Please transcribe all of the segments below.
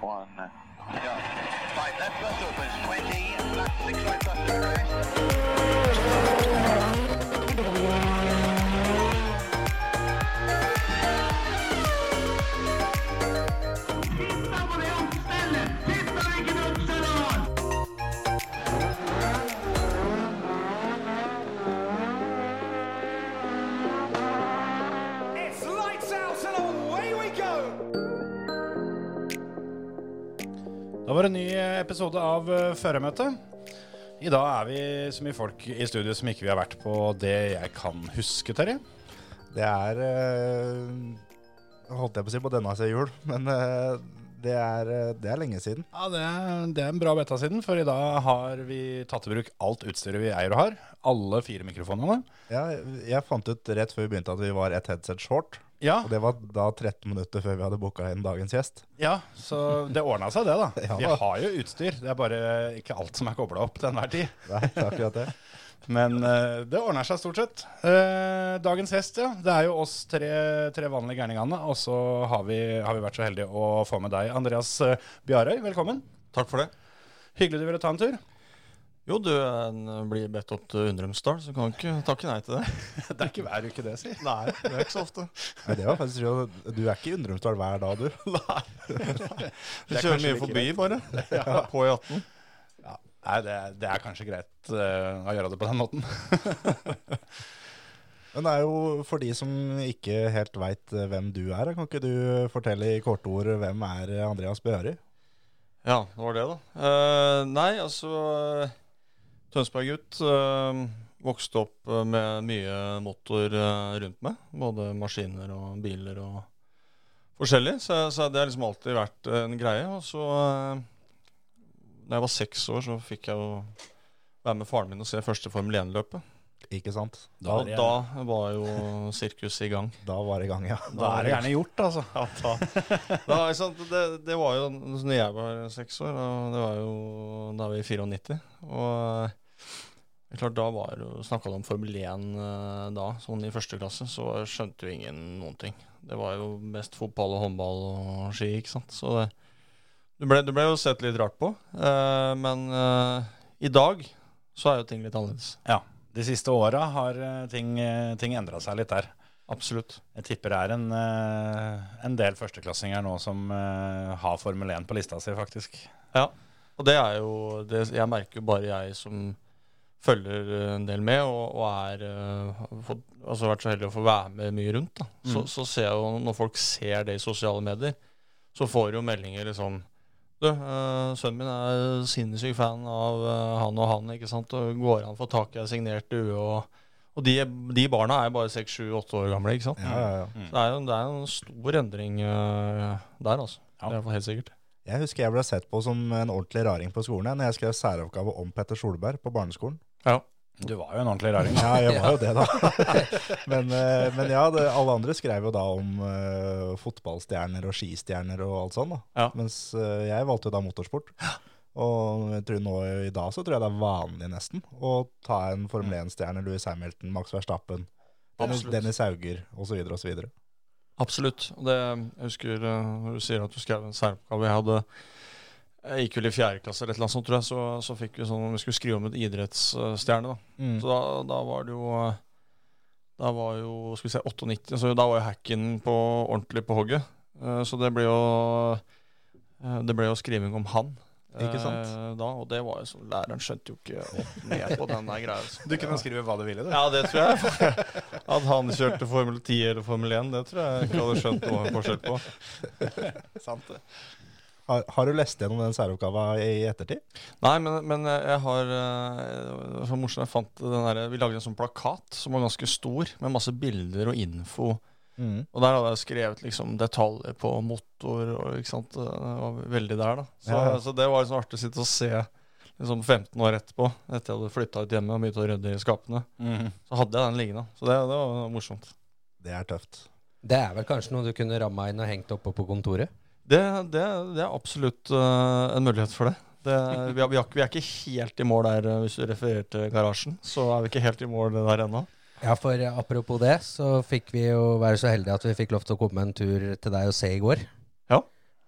One. Right, left bus opens. 20. Left six right bus to. Episode av uh, Førermøtet. I dag er vi så mye folk i studio som ikke vi har vært på det jeg kan huske, Terje. Det er eh, Holdt jeg på å si på denne siden jul, men eh, det, er, eh, det er lenge siden. Ja, det er, det er en bra beta siden, for i dag har vi tatt i bruk alt utstyret vi eier og har. Alle fire mikrofonene. Ja, jeg fant ut rett før vi begynte at vi var ett headset short. Ja, Og det var da 13 minutter før vi hadde booka inn dagens gjest. ja så det ordna seg, det, da. Ja Vi har jo utstyr. Det er bare ikke alt som er kobla opp til enhver tid. Nei, det er akkurat det. Men uh, det ordner seg stort sett. Uh, dagens gjest, ja. Det er jo oss tre, tre vanlige gærningene. Og så har vi, har vi vært så heldige å få med deg, Andreas uh, Bjarøy. Velkommen. Takk for det. Hyggelig du ville ta en tur. Jo, du eh, blir bedt opp til Undrumsdal, så kan du ikke takke nei til det. Det er ikke hver uke, det, si. Nei, det er ikke så ofte. Nei, det var faktisk jo, Du er ikke i Undrumsdal hver dag, du. Nei. Du er kjører mye forbi, greit. bare. På E18. Nei, det, er- det er kanskje greit uh, å gjøre det på den måten. Men det er jo for de som ikke helt veit hvem du er, kan ikke du fortelle i korte ord hvem er Andreas Bjøri? Ja, det var det, da. Uh, nei, altså eh, Tønsberg-gutt. eh, vokste opp eh, med mye motor eh, rundt meg. Både maskiner og biler og forskjellig. Så, så det har liksom alltid vært en greie. Og så Da jeg var seks år, så fikk jeg jo være med faren min og se første Formel 1-løpet. Ikke sant? Da, da, da var jo sirkuset i gang. Da var det i gang, ja. Da er det gjerne gjort, altså. Ja, da. da ikke sant, det, det var jo når jeg var seks år, og det var jo da var vi i 94. Og klart, da var Snakka du om Formel 1 eh, da, sånn i første klasse, så skjønte jo ingen noen ting. Det var jo mest fotball og håndball og ski, ikke sant. Så det, du, ble, du ble jo sett litt rart på. Eh, men eh, i dag så er jo ting litt annerledes. Ja. De siste åra har eh, ting, eh, ting endra seg litt der. Absolutt. Jeg tipper det er en, en del førsteklassinger nå som har Formel 1 på lista si, faktisk. Ja, og det er jo det, Jeg merker jo bare jeg som følger eh, en del med, og, og er eh, fått, altså vært så heldig å få være med mye rundt. Da. Så, Mm. så ser jeg jo når folk ser det i sosiale medier, så får jo meldinger liksom Du, eh, sønnen min er sinnssyk fan av eh, han og han, ikke sant, og går an å få tak i ei signert due, og, og de, de barna er jo bare seks, sju, åtte år gamle, ikke sant. Ja, ja, ja. Så det er jo det er jo en stor endring eh, der, altså. Ja. Det er helt sikkert. Jeg husker jeg ble sett på som en ordentlig raring på skolen jeg, når jeg skrev særoppgave om Petter Solberg på barneskolen. Ja. Du var jo en ordentlig raring. Ja, jeg var jo det, da. men, eh, men ja, det, alle andre skrev jo da om uh, fotballstjerner og skistjerner og alt sånt. da. Ja. Mens uh, jeg valgte jo da motorsport. Og jeg tror nå i dag så tror jeg det er vanlig nesten å ta en Formel 1-stjerne, Louis Hamilton, Max Verstappen, Dennis. Dennis Hauger osv. osv. Absolutt. Det, jeg husker når du sier at du skrev en særoppgave Jeg hadde jeg gikk vel i fjerde klasse eller et eller annet sånt, tror jeg, så, så fikk vi sånn Vi skulle skrive om et idrettsstjerne, da. Mm. Så da, da var det jo Da var jo Skal vi se 98, så da var jo hacken på ordentlig på hogget. Eh, Så det ble jo eh, Det ble jo skriving om han. Ikke sant? eh, Da, og det var jo sånn Læreren skjønte jo ikke opp ned på den der greia. Så. Du kunne skrive hva du ville, du. Ja, det tror jeg. At han kjørte Formel 10 eller Formel 1, det tror jeg ikke hadde skjønt noe forskjell på. Sant det. Har, har du lest gjennom den særoppgava i ettertid? Nei, men, men jeg har eh, Det var så morsomt jeg fant den der, Vi lagde en sånn plakat som var ganske stor, med masse bilder og info. Mm. Og der hadde jeg skrevet liksom detaljer på motor. og ikke sant, Det var veldig der, da. Så, Ja, ja. så det var liksom artig å sitte og se liksom 15 år etterpå, etter jeg hadde flytta ut hjemme og begynt å rydde i skapene. Mm. Så hadde jeg den liggende. Så det, det var morsomt. Det er tøft. Det er vel kanskje noe du kunne ramma inn og hengt oppe på kontoret? Det, det, det er absolutt uh, en mulighet for det. det vi, er, vi, er, vi er ikke helt i mål der, eh, hvis du refererer til garasjen. Så er vi ikke helt i mål der ennå. Ja, for eh, apropos det, så fikk vi jo være så heldige at vi fikk lov til å komme en tur til deg og se i går. Ja.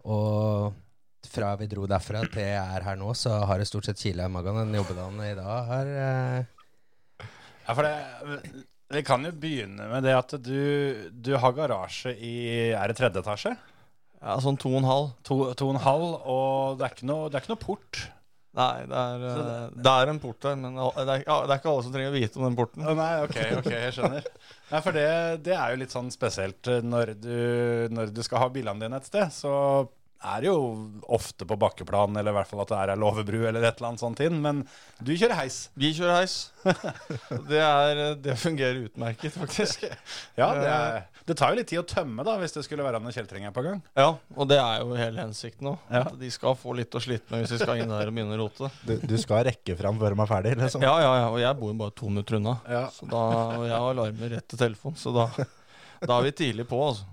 Og fra vi dro derfra til jeg er her nå, så har det stort sett kila i magen. Den jobbedagen i dag har uh... Ja, for det, Vi kan jo begynne med det at du, du har garasje i Er det tredje etasje? Ja, sånn to og en halv. To, to og en halv, og det er ikke noe, det er ikke noe port. Nei, det er, eh, det er en port der, men det er, ja, det er ikke alle som trenger å vite om den porten. Nei, ok, ok, jeg skjønner. Nei, for det, det er jo litt sånn spesielt eh, når du, når du skal ha bilene dine et sted. Så er det jo ofte på bakkeplan, eller i hvert fall at det er ei låvebru eller et eller annet sånt inn. Men du kjører heis. Vi kjører heis. Det, er, det fungerer utmerket, faktisk. Ja, det, er, det tar jo litt tid å tømme da, hvis det skulle være noen kjeltringer på gang. Ja, og det er jo hele hensikten òg. Ja. At de skal få litt å slite med hvis de skal inn der og begynne å rote. Du, du skal rekke fram før de er ferdig, liksom. Ja, ja, ja, og jeg bor jo bare to minutter unna. Ja. Så da, og jeg har alarmer rett til telefon, så da, da er vi tidlig på, altså.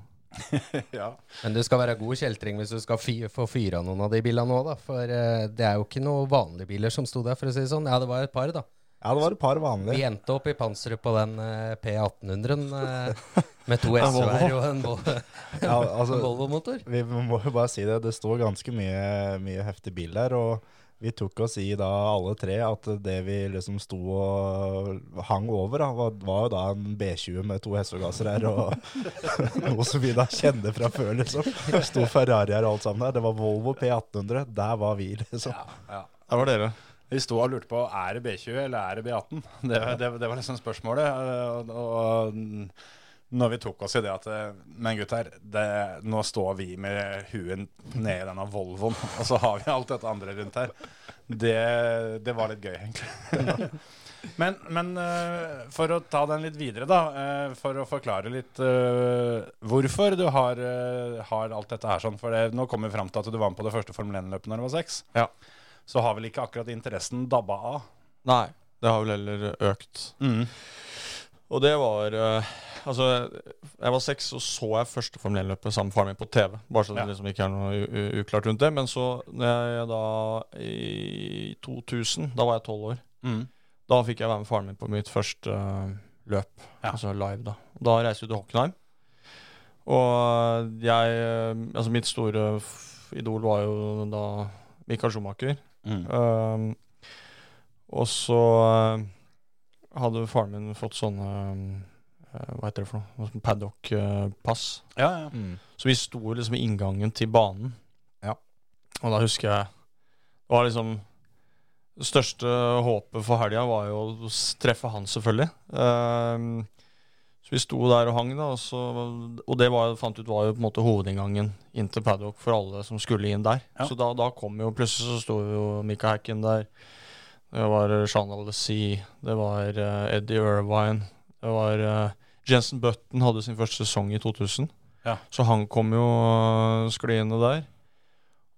ja. Men du skal være god kjeltring hvis du skal fy få fyra noen av de bilene òg, da. For uh, det er jo ikke noen vanlige biler som sto der, for å si det sånn. Ja, det var et par, da. Ja, det var et par vanlige. Vi endte opp i panseret på den eh, P1800-en eh, med to SV-er og en, Vol Ja, altså, en Volvo-motor. vi må jo bare si det. Det står ganske mye, mye heftig bil der. Og vi tok oss i da alle tre at det vi liksom sto og hang over, da, var, var jo da en B20 med to hestegasser her. Og noe som vi da kjenner fra før, liksom. Sto Ferrari her og alt sammen der. Det var Volvo P1800. Der var vi, liksom. ja. Der var dere. Vi sto og lurte på er det B20 eller er det B18. Det, det, det var liksom spørsmålet. Og, og når vi tok oss i det at Men gutter, det, nå står vi med huet nede i denne Volvoen, og så har vi alt dette andre rundt her. Det, det var litt gøy, egentlig. Men, men eh, for å ta den litt videre, da. eh, for å forklare litt eh, hvorfor du har, har alt dette her sånn. For det, nå kom vi fram til at du var med på det første Formel 1-løpet når du var seks. Ja. Så har vel ikke akkurat interessen dabba av. Nei, det har vel heller økt. Og det var uh, Altså, jeg var seks, og så jeg første Formel 1-løpet sammen med faren min på TV. Bare så det Ja. liksom ikke er noe uklart rundt det. Men så, jeg da i 2000, da var jeg tolv år, da fikk jeg være med faren min på mitt første uh, løp. Ja. Altså live, da. Da reiste vi til Hockenheim. Og jeg eh, Altså, mitt store idol var jo da Michael Schumacher. Um, og så eh, hadde faren min fått sånne eh, Hva heter det for noe? Sånn Paddock-pass. Ja, ja. Så vi sto liksom i inngangen til banen. Ja. Og da husker jeg Det var liksom Det største håpet for helga var jo å treffe han, selvfølgelig. Um, så vi sto der og hang, da, og, så, og det var, fant ut var jo på en måte hovedinngangen inn til paddock for alle som skulle inn der. Ja. Så da, da kom jo plutselig så sto jo Mika Hacken der. Det var uh, Jean Alessi, det var uh, Eddie Irvine, det var uh, Jensen Button hadde sin første sesong i 2000. Ja. Så han kom jo uh, skliende der.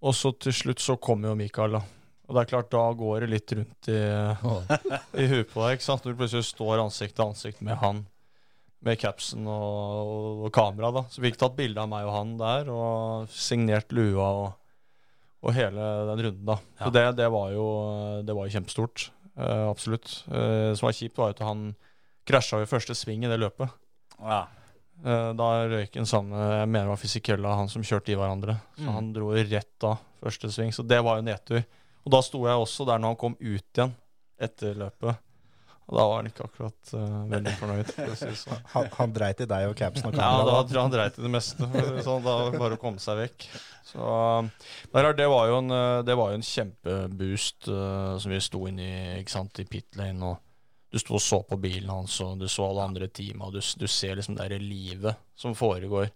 Og så til slutt så kom jo Mikael, da. Og det er klart, da går det litt rundt i, i huet på deg. ikke sant? Når du plutselig står ansikt til ansikt med han, med capsen og, og, og kamera. da. Så vi fikk tatt bilde av meg og han der, og signert lua og, og hele den runden. da. Så det, det, var jo, det var jo kjempestort. eh, absolutt. Eh, som var kjipt, var at han krasja i første sving i det løpet. ja. Eh, Da røyk en samme Jeg mener det var Fysikella, han som kjørte i hverandre. Så Mm. han dro rett av første sving. Så det var jo nedtur. Og da sto jeg også der når han kom ut igjen etter løpet. Og da var han ikke akkurat uh, veldig fornøyd. Sånn. Han, han dreit i deg og capsen og Ja, da tror jeg han dreit i det meste. Sånn, da bare å komme seg vekk. Så, men det, var jo en, eh, det var jo en kjempeboost uh, som vi sto inne i, ikke sant, i pit lane. Og du sto og så på bilen hans, og du så alle andre teama, du, du ser liksom det der livet som foregår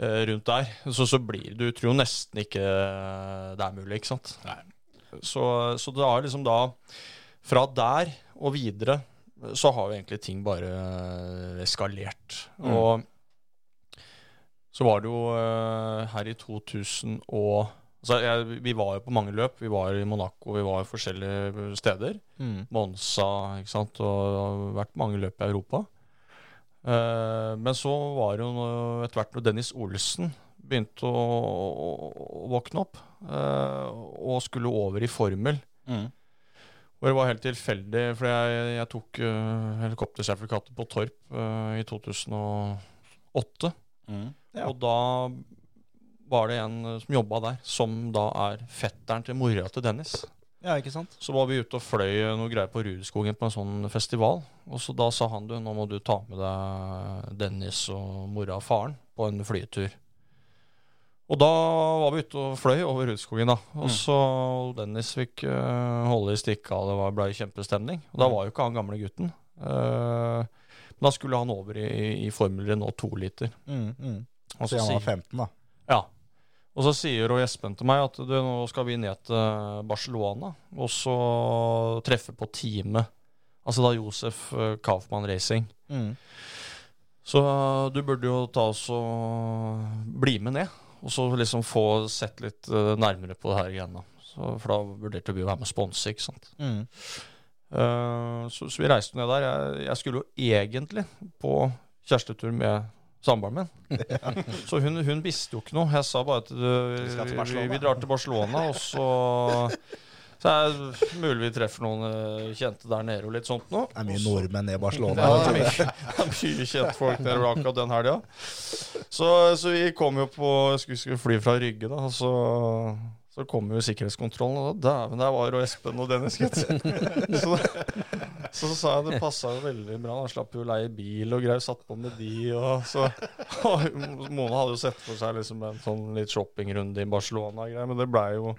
uh, rundt der. Så, så blir Du tror jo nesten ikke det er mulig, ikke sant. Nei. Så, så det har liksom da Fra der og videre så har jo egentlig ting bare eskalert. Mm. Og så var det jo eh, her i 2000 og altså jeg, Vi var jo på mange løp. Vi var i Monaco, vi var i forskjellige steder. Mm. Monza, ikke sant. Og det har vært mange løp i Europa. Uh, men så var det jo etter hvert når Dennis Olsen begynte å, å, å våkne opp, uh, og skulle over i formel. Mm. Og det var helt tilfeldig, for jeg, jeg tok uh, helikoptersertifikatet på Torp uh, i 2008. Mm. Ja. Og da var det en eh, som jobba der, som da er fetteren til mora til Dennis. Ja, ikke sant? Så var vi ute og fløy noe greier på Rudskogen på en sånn festival. Og så da sa han du, nå må du ta med deg Dennis og mora og faren på en flytur. Og da var vi ute og fløy over Rudskogen, da. Og så Dennis fikk uh, holde i stikka, det var- ble kjempestemning. Og da var jo ikke han gamle gutten. Uh, men da skulle han over i, i Formel Renault 2-liter. Mm, mm. Og Så han var 15, da. ja. Og så sier og Espen til meg at du, nå skal vi ned til Barcelona og så treffe på teamet. Altså da Josef eh, Kaufmann Racing. Mm. Så du burde jo ta oss og bli med ned. Og så liksom få sett litt eh, nærmere på det her igjen. Så, for da vurderte vi å være med og sponse, ikke sant. Mm. Uh, så, så vi reiste ned der. Jeg, jeg skulle jo egentlig på kjærestetur med samboeren min. Så hun, hun visste jo ikke noe. Jeg sa bare at du, skal vi, vi drar til Barcelona, og så så er det mulig vi treffer noen eh, kjente der nede og litt sånt noe. Det er mye nordmenn i Barcelona. Ja, det er mye, mye kjentfolk der akkurat den helga. Så, så vi kom jo på Skulle, skulle fly fra Rygge, da. Så, så kom jo sikkerhetskontrollen, og da dæven, der var jo Espen og Dennis, gitt. Så, så, sa jeg det passa veldig bra. Han slapp jo å leie bil og greier. Satt på med de. Og så, og Mona hadde jo sett for seg liksom en sånn litt shoppingrunde i Barcelona, greier, men det blei jo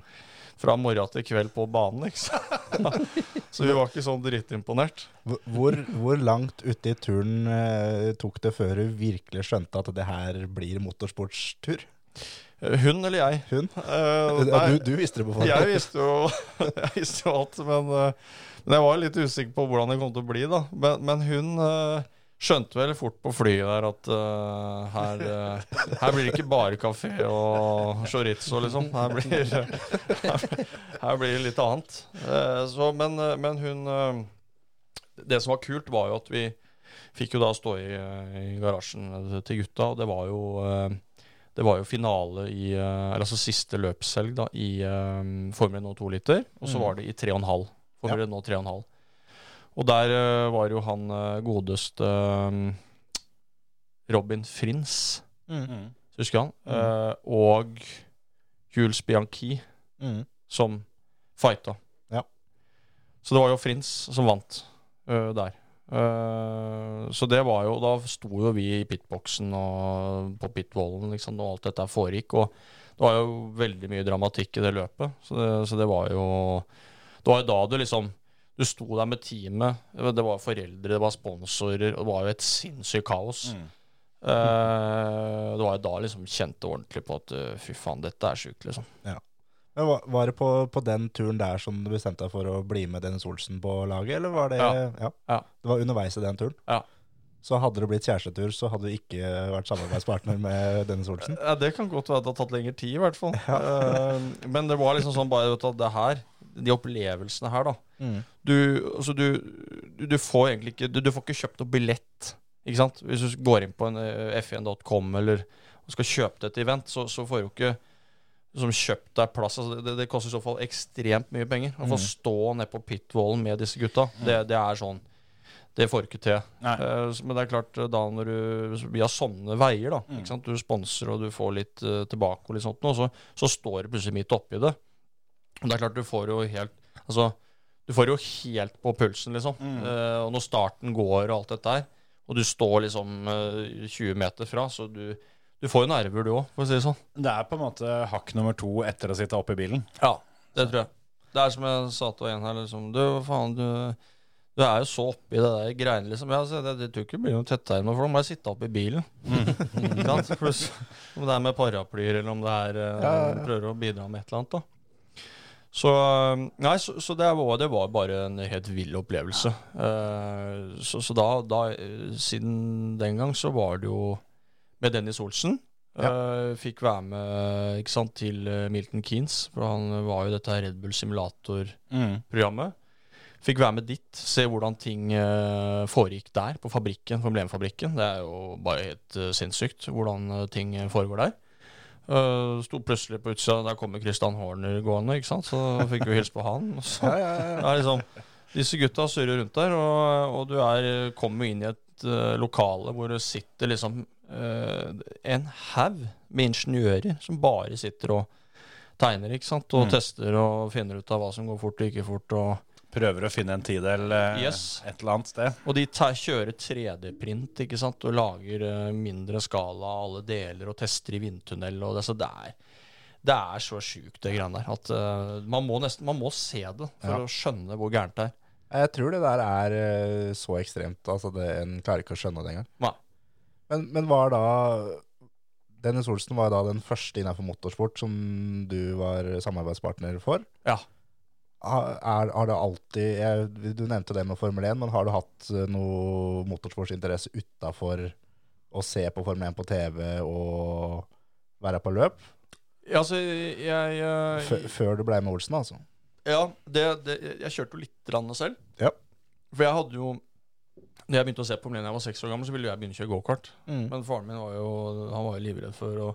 fra morgen til kveld på banen, ikke sant. Så vi var ikke sånn dritimponert. Hvor, hvor langt ute i turen eh, tok det før du virkelig skjønte at det her blir motorsportstur? Eh, Hun eller jeg? Hun? Ja, du, du visste det på forhånd. jeg visste jo, jeg visste jo alt, men, uh, men jeg var litt usikker på hvordan det kom til å bli. da. Men, men hun eh, skjønte vel fort på flyet der at uh, her, uh, her blir det ikke bare kafé og chorizo, liksom. Her blir, her, her blir det litt annet. Uh, så, men, men hun Det som var kult, var jo at vi fikk jo da stå i, i garasjen til gutta, og det var jo det var jo finale i Eller altså siste løpshelg da i um, Formel 1 2 liter. Og så Mm. var det i 3,5. Formel 1 3,5. Og der eh, var jo han eh, godeste um, Robin Frins, Mm. husker han? Mm. Eh, og Jules Bianchi Mm. som fighta. Ja. Så det var jo Frins som vant uh, der. Uh, så det var jo Da sto jo vi i pitboxen og på pitwallen liksom, og alt dette foregikk. Og det var jo veldig mye dramatikk i det løpet. Så det, så det var jo Det var jo da du liksom Du sto der med teamet. Det var foreldre, det var sponsorer, og det var jo et sinnssykt kaos. Mm. Uh, det var jo da liksom kjente ordentlig på at eh, fy faen, dette er sjukt, liksom. Men var, var det på, på den turen der som du bestemte deg for å bli med Dennis Olsen på laget, eller var det Ja. Ja. Det var underveis i den turen? Ja. Så hadde det blitt kjærestetur, så hadde du ikke vært samarbeidspartner med Dennis Olsen? Ja, Det kan godt være at det har tatt lengre tid, i hvert fall. Eh, men det var liksom sånn bare vet du, at det her, de opplevelsene her, da Mm. Du, altså du, du, får egentlig ikke du, du får ikke kjøpt noe billett. Ikke sant? Hvis du går inn på en eh, f1.com eller skal kjøpe et event, så, så får du ikke som kjøpt deg plass. Altså det, det koster i så fall ekstremt mye penger. Å få Mm. stå nede på pitwallen med disse gutta, det, det er sånn Det får du ikke til. Eh, men det er klart, eh, da når du via sånne veier, da Mm. Du sponser og du får litt uh, tilbake, og litt sånt, og så, så står du plutselig midt oppi det. Og det er klart, du får jo helt Altså, du får jo helt på pulsen, liksom. Mm. Uh, og når starten går og alt dette her, og du står liksom uh, 20 meter fra, så du, du får jo nerver, du òg, for å si det sånn. Det er på en måte hakk nummer to etter å sitte oppe i bilen. Ja, det tror jeg. Det er som jeg sa til en her, liksom Du, faen, du, du er jo så oppi det der greiene, liksom. Så det, det tror ikke det blir noe tettere nå, for da må jeg sitte oppi i bilen. Mm. Pluss om det er med paraplyer, eller om det er eh, Ja, ja, ja. prøver å bidra med et eller annet, da. Så, eh, nei, så, så det, var, det var bare en helt vill opplevelse. Uh, så så da, da, eh, siden den gang, så var det jo med Dennis Olsen. Eh, fikk være med ikke sant, til Milton Keanes, for han var jo dette Red Bull Simulator-programmet. Fikk være med dit, se hvordan ting uh, foregikk der, på fabrikken, Problemfabrikken. 1-fabrikken. Det er jo bare helt uh, sinnssykt hvordan ting foregår der. Uh, sto plutselig på utsida, der kommer Christian Horner gående, ikke sant? så fikk vi hilse på han. Så, Ja, ja, ja. det er liksom, disse gutta surrer rundt der, og, og du er, kommer inn i et uh, lokale hvor det sitter liksom uh, en haug med ingeniører som bare sitter og tegner, ikke sant, og Mm. tester og finner ut av hva som går fort og ikke fort. og... Prøver å finne en tidel eh, Yes. et eller annet sted. Og de kjører 3D-print ikke sant? og lager eh, mindre skala av alle deler og tester i vindtunnel. Og det, så det, er, det er så sjukt, det greiene der. At uh, man, må nesten, man må se det for Ja. å skjønne hvor gærent det er. Jeg tror det der er så ekstremt. Altså det, En klarer ikke å skjønne det engang. Nei. Men, men var da Dennis Olsen var da den første innenfor motorsport som du var samarbeidspartner for? Ja. Ha- Er, har det alltid jeg, Du nevnte det med Formel 1, men har du hatt eh, noe motorsportsinteresse utafor å se på Formel 1 på TV og være på løp? Ja, altså, jeg, jeg før du ble med Olsen, altså? Ja, det, det, jeg kjørte jo litt grann selv. Ja. For jeg hadde jo Når jeg begynte å se på Formel 1 da jeg var seks år gammel, så ville jeg begynne å kjøre gokart. Mm. Men faren min var jo Han var jo livredd for å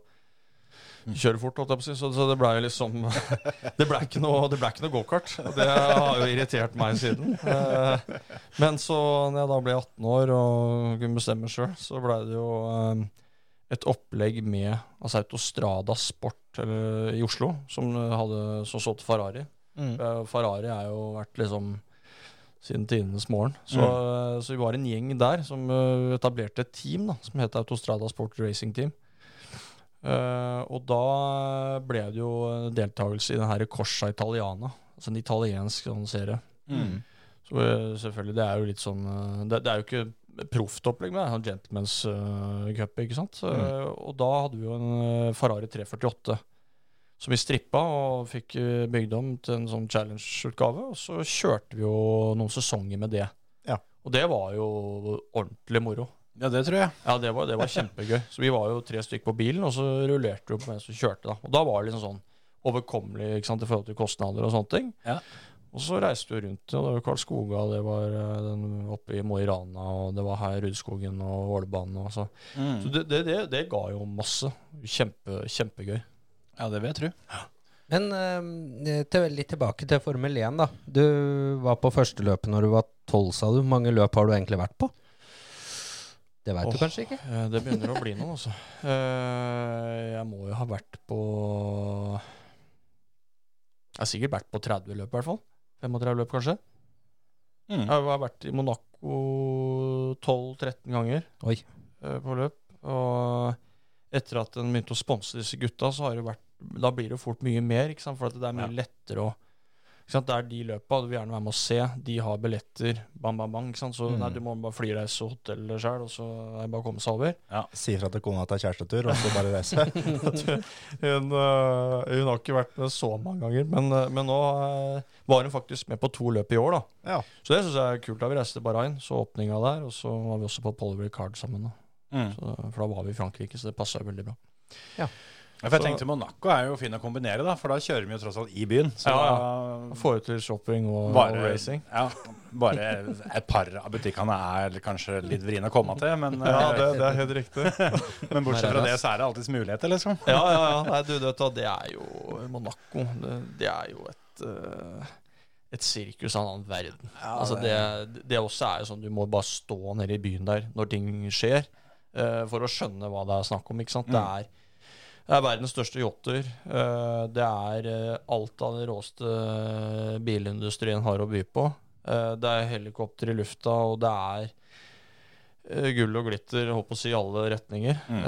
kjøre fort, holdt jeg på å si. Så, så det blei liksom Det blei ikke noe, ble ikke noe gokart. Det har jo irritert meg siden. Eh, Men så, når jeg da ble 18 år og kunne bestemme sjøl, så blei det jo eh, et opplegg med altså Autostrada Sport eller, i Oslo, som hadde som solgte Ferrari. Mm. Eh, Ferrari har jo vært liksom siden tidenes morgen. Så, Mm. eh, så vi var en gjeng der som eh, etablerte et team da, som het Autostrada Sport Racing Team. Eh, og da ble det jo deltakelse i den her Corsa Italiana, altså en italiensk sånn serie. Mm. Så uh, selvfølgelig, det er jo litt sånn eh, Det, det er jo ikke proft opplegg med det, er en Gentlemen's eh, Cup, ikke sant. Eh, og da hadde vi jo en Ferrari 348 som vi strippa og fikk bygd om til en sånn challenge-utgave. Og så kjørte vi jo noen sesonger med det. Ja. Og det var jo ordentlig moro. Ja, det tror jeg. Ja, det var, det var kjempegøy. Så vi var jo tre stykker på bilen, og så rullerte vi opp mens vi kjørte. da. Og da var det liksom sånn overkommelig ikke sant, i forhold til kostnader og sånne ting. Ja. Og så reiste vi rundt. og Det var Karlskoga, det var eh, den oppe i Mo i Rana, og det var her Rudskogen og Ålebanen. Og så Mm. så det, det, det, det ga jo masse. Kjempe, kjempegøy. Ja, det vil jeg tro. Men eh, til, litt tilbake til Formel 1, da. Du var på første løpet når du var tolv, sa du. Hvor mange løp har du egentlig vært på? Det veit du kanskje ikke? Eh, Det begynner å bli noen, altså. Eh, Jeg må jo ha vært på Jeg har sikkert vært på 30 løp, i hvert fall. 35 løp, kanskje. Mm. Jeg har vært i Monaco 12-13 ganger Oi. eh, på løp. Og etter at en begynte å sponse disse gutta, så har det vært Da blir det jo fort mye mer, ikke sant? for at det er mye lettere å? Det er de løpa du vil gjerne være med å se. De har billetter, bam, bam, bam. Ikke sant? Så Mm. nei, du må bare flyreise og hotell sjøl, og så er det bare å komme seg over. Si fra til kona at det er kjærestetur, og så bare reise. hun, øh, hun har ikke vært med så mange ganger, men, øh, men nå øh, var hun faktisk med på to løp i år. da. Ja. Så det syns jeg er kult. da Vi reiste til Bahrain, så åpninga der, og så var vi også på Paul Card sammen. da. Mm. Så, for da var vi i Frankrike, så det passa veldig bra. Ja, For jeg Så- tenkte Monaco er jo fin å kombinere, da, for da kjører vi jo tross alt i byen. Så Ja, ja. Få ut til shopping og, bare, og racing. Ja, bare et par av butikkene er kanskje litt vriene å komme til, men, er helt riktig. men bortsett fra det, så er det alltids muligheter, liksom. Ja, ja, ja. Nei, du, du vet det er jo Monaco. Det, det er jo et uh et sirkus av en annen verden. altså det, det også er jo sånn Du må bare stå nede i byen der når ting skjer, uh, for å skjønne hva det er snakk om. ikke sant? Det, er, det er verdens største yachter. eh, det er eh, alt av den råeste eh, bilindustrien har å by på. Det er helikopter i lufta, og det er gull og glitter, holdt på å si, i alle retninger. Mm.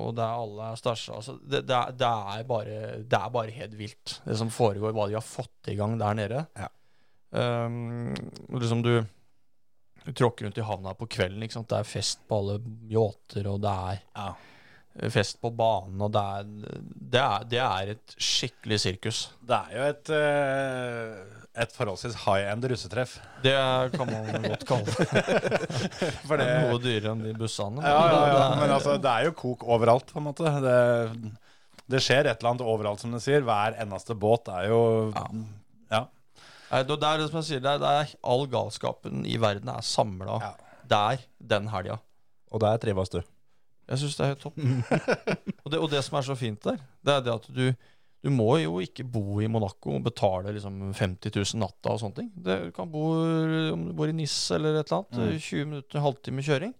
Og det er alle stæsja. Altså, det, det, det, er bare, det er bare helt vilt, det som foregår, hva de har fått i gang der nede. Ja. Um, liksom du, du tråkker rundt i havna på kvelden, det er fest på alle yachter, og det er Ja. Fest på banen, og det er, det er, det er et skikkelig sirkus. Det er jo et, eh, et forholdsvis high end russetreff. Det kan man godt kalle det. For Det er noe dyrere enn de bussene. ja, ja, ja, Det er- men altså, det er jo kok overalt, på en måte. Det, det skjer et eller annet overalt, som du sier. Hver eneste båt er jo Ja. ja. det er det som jeg sier, det er, all galskapen i verden er samla der den helga. Og der trives du. Jeg syns det er helt topp. og, det, og det som er så fint der, det er det at du du må jo ikke bo i Monaco og betale liksom 50 000 natta og sånne ting. Det, du kan bo om du bor i Nis eller et eller annet. Mm. 20 minutter, halvtime kjøring.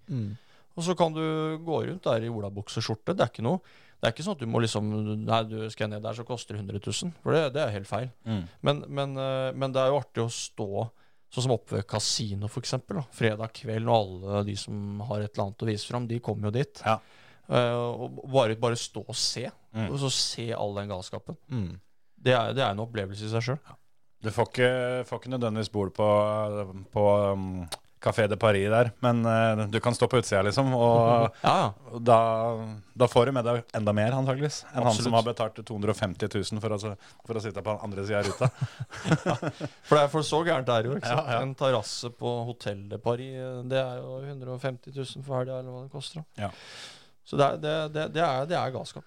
Og så kan du gå rundt der i olabukseskjorte. Det er ikke noe Det er ikke sånn at du må liksom Nei, du skal ned der, så koster det 100 000. For det, det er helt feil. Mm. Men, men, eh, men det er jo artig å stå sånn som oppe ved kasino, eksempel. Fredag kveld, og alle de som har et eller annet å vise fram, de kommer jo dit. Ja. Uh, og bare, bare stå og se. Mm. Og så se all den galskapen. Mm. Det er, det er en opplevelse i seg sjøl. Du får ikke, får ikke nødvendigvis bord på, på um, Café de Paris der, men uh, du kan stå på utsida, liksom. Og Ja, ja. da, da får du med deg enda mer, antageligvis, enn han som har betalt 250 000 for å, for å sitte på den andre sida av ruta. For, det er for så gærent er jo. ikke sant? Ja, ja. En terrasse på Hotell de Paris, eh, det er jo 150 000 for helga, eller hva det koster. Ja. Så det er, det, det, det, er, det er galskap.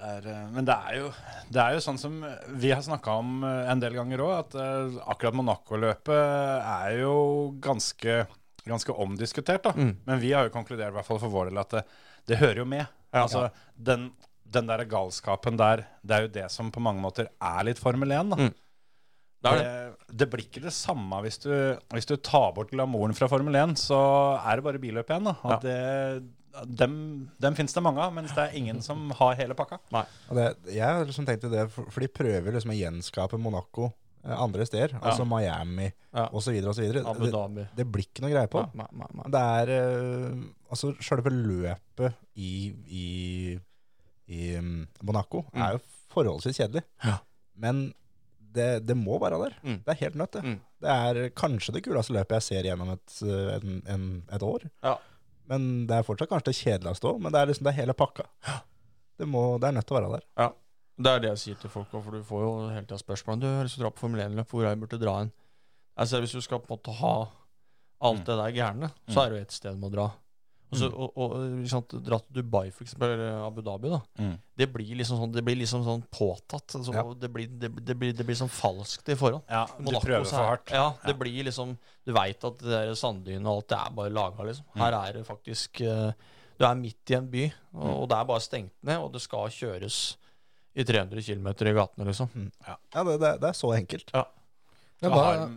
Er, eh, men det er, jo, det er jo sånn som vi har snakka om eh, en del ganger òg, at eh, akkurat Monaco-løpet er jo ganske, ganske omdiskutert. da. Mm. Men vi har jo konkludert i hvert fall for vår del at det, det hører jo med. Ja. altså, Den, den der galskapen der, det er jo det som på mange måter er litt Formel 1. da. Mm. Det det. Det, blir ikke det samme hvis du, hvis du tar bort glamouren fra Formel 1, så er det bare billøp igjen. da. At det, dem dem fins det mange av, mens det er ingen som har hele pakka. Og det, jeg har liksom tenkt det, for, for de prøver liksom å gjenskape Monaco eh, andre steder. Altså Miami Ja. osv. osv. Abu Det, Dhabi. det blir ikke noe greie på. Nei, nei, nei. Det er eh, Altså, sjølve løpet i, i, i um, Monaco Mm. er jo forholdsvis kjedelig. Ja. Men det, det må være der. Mm. Det er helt nødt, det. Mm. Det er kanskje det kuleste løpet jeg ser gjennom et, eh, en, en, et år. Ja. Men det er fortsatt kanskje det kjedeligste òg. Men det er liksom det er hele pakka. Det, må, det er nødt til å være der. Ja. Det er det jeg sier til folk òg, for du får jo hele tida spørsmål Du har lyst til å dra på Formel 1-løp, hvor jeg burde dra hen? Altså, hvis du skal på en måte ha alt Mm. det der gærne, så er det jo ett sted du må dra. Og, så, og, og liksom, Dra til Dubai, for eksempel, eller Abu Dhabi, da. Mm. Det blir liksom sånn, det blir liksom sånn påtatt. Altså, Ja. det, blir, det, det, blir, det blir sånn falskt i forhold. Ja, du Monaco prøver så for hardt. Ja, det Ja. blir liksom Du veit at det der sanddynene og alt, det er bare laga, liksom. Her er det faktisk eh, Du er midt i en by, og, og det er bare stengt ned, og det skal kjøres i 300 km i gatene, liksom. Ja, det, det, det er så enkelt. Ja. Har,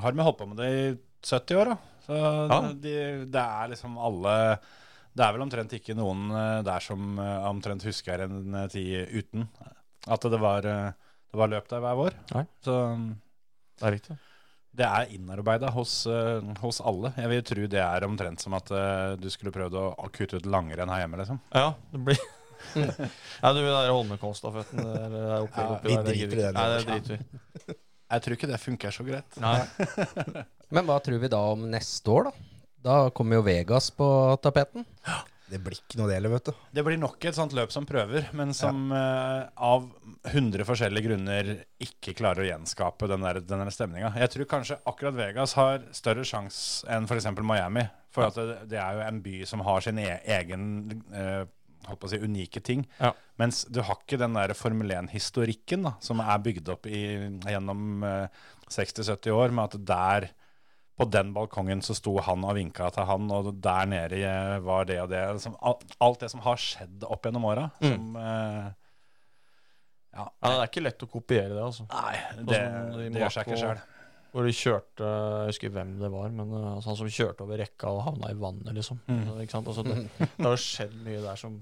har vi holdt på med det i 70 år, da. Så ja. det er liksom alle Det er vel omtrent ikke noen eh, der som eh, omtrent husker en eh, tid uten at det var, det var løp der hver vår. Nei. Så Det er riktig. det er innarbeida hos, hos alle. Jeg vil tro det er omtrent som at du skulle prøvd å, kutte ut langrenn her hjemme, liksom. Ja, det blir Ja, du, den der Holmenkollstafetten det er- det er oppi, Ja, vi der, det driter i den. Nei, det driter vi. Jeg tror ikke det funker så greit. Nei. men hva tror vi da om neste år, da? Da kommer jo Vegas på tapeten. Det blir ikke noe del, vet du. Det blir nok et sånt løp som prøver, men som eh, av 100 forskjellige grunner ikke klarer å gjenskape den der, den der stemninga. Jeg tror kanskje akkurat Vegas har større sjanse enn f.eks. Miami. For at det, det er jo en by som har sin e egen eh, holdt på å si, unike ting. Ja. Mens du har ikke den der Formel 1-historikken da, som er bygd opp i, gjennom eh, 60-70 år, med at der på den balkongen så sto han og vinka til han, og der nede eh, var det og det. Liksom, alt, det som har skjedd opp gjennom åra. Mm. Som eh, Ja. Ja, det er ikke lett å kopiere det, altså. Nei, det, det, det gjør seg ikke sjøl. Hvor de kjørte Jeg husker hvem det var, men uh, altså, han som kjørte over rekka og havna i vannet, liksom. Mm. Altså, ikke sant? Altså, det, det har skjedd mye der som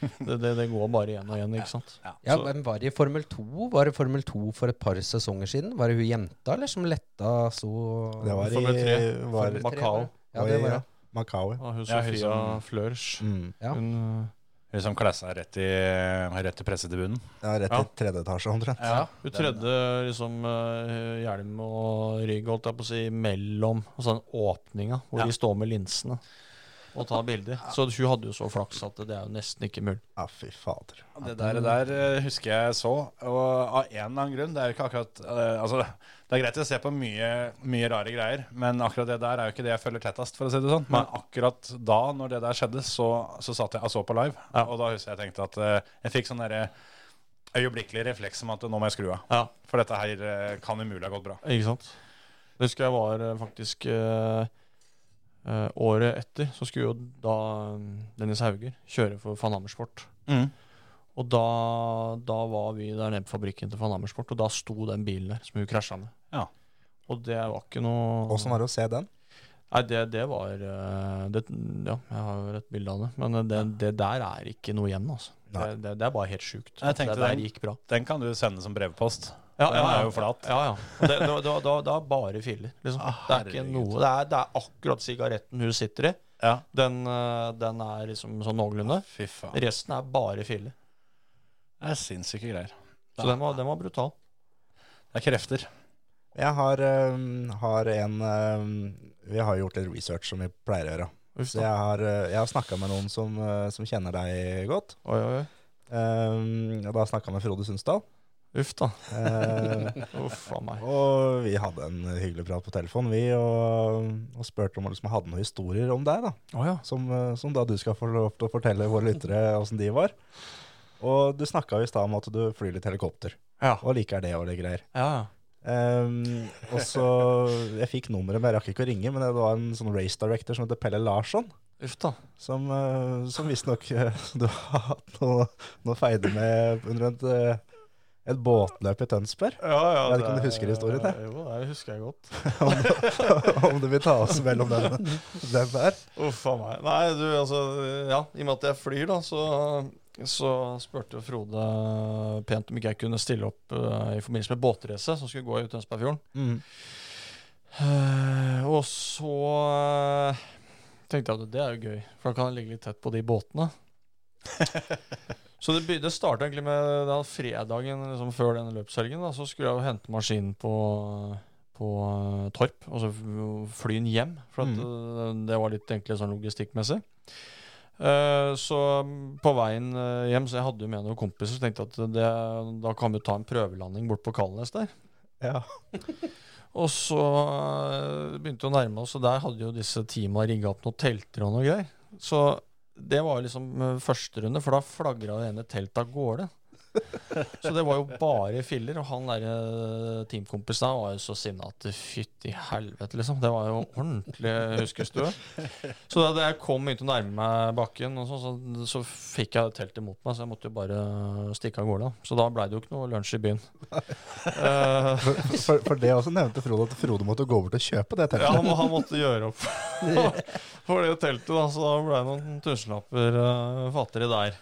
det, det, det går bare igjen og igjen, ikke sant. Ja, Så- Hvem var det i Formel 2? Var det Formel 2 for et par sesonger siden? Var det hun jenta, eller som letta så Det var i Formel 3. var, Formel 3 Macau. Ja, det var ja. Macau. ja. hun Sofia Ja, hun som- Flørs. Mm. Ja. Hun uh, Hun som klessa rett i, rett i pressetribunen. Ja, rett Ja. tredje etasje omtrent. Ja, Hun tredde liksom eh, hjelm og rygg, holdt jeg på å si, mellom altså den åpninga hvor Ja. de står med linsene og ta bilder. Så hun hadde jo så flaks at det er jo nesten ikke mulig. Ja, fy fader. Det der, der eh, husker jeg så, og av en eller annen grunn Det er jo ikke akkurat eh, Altså, det er greit å se på mye, mye rare greier, men akkurat det der er jo ikke det jeg følger tettest, for å si det sånn. Men akkurat da, når det der skjedde, så, så satt jeg og så på live, Ja. og da husker jeg tenkte at eh, jeg fikk sånn derre øyeblikkelig refleks om at nå må jeg skru av. Ja, For dette her kan umulig ha gått bra. ikke sant? Det husker jeg var faktisk eh, eh, Året etter så skulle jo da eh, Dennis Hauger kjøre for Van Hammersport. Og da, da var vi der nede på fabrikken til Van Hammersport, og da sto den bilen der som hun krasja med. Ja. Og det var ikke noe Åssen var det å se den? Nei, det, det var eh, det, Ja, jeg har jo et bilde av det. Men eh, det, det der er ikke noe igjen, altså. Det, det, det er bare helt sjukt. Jeg det der den- gikk bra. Den kan du sende som brevpost. Ja, Den er jo flat. Ja, ja. Det, da, da, er bare filler. Liksom. Ah, det er ikke noe Det er, det er akkurat sigaretten hun sitter i. Ja. Den, eh, den er liksom sånn noenlunde. Ah. Resten er bare filler. Det er sinnssyke greier. Så den var, den var brutal. Det er krefter. Jeg har, um, har en um, Vi har gjort litt research som vi pleier å gjøre. Uff Så jeg har, øh, jeg har snakka med noen som, øh, som kjenner deg godt. Oi, oi. Um, og da snakka jeg med Frode Sundsdal. Uff da. Eh, Uff a meg. og vi hadde en hyggelig prat på telefon, vi, og, og spurte om liksom hadde noen historier om deg. da Oh, ja. som, eh, som da du skal få lov til å fortelle våre lyttere åssen de var. Og du snakka i stad om at du flyr litt helikopter, Ja. og liker det og det greier. ja, ja. Um, og så Jeg fikk nummeret, men jeg rakk ikke å ringe. Men det var en sånn race director som heter Pelle Larsson. Uff da. Som, uh, som visstnok uh, du har hatt noe, noe feide med under et, uh, et båtløp i Tønsberg. Ja, ja, Jeg vet ikke om du husker historien, jeg. Jo, det husker jeg godt. om du vil ta oss mellom den, den der. Uff a meg. Nei, du, altså Ja, i og med at jeg flyr, da, så, så spurte jo Frode pent om ikke jeg kunne stille opp uh, i forbindelse med båtrace som skulle gå i Tønsbergfjorden. Mm. Uh, og så uh, tenkte jeg at det er jo gøy, for da kan jeg ligge litt tett på de båtene. så det, det starta egentlig med da fredagen liksom, før denne løpshelgen. Da, så skulle jeg jo hente maskinen på, på uh, Torp, og så fly den hjem. For at, mm. det var litt enklere sånn logistikkmessig. Uh, så mm, på veien eh, hjem, så jeg hadde jo med noen kompiser, så tenkte jeg at det, da kan vi ta en prøvelanding bort på Kalnes der. Ja. Og så uh, begynte vi å nærme oss, og der hadde jo disse teama rigga opp noen telter og noe greier. Så det var liksom øh, første runde, for da flagra det ene teltet av gårde. Så det var jo bare filler, og han der øh, teamkompisen var jo så sinna at fytti helvete, liksom. Det var jo ordentlig huskestue. Så da jeg kom begynte å nærme meg bakken, så, så, så fikk jeg teltet mot meg, så jeg måtte jo bare stikke av gårde. Så da blei det jo ikke noe lunsj i byen. Uh, For, for, for det også nevnte Frode at Frode måtte gå bort og kjøpe det Ja, teltet. han, han måtte gjøre opp for det teltet, da, så da ble det noen tusenlapper uh, fattigere der.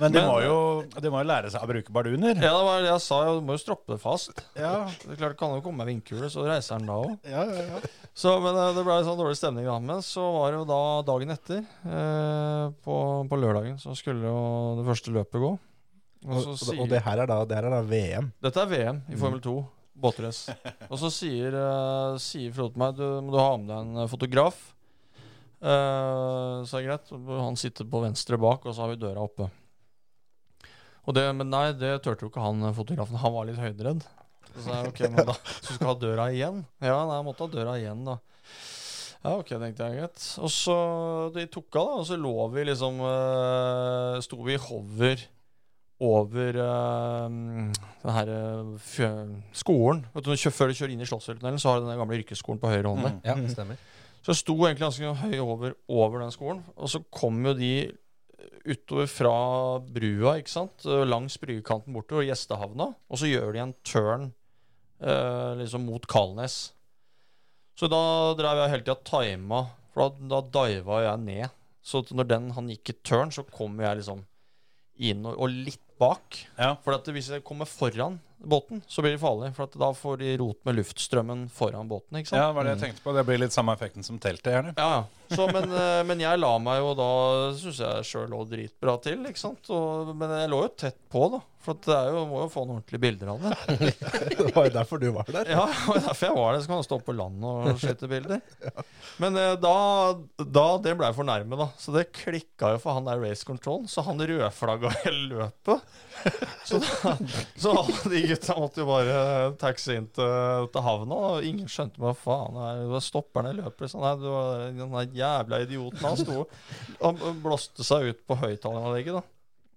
Men de Men- må jo, de må jo lære seg å bruke barduner. Ja, det var det jeg sa, du må jo stroppe det fast. Ja, Det er klart kan jo komme med vindkule, så reiser den da òg. ja, ja, ja. Så, men eh, det ble sånn dårlig stemning da. Men så var det jo da dagen etter, eh, på, på lørdagen, så skulle jo det første løpet gå. Og Og, sier, og det her er da, det her er da VM. Dette er VM i Formel 2, båtrace. Og så sier, uh, sier Frode til meg du må du ha med deg en eh, fotograf. Uh, så er det greit. Han sitter på venstre bak, og så har vi døra oppe. Og det, men nei, det turte jo ikke han eh, fotografen. Han var litt høyderedd. Så sa jeg ok, men da Så du skal ha døra igjen? Ja, nei, jeg måtte ha døra igjen, da. Ja, ok, tenkte jeg greit. Og så de tok av, da, og så lå vi liksom øh, Sto vi i hover over øh, den her fjø- skolen. Vet du, Før du kjører inn i Slottsfjelltunnelen, så har du den gamle yrkesskolen på høyre hånd der. Ja, stemmer. Så jeg sto egentlig ganske høy over, over den skolen, og så kom jo de utover fra brua, ikke sant, langs bryggekanten bortover, gjestehavna, og så gjør de en turn eh, liksom mot Kalnes. Så da drev jeg hele tida tima, for da, da diva jeg ned. Så når den, han gikk i turn, så kom jeg liksom inn og, og litt bak. Ja. For hvis jeg kommer foran båten, så blir det farlig. For at da får de rot med luftstrømmen foran båten. ikke sant? Ja, det var det jeg tenkte på. Det blir litt samme effekten som teltet, gjerne. Ja, ja. Så, men, eh, men jeg la meg jo da Syns jeg sjøl lå dritbra til, ikke sant. Og, men jeg lå jo tett på, da. For at det er jo, må jo få noen ordentlige bilder av det. Det var jo derfor du var der. Ja, og derfor jeg var der. Så kan jeg stå på land og slette bilder. Men eh, da, da Det ble jeg for nærme, da. Så det klikka jo for han der race control. Så han rødflagga hele løpet. Så, så alle de gutta måtte jo bare taxi inn til, til havna. Og ingen skjønte hva faen er det stopperne løper. Sånn, nei, det var den jævla idioten. Han sto og blåste seg ut på høyttaleranlegget.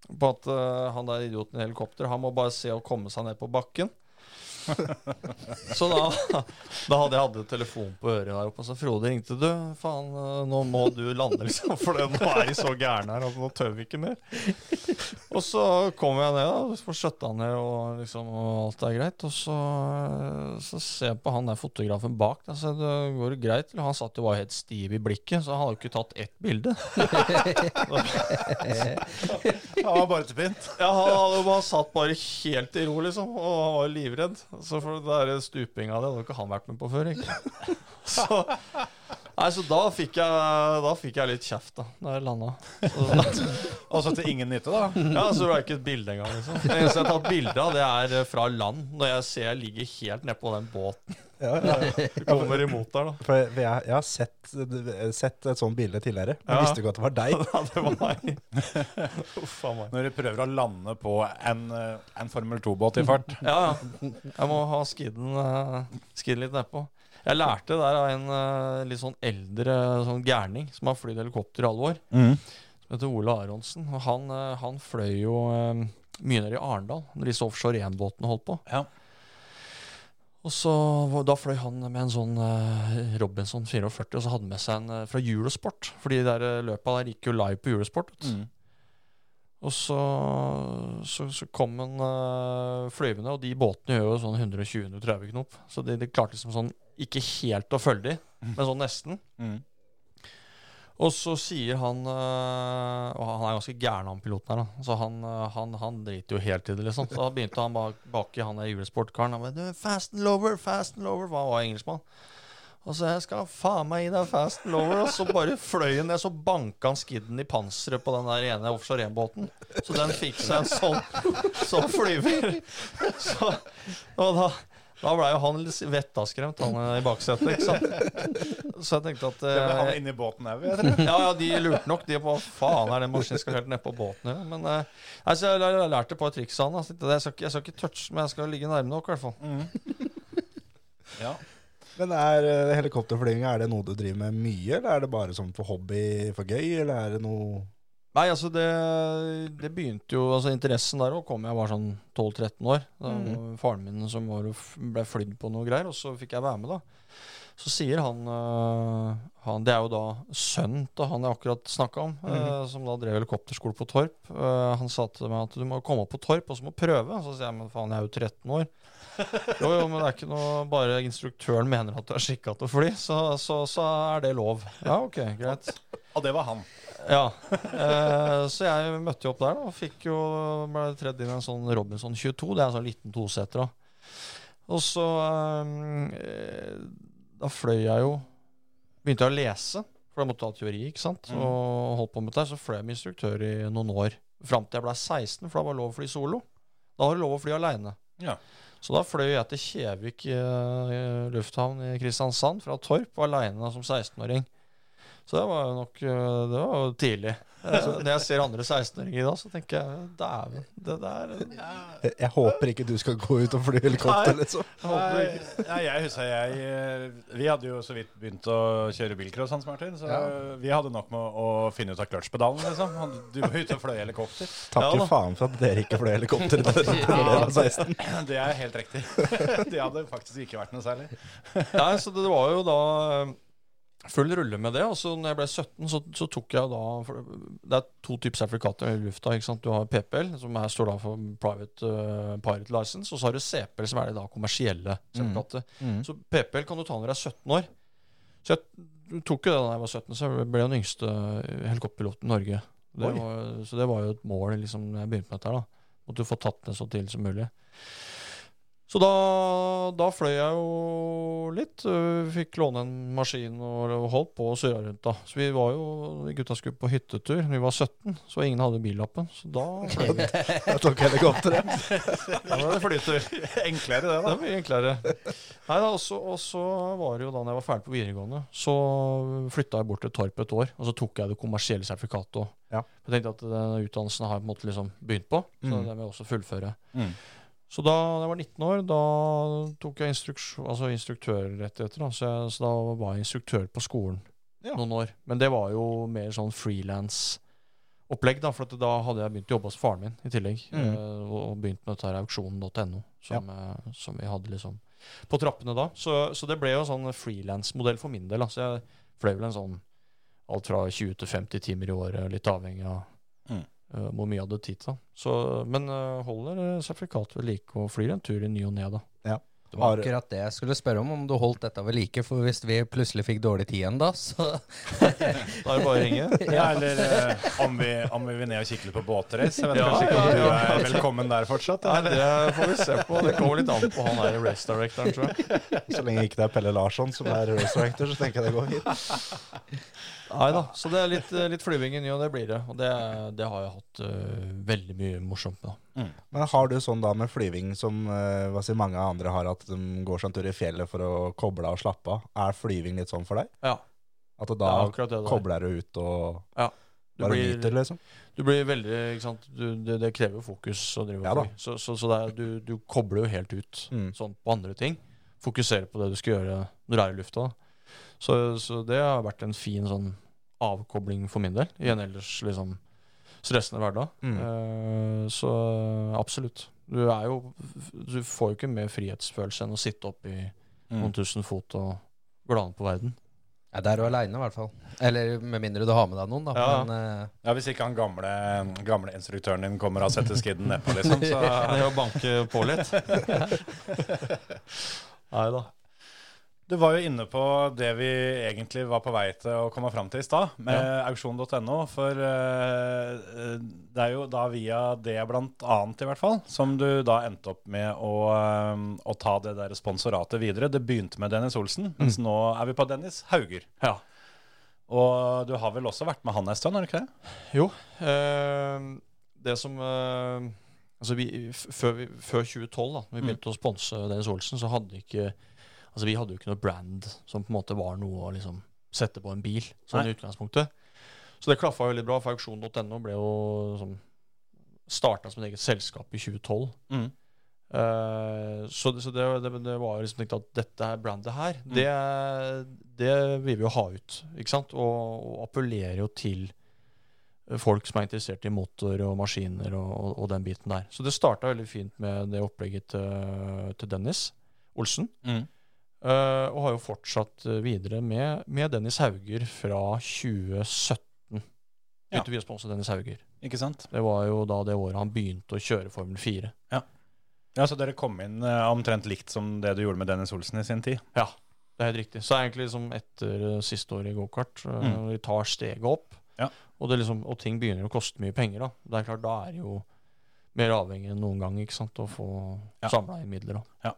På at uh, han der idioten i helikopter Han må bare se å komme seg ned på bakken. Så da, da hadde jeg hatt telefon på øret der oppe, og så Frode ringte du. Faen, nå må du lande, liksom, for det- nå er de så gærne her at nå tør vi ikke mer. Og så kom jeg ned, da, får skjøtta ned, og, liksom, og alt er greit. Og så, så ser jeg på han der fotografen bak. Da, så det går greit? Han satt jo bare helt stiv i blikket, så han hadde jo ikke tatt ett bilde. han var bare til pynt. Ja, han, hadde bare satt bare helt i ro, liksom, og han var livredd. Så for det der stupinga, det hadde ikke han vært med på før, Ikke? Så, nei, så da fikk jeg, da fikk jeg litt kjeft, da da jeg landa. Altså til ingen nytte, da. ja, så det var ikke et bilde engang. Liksom. Det eneste jeg har tatt bilde av, det er fra land, når jeg ser jeg ligger helt nedpå den båten. Ja, ja. Du kommer imot der, da. For jeg, jeg, har sett, sett et sånt bilde tidligere. Jeg Ja. visste ikke at det var deg. Ja, det var meg. Uff meg. Når du prøver å lande på en, eh, en Formel 2-båt i fart. Ja, ja. Jeg må ha skidden, uh, skidden litt nedpå. Jeg lærte det der av en eh, litt sånn eldre sånn gærning som har flydd helikopter i alle år. Som heter Ole Aronsen. Og han, eh, han fløy jo eh, mye nede i Arendal når disse offshore 1-båtene holdt på. Ja. Og så, Da fløy han med en sånn eh, Robinson 44, og så hadde han med seg en eh, fra Eurosport. For de der eh, løpa der gikk jo live på Eurosport. Mm. Og så, så, så kom han uh, flyvende, og de båtene gjør jo sånn 120-130 knop. Så de, de klarte liksom sånn ikke helt å følge de, men sånn nesten. Mm. Og så sier han øh, Og han er ganske gæren, han piloten her. da Så han, øh, han, han driter jo helt i det, liksom. Så da begynte han bak, bak i han julesportkaren. Han bare, Fast and lower, fast and lower. Hva var engelskmann. Og så jeg skal faen meg gi deg fast and lower. Og så bare fløy han ned, så banka han skidden i panseret på den der ene offshore 1-båten. Så den fikk seg en sånn, sånn flyver. Så, og da da blei jo han litt vettaskremt, han i baksetet. ikke sant? Så jeg tenkte at Det ble eh, han inne i båten òg, vet du. ja, ja, de lurte nok. De på hva faen er den maskinen skal helt nedpå båten ja. Men eh, altså, jeg har lært et par triks av han. Jeg, jeg, skal ikke, touche, men jeg skal ligge nærme nok, i hvert fall. Ja. Men er uh, helikopterflyginga er det noe du driver med mye, eller er det bare sånn for hobby, for gøy, eller er det noe Nei, altså det, det begynte jo Altså Interessen der òg kom jeg var sånn 12-13 år. Da mm. Faren min som ble flydd på noe greier, og så fikk jeg være med, da. Så sier han, øh, han Det er jo da sønnen til han jeg akkurat snakka om, øh, som da drev helikopterskole på Torp. Øh, han sa til meg at du må komme opp på Torp og så må prøve. Så sier jeg men faen, jeg er jo 13 år. Jo, jo, men det er ikke noe Bare instruktøren mener at du er skikka til å fly, så, så, så er det lov. Ja, ok, greit. Og det var han. Ja, eh, så jeg møtte jo opp der da, og fikk jo ble tredd inn en sånn Robinson 22. Det er en sånn liten toseter. Og så eh, Da fløy jeg jo Begynte jeg å lese, for jeg måtte ha teori, ikke sant. Og holdt på med det. Så fløy jeg med instruktør i noen år. Fram til jeg ble 16, for da var det lov å fly solo. Da var det lov å fly aleine. Ja. Så da fløy jeg til Kjevik eh, lufthavn i Kristiansand fra Torp aleine som 16-åring. Så det var jo nok eh, Det var jo tidlig. Så Når jeg ser andre 16-åringer i dag, så tenker jeg dæven, det der jeg, jeg håper ikke du skal gå ut og fly helikopter, liksom. Nei, nei, jeg husker jeg eh, Vi hadde jo så vidt begynt å kjøre bilcross, Hans Martin. Så Ja. vi hadde nok med å finne ut av clutchpedalen, liksom. Du var ute og fløy helikopter. Takk Ja faen for at dere ikke fløy helikopter da dere var 16. Det er helt riktig. Det hadde faktisk ikke vært noe særlig. Nei, så det var jo da eh, full rulle med det. Og så når jeg ble 17, så, så tok jeg da Det er to typer sertifikater i lufta. ikke sant? Du har PPL, som her står da for Private uh, Pirate License, og så har du CPL, som er det da kommersielle sertifikatet. Mm. Så PPL kan du ta når du er 17 år. Så jeg tok jo det da jeg var 17, så jeg ble den yngste helikopterpiloten i Norge. Det var, så det var jo et mål liksom, når jeg begynte med dette. da. Måtte jo få tatt det så tidlig som mulig. Så da, da fløy jeg jo litt. øh, Fikk låne en maskin og, holdt på og surra rundt. da. Så vi var jo, gutta skulle på hyttetur. Vi var 17, så ingen hadde billappen. Så da fløy vi. Jeg tok helikopteret. Da var det flytur. Enklere, det, Det da. Det mye enklere. Nei da, og så, og så var det jo da når jeg var ferdig på videregående, så flytta jeg bort til Torp et år. Og så tok jeg det kommersielle sertifikatet òg. Ja. Jeg tenkte at den utdannelsen har jeg på en måte liksom begynt på, så Mm. det vil jeg også fullføre. Mm. Så da jeg var 19 år, da tok jeg altså instruktørrettigheter. Da. Så, jeg, så da var jeg instruktør på skolen Ja. noen år. Men det var jo mer sånn frilans opplegg, da, for da hadde jeg begynt å jobbe hos faren min i tillegg. Mm. eh, og, og begynt med dette her auksjon.no, som, ja. som vi hadde liksom på trappene da. Så, så det ble jo sånn frilansmodell for min del. Da. Så jeg fløy vel en sånn alt fra 20 til 50 timer i året, litt avhengig av Mm. Eh, hvor mye jeg hadde tid til. Så, men eh, holder eh, sertifikatet ved like og flyr en tur i ny og ne, da. Det var akkurat det jeg skulle spørre om, om du holdt dette ved like. For hvis vi plutselig fikk dårlig tid igjen da, så Da er det bare å ringe. Ja, eller eh, om, vi, om vi vil ned og kikke litt på båtrace. Jeg vet Ja, kanskje ikke om ja, du ja. er velkommen der fortsatt? Nei, det får vi se på. Det kommer litt an på han der race directoren, tror jeg. Så lenge ikke det er Pelle Larsson som er race director, så tenker jeg det går fint. Nei da. Så det er litt, eh, litt flyving i ny, og det blir det. Og det, det har jeg hatt uh, veldig mye morsomt med. Mm. Men har du sånn da med flyving som uh, hva sier mange andre har, at de går seg en tur i fjellet for å koble av og slappe av? Er flyving litt sånn for deg? Ja. At da det det er. kobler du ut og Du bare blir- nyter, liksom? Du blir veldig ikke sant? Du, det, det krever fokus å drive og Ja da. fly. Så, så, så det er, du, du kobler jo helt ut Mm. sånn på andre ting. Fokuserer på det du skal gjøre når du er i lufta. da. Så, så det har vært en fin sånn avkobling for min del i en ellers liksom stressende hverdag. Mm. Uh, så absolutt. Du er jo Du får jo ikke mer frihetsfølelse enn å sitte oppe i Mm. noen tusen fot og glane på verden. ja, Der er du aleine, i hvert fall. Eller med mindre du har med deg noen, da. Ja. Men uh... Ja, Hvis ikke han gamle, gamle instruktøren din kommer og setter skidden nedpå, liksom. Så Det å banke på litt. Nei da. Du var jo inne på det vi egentlig var på vei til å komme fram til i stad, med auksjon.no. For eh, det er jo da via det, blant annet i hvert fall, som du da endte opp med å, eh, å ta det der sponsoratet videre. Det begynte med Dennis Olsen, mens nå er vi på Dennis Hauger. Ja. Og du har vel også vært med han en stund, har du ikke det? Jo. eh, det som eh, Altså, vi, før, vi, før 2012, da vi begynte å sponse Dennis Olsen, så hadde ikke Altså, vi hadde jo ikke noe brand som på en måte var noe å liksom sette på en bil, sånn i utgangspunktet. Så det klaffa veldig bra, for auksjon.no ble jo sånn Starta som et eget selskap i 2012. Mm. Uh, så så det, det, det var liksom tenkt at dette her brandet her, det, det vil vi jo ha ut. Ikke sant? Og, og appellerer jo til folk som er interessert i motor og maskiner og, og, og den biten der. Så det starta veldig fint med det opplegget til, til Dennis Olsen. Mm. Eh, og har jo fortsatt eh, videre med, med Dennis Hauger fra 2017. Ja. Begynte vi å sponse Dennis Hauger. Ikke sant? Det var jo da det året han begynte å kjøre Formel 4. Ja, Så dere kom inn uh, omtrent likt som det du gjorde med Dennis Olsen i sin tid? Ja, det er helt riktig. Så egentlig liksom etter uh, siste år i gokart, uh, Mm. vi tar steget opp, Ja. og, det liksom, og ting begynner å koste mye penger, da. Det er klart, da er jo mer avhengig enn noen gang, ikke sant, å få Ja. samla inn midler, da. Ja.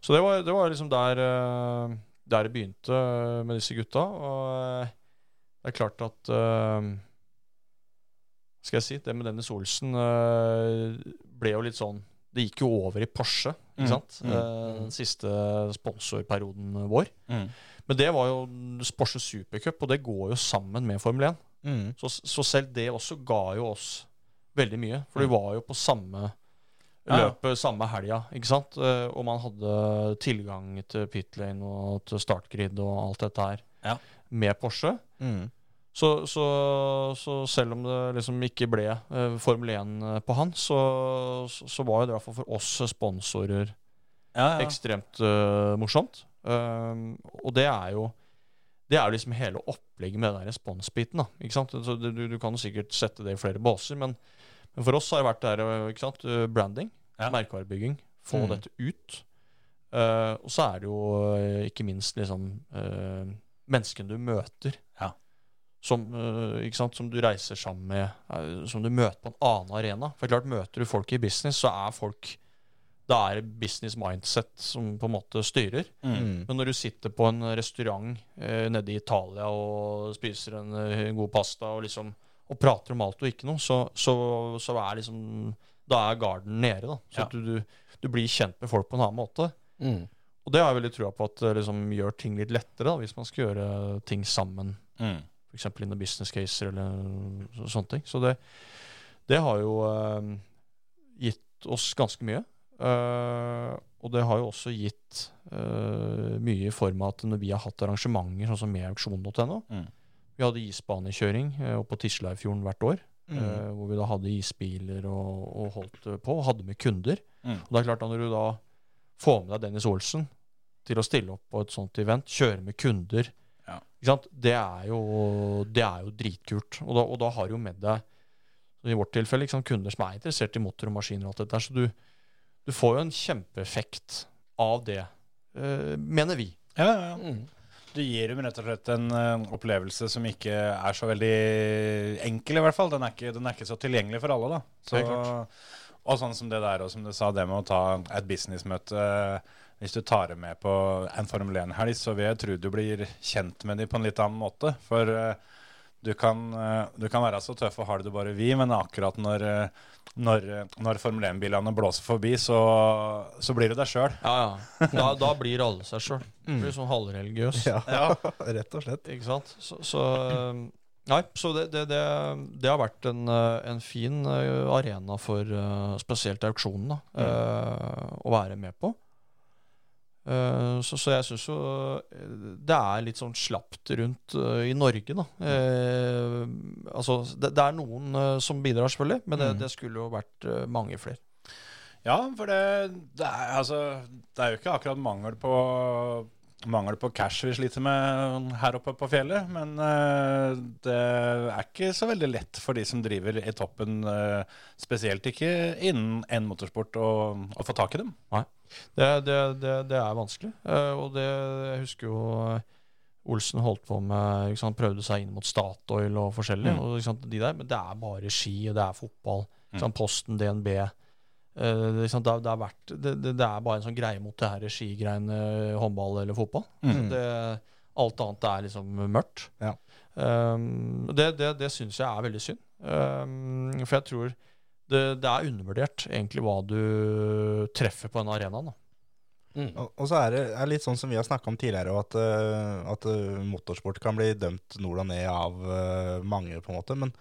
Så det var, det var liksom der, eh, der det begynte eh, med disse gutta, og eh, det er klart at Skal jeg si, det med Dennis Olsen ble jo litt sånn Det gikk jo over i Porsche, ikke Mm. sant? Mm. Den siste sponsorperioden vår. Mm. Men det var jo Porsche Supercup, og det går jo sammen med Formel 1. Mm. Så, så selv det også ga jo oss veldig mye. For vi var jo på samme Ja, ja. løpet samme helga, ikke sant? Eh, Og man hadde tilgang til pitlane og til startgrid og alt dette her Ja. med Porsche. Mm. Så, så, så selv om det liksom ikke ble eh, Formel 1 på han, så, så, var jo det i hvert fall for oss sponsorer Ja, ja. ekstremt uh, morsomt. Um, og det er jo Det er jo liksom hele opplegget med den responsbiten. da, ikke sant? Du, du- kan jo sikkert sette det i flere båser, men, men for oss har det vært det her, eh, ikke sant? eh, branding, Ja. merkevarebygging, få Mm. dette ut. Uh, og så er det jo ikke minst liksom uh, menneskene du møter. Ja. Som, sant? som du reiser sammen med, som du møter på en annen arena. For klart, møter du folk i business, så er folk Da er det business mindset som på en måte styrer. Mm. Men når du sitter på en restaurant nede i Italia og spiser en, en god pasta og liksom og prater om alt og ikke noe, så, så, så er liksom Da er garden nede, da. Så Ja. at du, du, du blir kjent med folk på en annen måte. mm. Og det har jeg veldig trua på at liksom gjør ting litt lettere, da, hvis man skal gjøre ting sammen. Mm. F.eks. innen business caser eller så, sånne ting. Så det, det har jo eh, gitt oss ganske mye. Eh, og det har jo også gitt eh, mye i form av at når vi har hatt arrangementer sånn som med auksjon.no Mm. Vi hadde isbanekjøring eh, oppe på Tisleifjorden hvert år. Mm. eh, hvor vi da hadde isbiler og, og holdt eh, på, og hadde med kunder. Mm. Og det er klart at Når du da får med deg Dennis Olsen til å stille opp på et sånt event, kjøre med kunder Ja. ikke sant? Det, er jo, det er jo dritkult. Og da, og da har du jo med deg i vårt tilfelle kunder som er interessert i motor og maskiner. og alt dette, Så du, du får jo en kjempeeffekt av det, eh, mener vi. Ja, ja, ja. Mm. Du gir dem rett og slett en eh, opplevelse som ikke er så veldig enkel, i hvert fall. Den er ikke, den er ikke så tilgjengelig for alle, da. Så, og sånn som det der, og som du sa, det med å ta et businessmøte eh, Hvis du tar dem med på en Formel 1-helg, så vil jeg tro du blir kjent med dem på en litt annen måte. For eh, du kan, eh, du kan være så tøff og hard du bare vil, men akkurat når, eh, når, når Formel 1-bilene blåser forbi, så, så blir du deg sjøl. Ja, ja. Da, da blir alle seg sjøl. Blir sånn halvreligiøs. Ja, rett og slett. Ikke sant? Så, så Nei, så det, det, det, det har vært en, eh, en fin eh, arena for eh, spesielt auksjonen da, mm. å være med på. Eh, så, så jeg syns jo eh, det er litt sånn slapt rundt eh, i Norge, da. Eh, altså, det, det er noen som bidrar, selvfølgelig, men det, Mm. det skulle jo vært mange flere. Ja, for det, det, er, altså, det er jo ikke akkurat mangel på Mangel på cash vi sliter med her oppe på fjellet, men det er ikke så veldig lett for de som driver i toppen, spesielt ikke innen en motorsport, å, å få tak i dem. Det, det, det, det er vanskelig. eh, og det jeg husker jo eh, Olsen holdt på med sant, Prøvde seg inn mot Statoil og forskjellig. Mm. Og, sant, de der, men det er bare ski, og det er fotball. Mm. sant, Posten, DNB. Uh, det, sant, det, det, har vært, det, det, det er bare en sånn greie mot det her skigreiene, håndball eller fotball. Mm. Det, alt annet er liksom mørkt. Ja. Um, det det, det syns jeg er veldig synd. Um, for jeg tror det, det er undervurdert egentlig hva du treffer på en arena. Da. Mm. Og, og så er det er litt sånn som vi har snakka om tidligere, at, eh, at eh, motorsport kan bli dømt nord og ned av eh, mange, på en måte. Men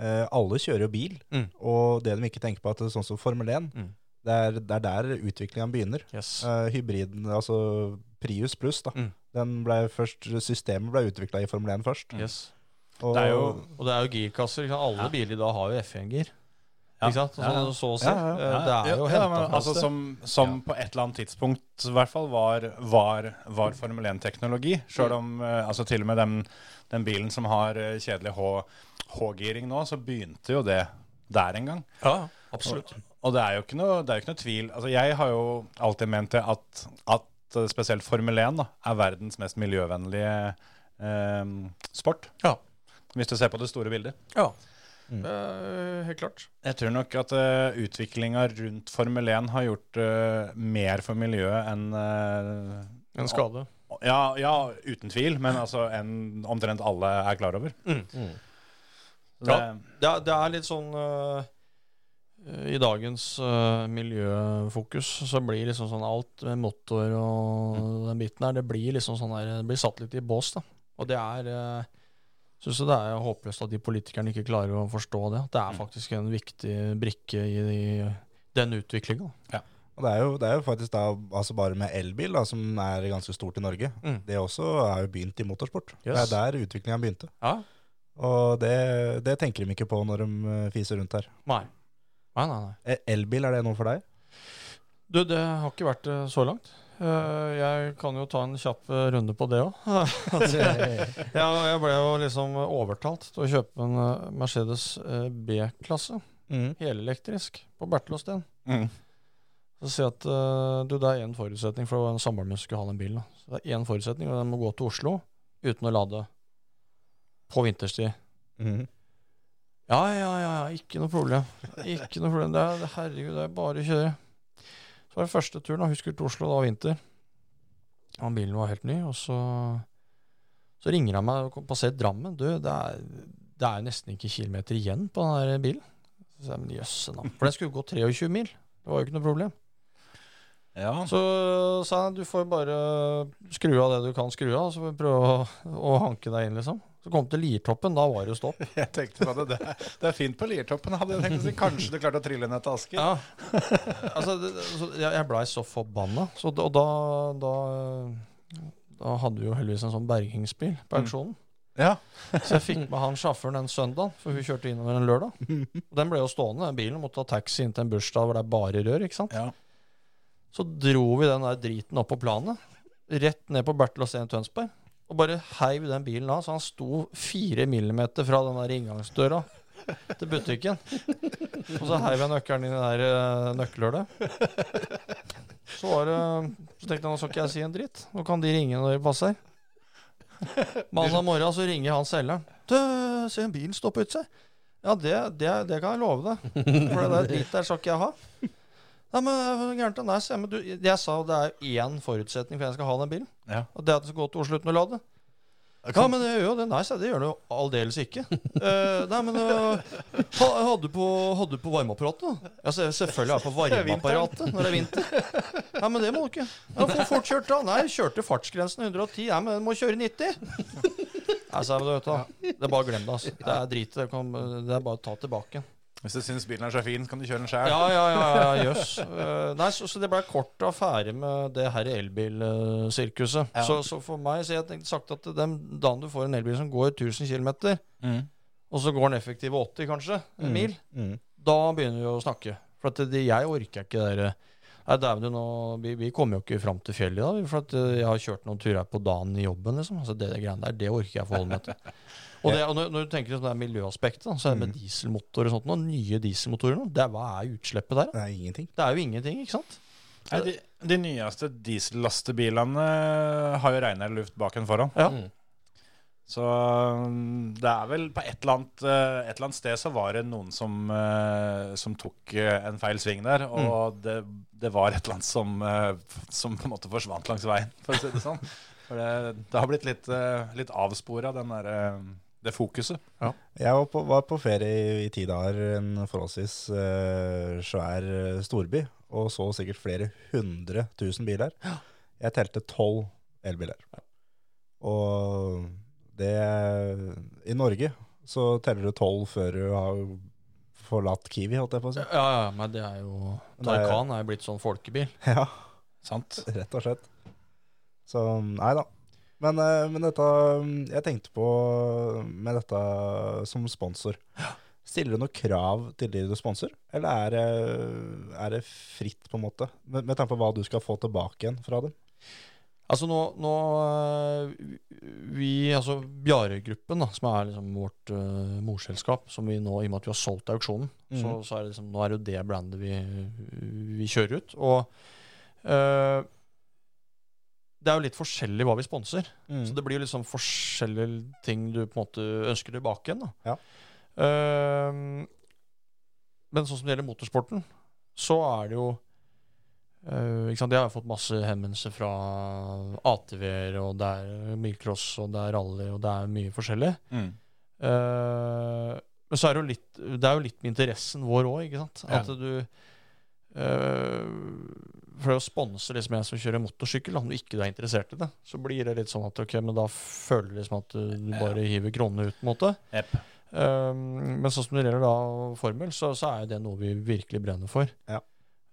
uh, alle kjører jo bil, Mm. og det de ikke tenker på, at det er sånn som Formel 1, Mm. det, er, det er der utviklinga begynner. Yes. Uh, hybriden, altså Prius pluss, da. Mm. Den ble først, systemet ble utvikla i Formel 1 først. yes. Og, Det er jo Og det er jo girkasser. Alle Ja. biler i dag har jo F1-gir. Ja. Ikke sant? Så, Ja, ja. så å si. Ja, ja, Eh, Det er jo ja, henta men, altså. Som, som på et eller annet tidspunkt i hvert fall var, var, var Formel 1-teknologi. Sjøl Mm. om eh, altså, til og med den, den bilen som har eh, kjedelig H- H-giring nå, så begynte jo det der en gang. Ja, absolutt. Og det er jo ikke noe, det er jo ikke noe tvil altså, Jeg har jo alltid ment det at, at spesielt Formel 1 da, er verdens mest miljøvennlige eh, sport. Ja. Hvis du ser på det store bildet. Ja. Mm. Eh, helt klart. Jeg tror nok at uh, utviklinga rundt Formel 1 har gjort uh, mer for miljøet enn uh, En skade. ja, ja, uten tvil, men altså enn omtrent alle er klar over. Mm. Mm. Det, det, Det, er, det er litt sånn uh, I dagens uh, miljøfokus så blir liksom sånn alt med motor og den biten der, det blir liksom sånn der, det blir satt litt i bås, da. Og det er uh, Syns det er håpløst at de politikerne ikke klarer å forstå det. At det er faktisk en viktig brikke i, i den utviklinga. Og det er, jo, det er jo faktisk da altså bare med elbil, da, som er ganske stort i Norge. Mm. Det også er jo begynt i motorsport. Det er der utviklinga begynte. Ja. Og det, det tenker de ikke på når de eh, fiser rundt her. Nei. Nei, nei, nei. Eh, Elbil, er det noe for deg? Du, det har ikke vært det så langt. Eh, jeg kan jo ta en kjapp eh, runde på det òg. ja, jeg ble jo liksom overtalt til å kjøpe en eh, Mercedes B-klasse, helelektrisk, på Bertelåsten. mm. Så si at du, det er én forutsetning for en samboer min skulle ha den bilen. Da. Så det er én forutsetning, og den må gå til Oslo uten å lade på vinterstid. Mm. Ja, ja, ja, ja, ikke noe problem. Ikke noe problem. Det er, herregud, det er bare å kjøre. Så var det første turen, da. Husker til Oslo, da vinter. Og bilen var helt ny. Og så, så ringer han meg og passerer Drammen. Du, det er, det er nesten ikke kilometer igjen på den der bilen. Så jeg, men jøsse navn. For den skulle gå 23 mil. Det var jo ikke noe problem. ja. Så sa han du får bare skru av det du kan skru av, så får vi prøve å, å hanke deg inn, liksom. Så kom til Liertoppen, da var det stopp. Jeg tenkte på det. Det er, det er fint på Liertoppen, hadde jeg tenkt å si. Kanskje du klarte å trille ned til Asker. Ja. altså, det, så jeg, jeg blei så forbanna. Så, og da, da, da hadde vi jo heldigvis en sånn bergingsbil på auksjonen. Ja. Så jeg fikk med han sjåføren den søndagen, for hun kjørte innover en lørdag. Og den ble jo stående, den bilen. Måtte ta taxi inn til en bursdag hvor det er bare rør. ikke sant? Ja. Så dro vi den der driten opp på planet, rett ned på Bertil Osten Tønsberg, og bare heiv den bilen av, så han sto fire millimeter fra den der inngangsdøra til butikken. Og så heiv jeg nøkkelen inn i det der eh, nøkkelhullet. Så Så tenkte jeg nå skal ikke jeg si en dritt. Nå kan de ringe når de passer. Mandag morgen så ringer han selgeren. Du, se en bil stå på. Ja, det, det, det kan jeg love deg. For det der dritt der skal ikke jeg ha. Nei, men er gærent? Nei, se, men du, jeg sa det er én forutsetning for at jeg skal ha den bilen. Ja. Og det er at det skal gå til Oslo uten å lade. Ja, men det gjør jo det. Nei, jeg, det gjør det jo aldeles ikke. uh, nei, men uh, Hadde du på, hadde på varmeapparatet? Ja, selvfølgelig har jeg på varmeapparatet når det er vinter. Nei, men det må du ikke. Ja, for fort kjørte da? Nei, kjørte fartsgrensen 110. Ja, men du må kjøre 90. Nei, sa jeg, vet du, det er bare å glemme det. altså. Det er drit. Det, kan, det er bare å ta tilbake. Hvis du syns bilen er så fin, kan du kjøre den sjøl. Ja, ja, ja, ja jøss. Eh, nei, så, så det ble kort affære med det her elbilsirkuset. Ja. Så, så for meg så jeg tenkte sagt at den dagen du får en elbil som går 1000 km, Mm. og så går den effektive 80 kanskje, en mil, Mm. da begynner vi å snakke. For at det, jeg orker ikke det derre Nei, dæven du, nå, vi, vi kommer jo ikke fram til fjellet i dag. For at eh, jeg har kjørt noen turer på dagen i jobben. liksom. Altså Det, det greiene der, det orker jeg forholde meg til. Og, det, og når, når du tenker sånn det miljøaspektet, så er det med dieselmotor og sånt, og nye dieselmotorer nå, det hva er utslippet der? Det er ingenting. Det er jo ingenting, ikke sant? Nei, de, de nyeste diesellastebilene har jo renere luft bak enn foran. Ja. Mm. Så um, det er vel på et eller annet, eh, et eller annet sted så var det noen som, eh, som tok eh, en feil sving der. Og det, det var et eller annet som, eh, som på en måte forsvant langs veien, for å si det sånn. For det, det har blitt litt, litt avspora, den der, eh, det fokuset. Ja. Jeg var på, var på ferie i, i ti dager, en forholdsvis uh, svær eh, storby, og så sikkert flere hundre tusen biler. Ja. Jeg telte tolv elbiler. Og det I Norge så teller du tolv før du har forlatt Kiwi, holdt jeg på å si. Ja, ja, men det er jo er- Taycan er jo blitt sånn folkebil. Ja, Sant? rett og slett. Så nei da. Men, eh, men dette Jeg tenkte på med dette som sponsor. Stiller du noe krav til de du sponser, eller er er det fritt, på en måte? Med, med tanke på hva du skal få tilbake igjen fra dem? Altså nå, nå øh, Vi, altså Bjare-gruppen, da, som er liksom vårt uh, morselskap, som vi nå, i og med at vi har solgt auksjonen, så, Mhm. så er det liksom, nå er det jo det brandet vi, vi kjører ut. Og øh, det er jo litt forskjellig hva vi sponser. Mm. Så det blir jo liksom forskjellige ting du på en måte ønsker tilbake igjen. Ja. Uh, men sånn som det gjelder motorsporten, så er det jo uh, ikke sant? Jeg har fått masse henvendelser fra ATV-er, og det er bilcross, og det er rally, og det er mye forskjellig. Mm. Uh, men så er det jo litt Det er jo litt med interessen vår òg, ikke sant? Ja. At du eh, For å sponse liksom en som kjører motorsykkel, om du ikke er interessert i det, så blir det litt sånn at ok, men da føler du liksom at du, bare hiver kronene ut, på en måte. Yep. Um, men sånn som det gjelder da formel, så, så er det noe vi virkelig brenner for. Ja.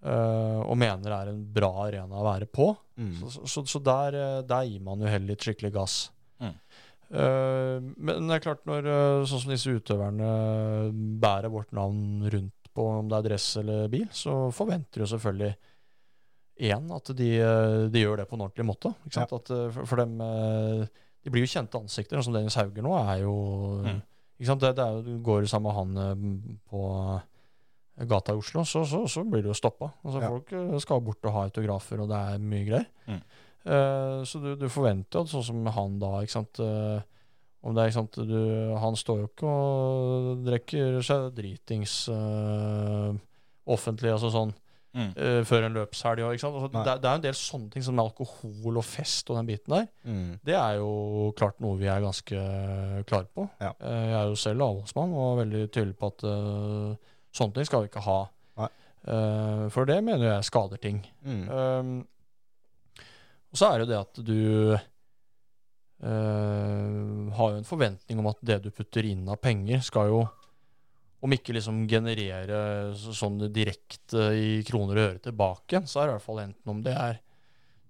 Uh, og mener er en bra arena å være på. Mm. Så, så, så, der, eh, der gir man jo heller litt skikkelig gass. Mm. Uh, men det er klart, når sånn som disse utøverne bærer vårt navn rundt på om det er dress eller bil, så forventer du selvfølgelig igjen at de, uh, de gjør det på en ordentlig måte. Sant? At, uh, for, for dem uh, De blir jo kjente ansikter. Som Dennis Hauger nå er jo Mm. Det, det er, går sammen med han uh, på gata i Oslo, så, så, så blir det jo stoppa. Altså, Ja. Folk uh, skal bort og ha autografer, og det er mye greier. Mm. Uh, så du, du forventer jo, sånn som han da, ikke sant eh, Om det er, ikke sant du, Han står jo ikke og drikker seg dritings uh, offentlig, altså sånn Mm. uh, før en løpshelg. Altså, det, det er en del sånne ting som alkohol og fest og den biten der. Mm. Det er jo klart noe vi er ganske klare på. Ja. Uh, Jeg er jo selv avholdsmann og er veldig tydelig på at sånne ting skal vi ikke ha. For det mener jeg skader ting. Mm. Um, og så er det jo det at du har jo en forventning om at det du putter inn av penger, skal jo om ikke liksom generere sånn direkte i kroner og øre tilbake, så er det i hvert fall enten om det er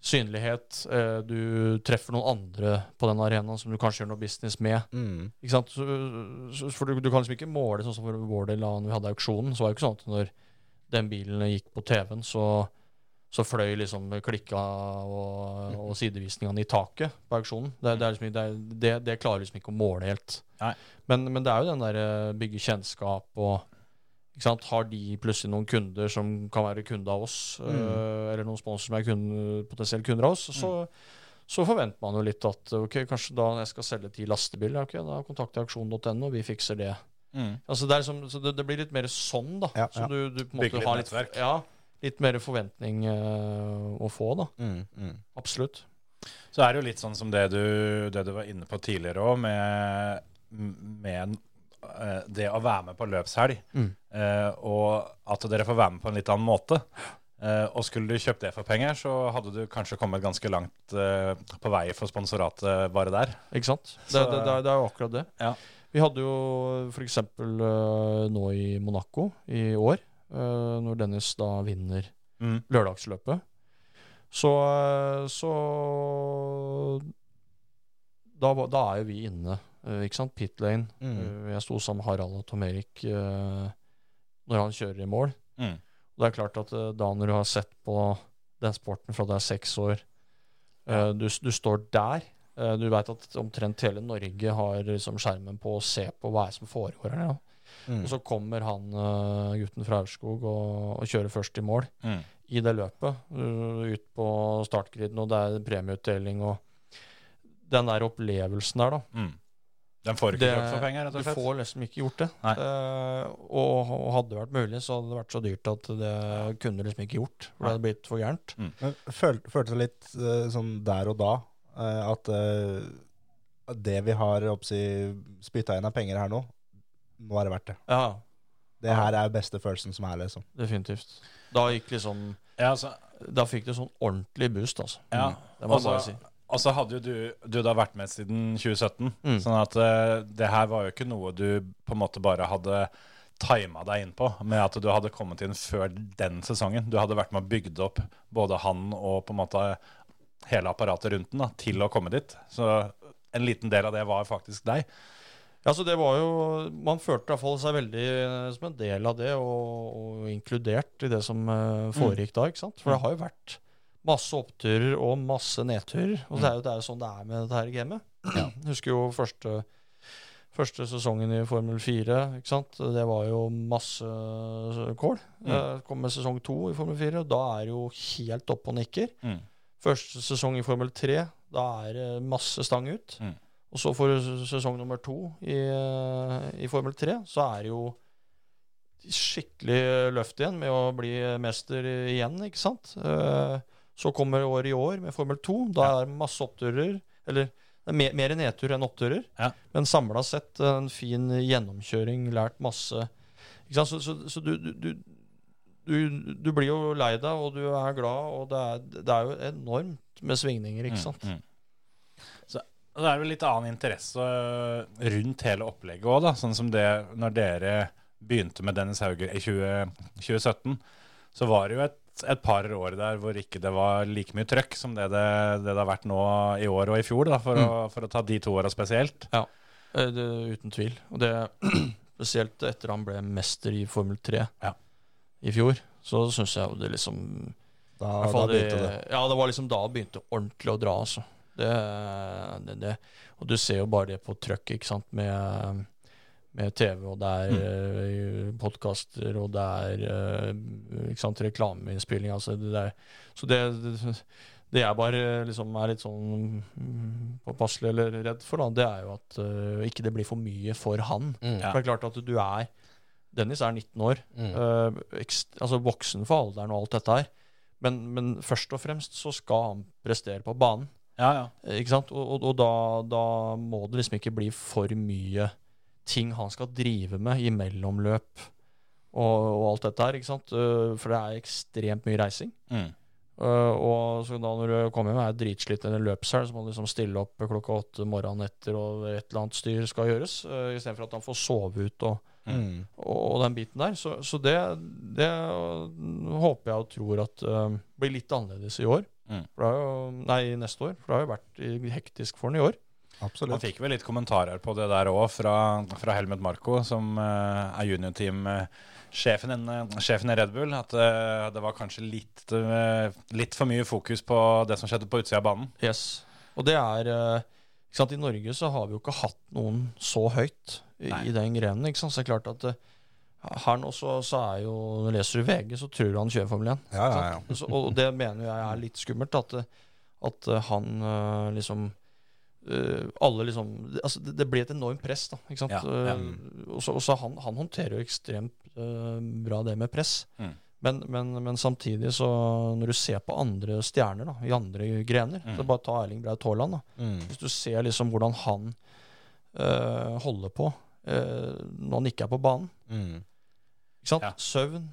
synlighet. Eh, du treffer noen andre på den arenaen som du kanskje gjør noe business med. Mm. Ikke sant? For du, du kan liksom ikke måle sånn som for vår del da vi hadde auksjonen. Så var det jo ikke sånn at når den bilen gikk på TV-en, så, så fløy liksom klikka og, og sidevisningene i taket på auksjonen. Det, det, er liksom, det, det, klarer liksom ikke å måle helt. Men, men det er jo den der eh, bygge kjennskap og? Har de plutselig noen kunder som kan være kunde av oss, eh, eller noen sponsorer som er kunde, potensielle kunder av oss, så, så forventer man jo litt at ok, kanskje da jeg skal selge ti lastebiler, ok, da kontakter jeg auksjon.no, og vi fikser det. Mm. Altså det, liksom, så det, det blir litt mer sånn, da. Ja, så ja. du, du på en måte har litt, nettverk. ja, litt mer forventning uh, å få, da. Mm. Mm. Absolutt. Så er det jo litt sånn som det du, det du var inne på tidligere òg, med, med eh, det å være med på løpshelg. Mm. Uh, og at dere får være med på en litt annen måte. Uh, og skulle du kjøpt det for penger, så hadde du kanskje kommet ganske langt på vei for sponsoratet bare der. Ikke sant? Det, Så- det, det, er- det er jo akkurat det. Ja. Vi hadde jo f.eks. Uh, nå i Monaco i år, når Dennis da vinner Mm. lørdagsløpet, så, eh, så da, da er jo vi inne, eh, ikke sant? Pit lane. Mm. Eh, jeg sto sammen med Harald og Tom Erik eh, når han kjører i mål. Mm. Og det er klart at eh, da når du har sett på den sporten fra du er seks år, eh, du, du står der, eh, du vet at omtrent hele Norge har liksom skjermen på å se på hva er som foregår her. Ja. Mm. Og så kommer han eh, gutten fra Aurskog og, og kjører først i mål Mm. i det løpet. uh, ut på startgriden, og det er premieutdeling og den der opplevelsen der, da. Mm. Den får du ikke kjøpt for penger, rett Du og slett. får liksom ikke gjort det. Eh, og, og hadde det vært mulig, så hadde det vært så dyrt at det kunne liksom ikke gjort. For det hadde blitt for gærent. Men føl, følte det litt uh, sånn der og da uh, at eh, at det vi har oppsi, spytta inn av penger her nå, nå er det verdt det. Ja, Det her er beste følelsen som er, liksom. definitivt. Da gikk liksom Ja, altså, Da fikk du sånn ordentlig boost, altså. ja. Det må Og jeg så bare si. og så hadde jo du, du da vært med siden 2017, Mm. sånn at uh, det her var jo ikke noe du på en måte bare hadde tima deg inn på, med at du hadde kommet inn før den sesongen. Du hadde vært med og bygd opp både han og på en måte hele apparatet rundt den da, til å komme dit. Så en liten del av det var faktisk deg. Ja, så det var jo Man følte i hvert fall seg veldig eh, som en del av det, og, og inkludert i det som eh, foregikk da. ikke sant? For det har jo vært masse oppturer og masse nedturer. Og det er jo, det er jo sånn det er med dette her gamet. Jeg husker jo første, første sesongen i Formel 4. ikke sant? Det var jo masse kål. Eh, Kom med sesong to i Formel 4, og da er det jo helt oppe og nikker. Mm. Første sesong i Formel 3, da er det masse stang ut. Mm. Og så for sesong nummer to i, i Formel 3, så er det jo skikkelig løft igjen med å bli mester igjen, ikke sant? Eh, Så kommer året i år med Formel 2. Da er det masse oppturer. Eller det er mer, mer nedtur enn oppturer. Ja. Men samla sett en fin gjennomkjøring, lært masse. Ikke sant? Så, så, så du, du, du, du, du blir jo lei deg, og du er glad, og det er, det er jo enormt med svingninger, ikke sant? Mm, mm. Så og det er jo litt annen interesse rundt hele opplegget òg, da. Sånn som det når dere begynte med Dennis Hauger i 20, 2017, så var det jo et, et par år der hvor ikke det var like mye trøkk som det det, det, det har vært nå i år og i fjor, da, for, å, for å ta de to åra spesielt. Ja, Det, uten tvil. Og det spesielt etter han ble mester i Formel 3 Ja. i fjor, så syns jeg jo det liksom Da, da begynte det. Ja, det var liksom da det begynte ordentlig å dra, altså. Det, det, det. Og du ser jo bare det på trøkk, ikke sant, med, med TV, og det er mm. podkaster, og det er eh, ikke sant, reklameinnspilling. Altså det der. Så det, det, jeg bare liksom er litt sånn mm, påpasselig eller redd for, da, det er jo at uh, ikke det blir for mye for han. Mm. For det er klart at du er Dennis er 19 år, Mm. uh, altså voksen for alderen og alt dette her. Men, men først og fremst så skal han prestere på banen. Ja, ja. Eh, Ikke sant? Og, og, og da, da må det liksom ikke bli for mye ting han skal drive med i mellomløp og, og alt dette her. ikke sant? Eh, For det er ekstremt mye reising. Mm. Uh, og så da når du kommer hjem og er dritslitt eller løpshelg, så må du liksom stille opp klokka åtte morgenen etter, og et eller annet styr skal gjøres, uh, istedenfor at han får sove ut og, Mm. og, og den biten der. Så, så det, det håper jeg og tror at uh, blir litt annerledes i år. Mm. For det har jo, nei, neste år. For det har jo vært hektisk for han i år. Man Han fikk vel litt kommentarer på det der òg, fra, fra Helmut Marko, som uh, er juniorteam-sjefen uh, sjefen i Red Bull, at uh, det var kanskje litt, litt for mye fokus på det som skjedde på utsida av banen. Yes. Og det er ikke sant, I Norge så har vi jo ikke hatt noen så høyt i, i den grenen. ikke sant, Så det er klart at her nå så, så er jo Leser du VG, så tror du han kjører Formel 1. Ja, ja, ja. Så, og det mener jeg er litt skummelt. At, at eh, han eh, liksom eh, alle liksom altså det, det blir et enormt press, da. Ikke sant? Og så- og så han, han håndterer jo ekstremt bra det med press. Mm. Men, men, men samtidig, så når du ser på andre stjerner da, i andre grener Mm. så Bare ta Erling Braut Haaland. Mm. Hvis du ser liksom hvordan han eh, holder på eh, når han ikke er på banen. Mm. Ikke sant? Ja. Søvn,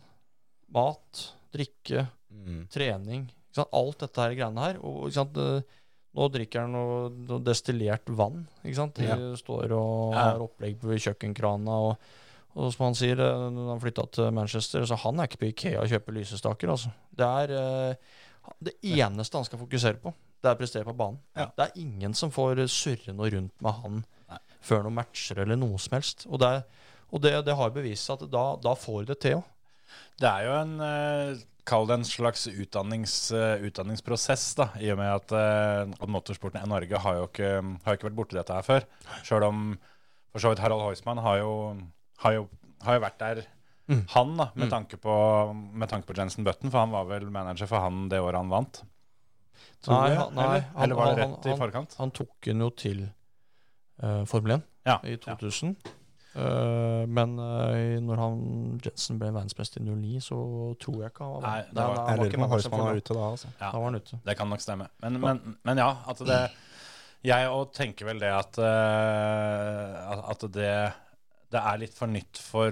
mat, drikke, Mm. trening. Ikke sant? Alt dette her greiene her. Og ikke sant? eh, nå drikker han noe, noe destillert vann. Ikke sant? De Ja. står og har opplegg på kjøkkenkrana. Og, og som han sier, eh, når han flytta til Manchester, så han er ikke på Ikea og kjøper lysestaker. Altså. Det er eh, det eneste han skal fokusere på. Det er å prestere på banen. Ja. Det er ingen som får surre noe rundt med han Nei. før noen matcher eller noe som helst. Og det, er- og det, det har bevist at da, da får det til. Det er jo en eh, Kall det en slags utdannings, eh, utdanningsprosess, da, i og med at, eh, at motorsporten i Norge har jo ikke, har ikke vært borti dette her før. Sjøl om for så vidt Harald Heusmann har jo, har jo, har jo vært der, Mm. han, da, med Mm. tanke på, med tanke på Jensen Button, for han var vel manager for han det året han vant. Tror Nei, han- nei, eller, han- eller var det han- i forkant? Han tok den jo til uh, Formel 1 Ja, i 2000. Eh, men uh, når han Jensen ble verdensmester i 09, så tror jeg ikke han var Nei, det var- da, Jeg lurer ikke på for var ute da, altså. Ja. Da var han ute. Det kan nok stemme. Men, men, men ja, at det Jeg òg tenker vel det at, eh, at- at det, det er litt for nytt for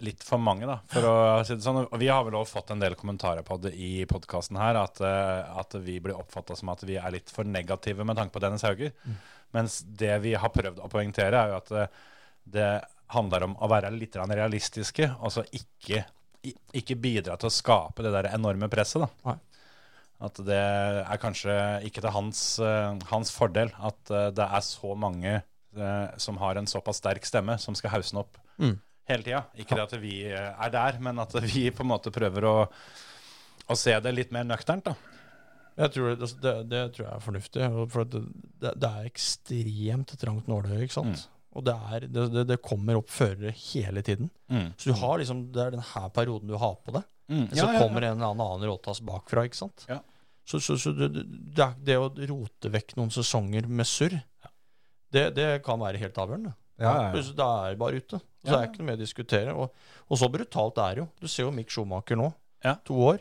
litt for mange, da, for å si det sånn. Og vi har vel òg fått en del kommentarer på det i podkasten her, at, eh, at vi blir oppfatta som at vi er litt for negative med tanke på Dennis Hauger. Mens det vi har prøvd å poengtere, er jo at eh, det handler om å være litt realistiske, altså ikke, ikke bidra til å skape det der enorme presset, da. At det er kanskje ikke til hans, eh, hans fordel at eh, det er så mange eh, som har en såpass sterk stemme, som skal hausse den opp Mm. hele tida. Ikke det at vi er der, men at vi på en måte prøver å, å se det litt mer nøkternt. da. Jeg tror det, det, det tror jeg er fornuftig. For det, det er ekstremt trangt nåløye, ikke sant. Mm. Og det, er, det, det, kommer opp førere hele tiden. Så du har liksom, det er denne perioden du har på det. Mm. Så kommer en eller annen råtass bakfra, ikke sant. Ja. Så, så, så det, det, å rote vekk noen sesonger med surr, det, det kan være helt avgjørende. Ja, ja, ja. Det er bare ute. Så Ja, det er ikke noe mer å diskutere. Og, og så brutalt er det jo. Du ser jo Mick Schumacher nå. Ja. To år.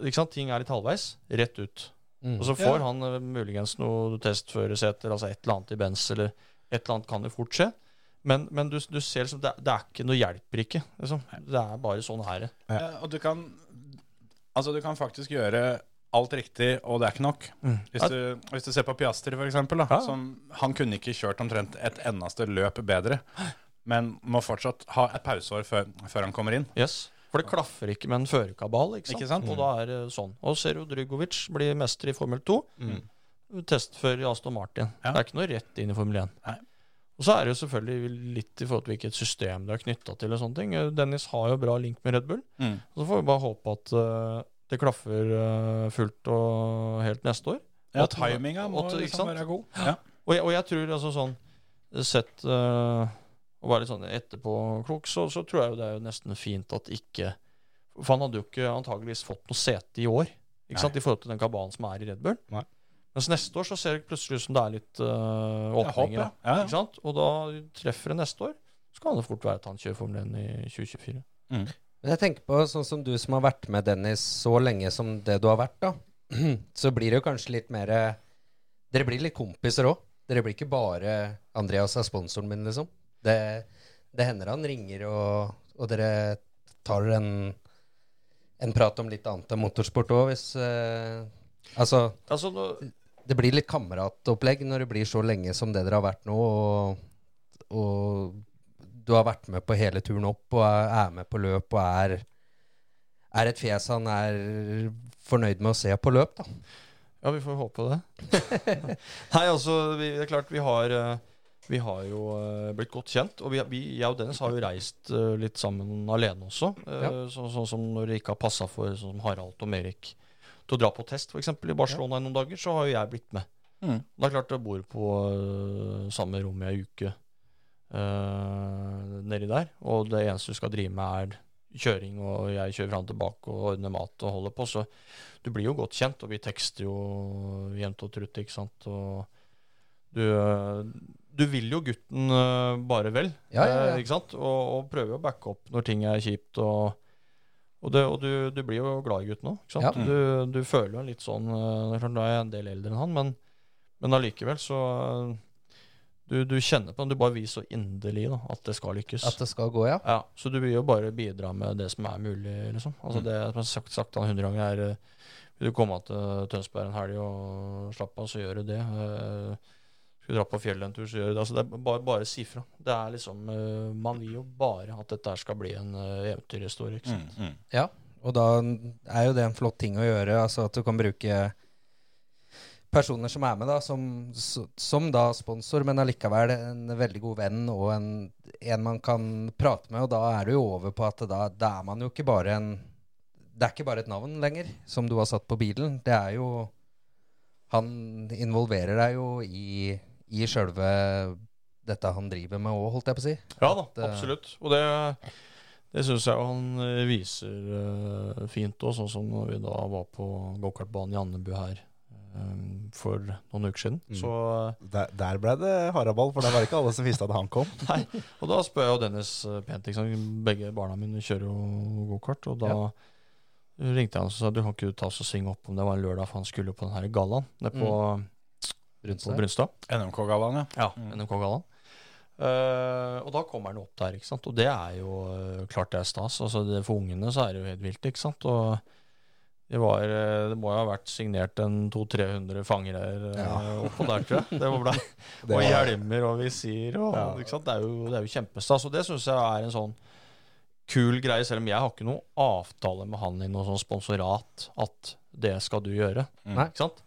Ikke sant? Ting er litt halvveis. Rett ut. Mm. Og så får Ja. han eh, muligens noe testførerseter, altså et eller annet i Benz, eller et eller annet kan jo fort skje. Men, men du, du ser liksom, det, er- det er ikke noe hjelper ikke. Liksom. Det er bare sånn her. Ja, og du kan Altså, du kan faktisk gjøre alt riktig, og det er ikke nok. Hvis du, hvis du ser på Piastri, for eksempel, da, Ja. som, han kunne ikke kjørt omtrent et eneste løp bedre, men må fortsatt ha et pauseår før, før han kommer inn. Yes. For det klaffer ikke med en førerkabal. Ikke sant? Ikke sant? Og da er det sånn. Og Zero Drugovic blir mester i Formel 2. Testfører i Aston Martin. Ja. Det er ikke noe rett inn i Formel 1. Nei. Og så er det jo selvfølgelig litt i forhold til hvilket system du er knytta til. og sånne ting. Dennis har jo bra link med Red Bull. Mm. Så får vi bare håpe at uh, det klaffer uh, fullt og helt neste år. Ja, At- timinga må at- liksom være god. Ja. Og jeg, og jeg tror altså sånn Sett uh, å være litt sånn etterpåklok, så, så tror jeg jo det er jo nesten fint at ikke For han hadde jo ikke antageligvis fått noe sete i år, ikke Nei. sant, i forhold til den kabalen som er i Red Bull. Nei. Mens neste år så ser det plutselig ut som det er litt uh, åpninger. håper, ja. Ja, Ikke sant? Og da treffer det neste år, så kan det fort være at han kjører Formel 1 i 2024. Men jeg tenker på sånn som du som har vært med Dennis så lenge som det du har vært, da. Så blir det jo kanskje litt mer Dere blir litt kompiser òg. Dere blir ikke bare Andreas er sponsoren min, liksom. Det, det hender han ringer, og, og dere tar en, en prat om litt annet enn motorsport òg, hvis uh, Altså, Altså, det blir litt kameratopplegg når det blir så lenge som det dere har vært nå, og, og du har vært med på hele turen opp og er, er med på løp og er, er et fjes han er fornøyd med å se på løp, da. Ja, vi får håpe det. Nei, altså, vi, det er klart vi har eh, Vi har jo eh, blitt godt kjent. Og vi, vi, jeg og Dennis har jo reist eh, litt sammen alene også. Ja. så, sånn som når det ikke har passa for sånn som Harald og Erik til å dra på test, f.eks. i Barcelona i noen dager, så har jo jeg blitt med. Mm. Det er klart jeg bor på eh, samme rom i ei uke uh, nedi der. Og det eneste du skal drive med, er kjøring, og jeg kjører fram og tilbake og ordner mat og holder på. Så du blir jo godt kjent, og vi tekster jo jevnt og trutt, ikke sant. Og du, eh, du vil jo gutten bare vel, Ja, ja, ja. eh, ikke sant. Og, og prøver å backe opp når ting er kjipt. og og, det, og du, du blir jo glad i gutten òg. Ja. Du, du føler jo litt sånn eh, det er klart, Da er jeg en del eldre enn han, men, men allikevel så eh, du, du kjenner på den. Du bare vil så inderlig da, at det skal lykkes. At det skal gå, ja. Ja, Så du vil jo bare bidra med det som er mulig, liksom. Altså Det som jeg har sagt, sagt han hundre ganger, er eh, Vil du komme til Tønsberg en helg og slappe av, så gjør du det. Eh, Skal du dra på fjellet en tur, så gjør du det. Altså det er bare, bare si fra. Det er liksom eh, Man vil jo bare at dette skal bli en eh, eventyrhistorie. ikke sant? Mm, mm. Ja, og da er jo det en flott ting å gjøre. Altså at du kan bruke personer som er med, da, som, som da sponsor, men allikevel en veldig god venn og en, en man kan prate med. Og da er det jo over på at da, da er man jo ikke bare en Det er ikke bare et navn lenger, som du har satt på bilen. Det er jo Han involverer deg jo i, i sjølve dette han driver med òg, holdt jeg på å si. Ja da, At, absolutt. Og det, det syns jeg han eh, viser uh, fint òg, sånn som når vi da var på gokartbanen i Andebu her eh, for noen uker siden. Mm. Så Der, der ble det haraball, for det var ikke alle som visste at han kom. Nei, og da spør jeg jo Dennis eh, pent. liksom. Begge barna mine kjører jo gokart. Og da ringte jeg han og sa du kan ikke du ta oss og synge opp om det var en lørdag, for han skulle jo på den her gallaen nede på, på Brunstad. Brunstad. NMK-gallaen, ja. Ja, Mm. NMK-gallaen. Uh, og da kommer han opp der, ikke sant. Og det er jo uh, klart det er stas. Altså det, for ungene så er det jo helt vilt, ikke sant. Og det var eh, Det må jo ha vært signert en 200-300 fangere uh, oppå der, tror jeg. Det var Det og var- hjelmer og visir og Ja. ikke sant? Det er jo, det er jo kjempestas. Og det syns jeg er en sånn kul greie, selv om jeg har ikke noen avtale med han i noe sånn sponsorat at det skal du gjøre. Mm. Ikke sant?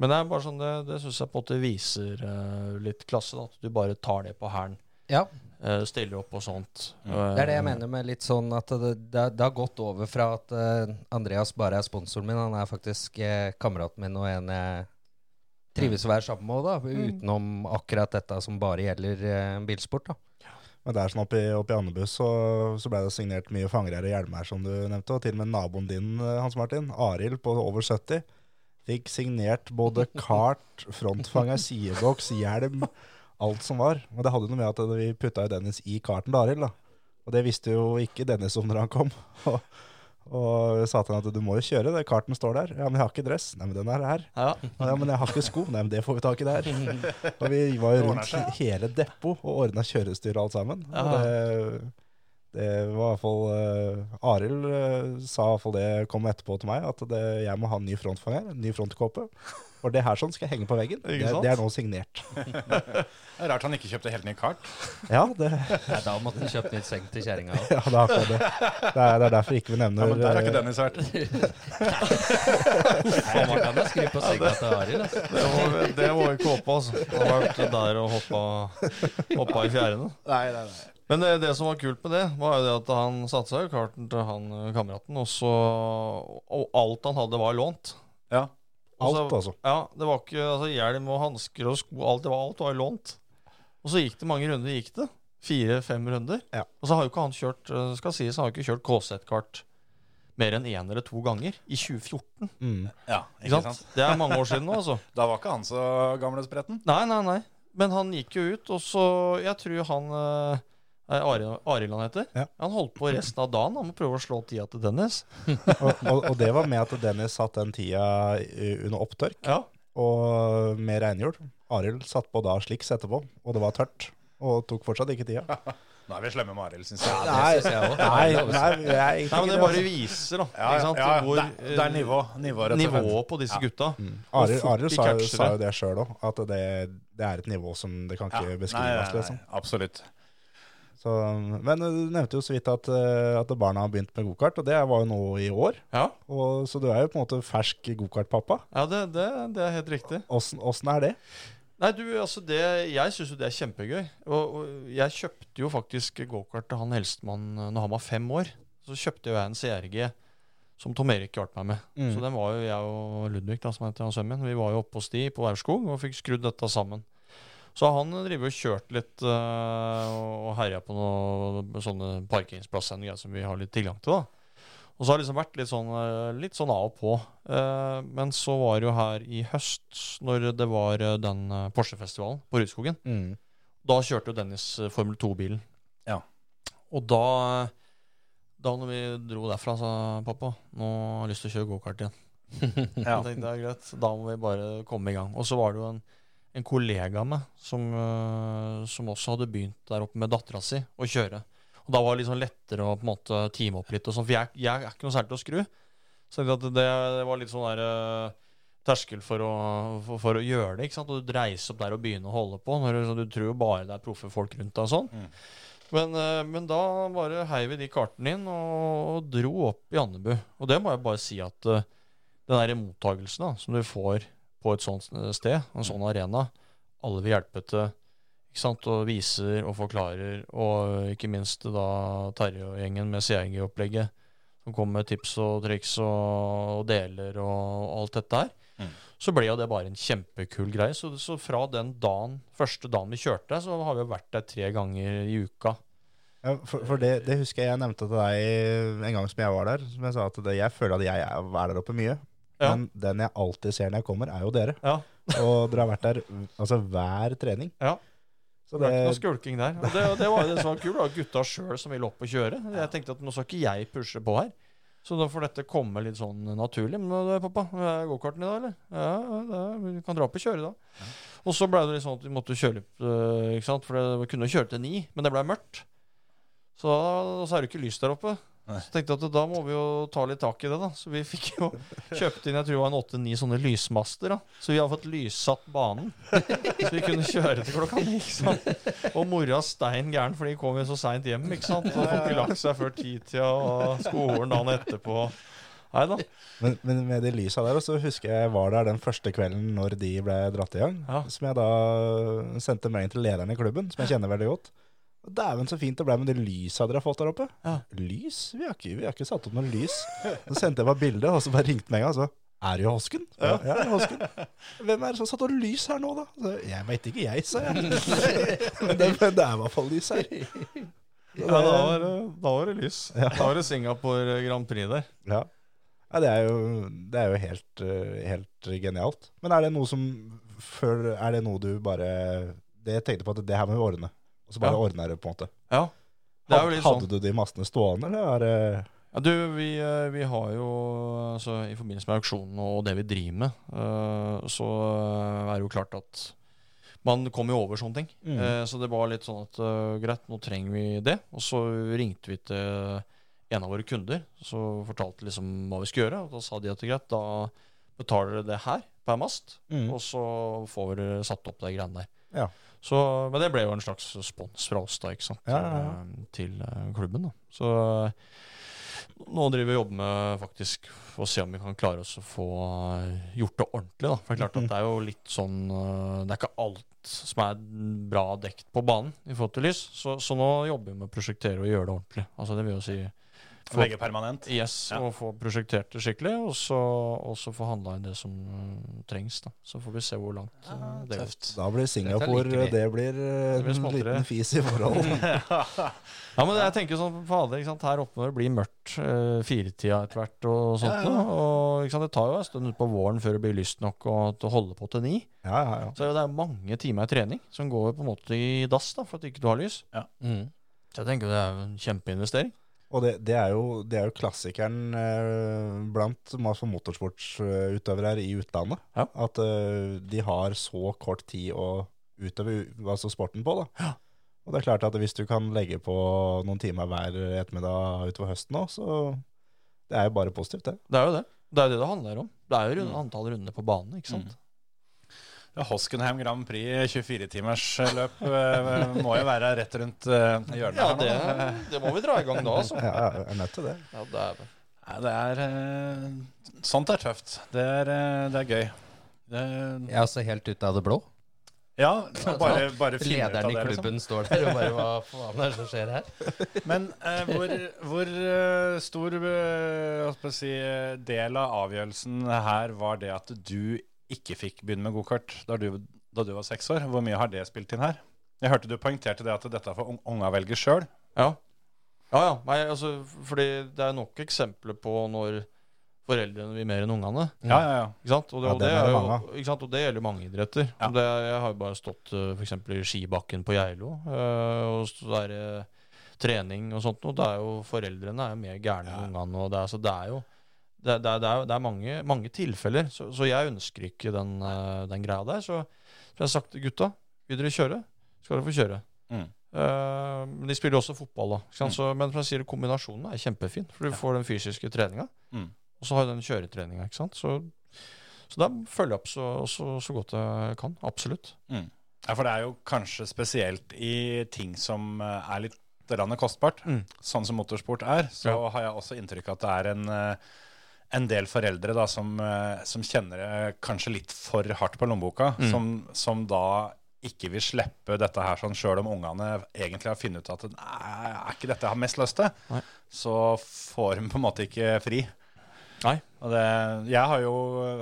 Men det er bare sånn, det, det syns jeg på en måte viser uh, litt klasse. Da, at du bare tar det på hælen. Ja, Uh, stiller opp og sånt. Mm. Det er det jeg mener med litt sånn at det, det, det har gått over fra at Andreas bare er sponsoren min. Han er faktisk kameraten min og en jeg trives å være sammen med, da, utenom akkurat dette som bare gjelder bilsport. da. Men det er sånn oppe i, oppe i Andebu så, så ble det signert mye fangere og hjelmer, som du nevnte. Og til og med naboen din, Hans Martin, Arild på over 70, fikk signert både kart, frontfanger, sideboks, hjelm, alt som var. Og det hadde noe med at vi putta Dennis i karten til Arild, da. Og det visste jo ikke Dennis om når han kom. Og, og sa til han at du må jo kjøre, det karten står der. Ja, men jeg har ikke dress. Nei, men den er her. Ja. Ja, men jeg har ikke sko. Nei, men det får vi tak i der. Og vi var jo rundt hele depot og ordna kjørestyr og alt sammen. Og det, det var i hvert fall uh, Arild uh, sa i hvert fall det kom etterpå til meg, at det, jeg må ha en ny frontfanger, en ny frontkåpe. Og det her sånn skal henge på veggen. Det, det er nå signert. Det er rart han ikke kjøpte helt ny kart. Ja, det, Nei, da måtte han kjøpe nytt seng til kjerringa òg. ja, det, er akkurat det. Det, er, det er derfor ikke vi Ja, nevner men der har ikke eh, Dennis vært. Man kan jo skru på senga til Arild. Altså. Det må, det må vi ikke håpe, altså. Han har vært der og hoppa, hoppa i fjærene. Nei, nei, nei. Men det, det som var kult med det, var jo det at han satte seg i karten til han eh, kameraten, og så Og alt han hadde, var lånt. Ja. alt, så- altså. Ja, det var ikke altså, hjelm og hansker og sko, alt, det var, alt var lånt. Og så gikk det mange runder, gikk det. Fire-fem runder. Ja. Og så har jo ikke han kjørt eh, skal sies, han har jo ikke kjørt KZ-kart mer enn én eller to ganger i 2014. Mm. Ja, Ikke sant? sant? Det er mange år siden nå, altså. Da var ikke han så gamle spretten. Nei, nei, nei. Men han gikk jo ut, og så Jeg tror han eh, Arild Arild han heter. Ja. Han holdt på resten av dagen han må prøve å slå tida til Dennis. Og, og, og det var med at Dennis satt den tida under opptørk. Ja. og med regnhjul. Arild satt på da sliks etterpå, og det var tørt. Og tok fortsatt ikke tida. Nå er vi slemme med Arild, syns jeg. Jeg. Nei, nei, jeg er Nei, men det bare altså. viser, da. Ja, ikke sant? ja, Hvor, det, det er nivå. nivå rett og nivået på disse gutta. Mm. Arild, sa, sa jo det sjøl òg, at det, det er et nivå som det kan ikke Ja. beskrives. Nei, nei, Liksom. absolutt. Så, men du nevnte jo så vidt at, eh, at barna har begynt med gokart, og det var jo nå i år. Ja, Og, så du er jo på en måte fersk gokartpappa. ja det, det, det er helt riktig. Åssen er det? Nei, du, altså det, Jeg syns jo det er kjempegøy. Og, og jeg kjøpte jo faktisk gokart til han eldstemann når han var fem år. Så kjøpte jo jeg en CRG som Tom Erik hjalp meg med. Mm. Så den var jo jeg og Ludvig, da, som heter han sønnen min, vi var jo oppe hos de på Aurskog og fikk skrudd dette sammen. Så han driver og kjørt litt øh, og herja på noen sånne parkeringsplasser som vi har litt tilgang til. da. Og så har det liksom vært litt sånn, øh, litt sånn av og på. Eh, men så var det jo her i høst, når det var den Porsche-festivalen på Rudskogen, Mm. da kjørte jo Dennis Formel 2-bilen. Ja. Og da, da når vi dro derfra, sa pappa nå har jeg lyst til å kjøre gokart igjen. Ja. Jeg tenkte det er greit, da må vi bare komme i gang. Og så var det jo en, en kollega av meg som, øh, som også hadde begynt der oppe med dattera si å kjøre. Og da var det liksom lettere å på en måte time opp litt og sånt, for jeg, jeg er ikke noe særlig til å skru. Så det, det var litt sånn der øh, terskel for å, for, for å gjøre det. ikke sant? Og du reiser opp der og begynner å holde på. Når du, du tror jo bare det er proffe folk rundt deg og sånn. Mm. Men, øh, men da bare heiv vi de kartene inn og, og dro opp i Andebu. Og det må jeg bare si at den der mottagelsen da, som du får på et sånt sted, en sånn arena, alle vil hjelpe til, ikke sant, og viser og forklarer, og ikke minst da Terje og gjengen med CIG-opplegget, som kommer med tips og triks og, og deler og alt dette her, Mm. så ble jo det bare en kjempekul greie. Så, så fra den dagen, første dagen vi kjørte, så har vi jo vært der tre ganger i uka. Ja, for for det, det husker jeg jeg nevnte til deg en gang som jeg var der. Som jeg sa at det, jeg føler at jeg er, er der oppe mye. Ja. Men den jeg alltid ser når jeg kommer, er jo dere. Ja. Og dere har vært der altså hver trening. Ja. Så Det det, var ikke noe skulking der. Og det, og det var det som var kult. var Gutta sjøl som ville opp og kjøre. Jeg tenkte at nå skal ikke jeg pushe på her. Så da får dette komme litt sånn naturlig. Men det, pappa, er gokarten i dag, eller? Ja, det vi kan dra opp og kjøre da. Og så ble det litt sånn at vi måtte kjøre litt, øh, ikke sant? For det, vi kunne kjøre til ni, men det ble mørkt. Så så er det ikke lys der oppe. Så tenkte jeg at da må vi jo ta litt tak i det, da. Så vi fikk jo kjøpt inn jeg tror det var en åtte-ni sånne lysmaster. da Så vi har fått lyssatt banen. Så vi kunne kjøre til klokka ni. ikke sant? Og mora stein gæren, for de kom jo så seint hjem. ikke sant? Og får ikke lagt seg før titida, og skolen dagen etterpå. Nei da. men, men med de lysa der, så husker jeg var der den første kvelden når de ble dratt i gang. Ja. Som jeg da sendte melding til lederen i klubben, som jeg kjenner veldig godt. Dæven, så fint det ble med de lysa dere har fått der oppe. Ja. Lys? Vi har, ikke, vi har ikke satt opp noe lys. Så sendte jeg meg bilde, og så bare ringte meg en gang. så er det jo Hosken? Ja, ja det er Hosken. Hvem er det som satt og lys her nå, da? Så, jeg veit ikke, jeg, sa jeg. Men det, men det er i hvert fall lys her. Ja, da var, det- da var det lys. Da var det Singapore Grand Prix der. Ja, ja det, er jo, det er jo helt, helt genialt. Men er det noe som før, Er det noe du bare Det tenkte på at det her må vi ordne. Og så bare Ja. ordner det på en måte. Ja. Hadde sånn. du de mastene stående, eller er det Ja, du, vi, eh, vi har jo altså, I forbindelse med auksjonen og det vi driver med, uh, så eh, er det jo klart at man kommer jo over sånne ting. Mm. Uh, Så det var litt sånn at uh, greit, nå trenger vi det. Og så ringte vi til en av våre kunder, så fortalte liksom hva vi skulle gjøre. Og da sa de at greit, da betaler dere det her per mast, Mm. og så får dere satt opp de greiene der. Ja. Så, men det ble jo en slags spons fra oss da, ikke sant, Ja, ja, ja. eh, til eh, klubben. da. Så eh, nå driver vi og jobber med faktisk å se om vi kan klare oss å få gjort det ordentlig. da. For det er klart at det er jo litt sånn Det er ikke alt som er bra dekt på banen i forhold til lys. Så, så nå jobber vi med å prosjektere og gjøre det ordentlig. Altså det vil jo si Legge permanent. Yes, Ja. og få prosjektert det skikkelig, og så, og så få handla inn det som eh, trengs. da. Så får vi se hvor langt ja, det går. Da blir Singapore. Det blir eh, Det blir en liten fis i forhold. Ja, men jeg tenker sånn, fader, ikke sant? Her oppe når det blir mørkt uh, firetida etter hvert og sånt Ja, ja. og ikke sant? Det tar jo en stund utpå våren før det blir lyst nok og, til å holde på til ni. Ja, ja, ja. Så det er mange timer trening som går på en måte i dass da, for at ikke du har lys. Mm. Så jeg tenker det er en kjempeinvestering. Og det, det, er jo, det er jo klassikeren eh, blant altså motorsportsutøvere i utlandet. Ja. At eh, de har så kort tid å utøve altså sporten på. da. Og det er klart at hvis du kan legge på noen timer hver ettermiddag utover høsten òg, så det er jo bare positivt, det. Det er jo det. Det er jo det det handler om. Det er jo rund, antall runder på banen, ikke sant? Ja, Hoskenheim Grand Prix 24-timersløp eh, må jo være rett rundt eh, hjørnet Ja, her nå. det, det må vi dra i gang da, altså. Ja, jeg er nødt til det. Ja, dæven. Nei, det er eh, Sånt er tøft. Det er, det er gøy. Det, Ja, altså helt ut av det blå. ja, bare, bare finne ut av Lederen i det, liksom. klubben står der og bare Hva faen er det som skjer her? Men eh, hvor, hvor stor si, del av avgjørelsen her var det at du ikke fikk begynne med gokart da, du- da du var seks år? Hvor mye har det spilt inn her? Jeg hørte du poengterte det at dette er for ung- unga velger sjøl. Ja. Ja, ja. Nei, altså, fordi det er nok eksempler på når foreldrene vil mer enn ungene. Ja, ja, ja. Ikke sant? Og det, Ja, og det, det jo, ikke sant? Og det gjelder jo mange idretter. Ja. Det, jeg har jo bare stått uh, f.eks. i skibakken på Geilo, øh, og så er det trening og sånt. noe. det er jo foreldrene er jo mer gærne enn ungene. Og det, er, så det er jo det, det, det er, det er mange, mange tilfeller. Så, så jeg ønsker ikke den, øh, den greia der. Så, så jeg har sagt gutta vil dere kjøre, skal dere få kjøre. Mm. Uh, men de spiller også fotball, da. Mm. Så, men som jeg sier, kombinasjonen er kjempefin. For du får den fysiske treninga, Mm. og så har du den kjøretreninga. Så, så da følger jeg opp så, så, så godt jeg kan. Absolutt. Ja, For det er jo kanskje spesielt i ting som eh, er litt kostbart, Mm. sånn som motorsport er, så Ja. har jeg også inntrykk av at det er en, eh, en del foreldre da, som, eh, som kjenner det kanskje litt for hardt på lommeboka, Mm. som, som da ikke vil slippe dette her sånn, sjøl om ungene egentlig har funnet ut at nei, er ikke dette jeg har mest lyst til, Nei. så får de på en måte ikke fri. Nei. Og det, jeg har jo,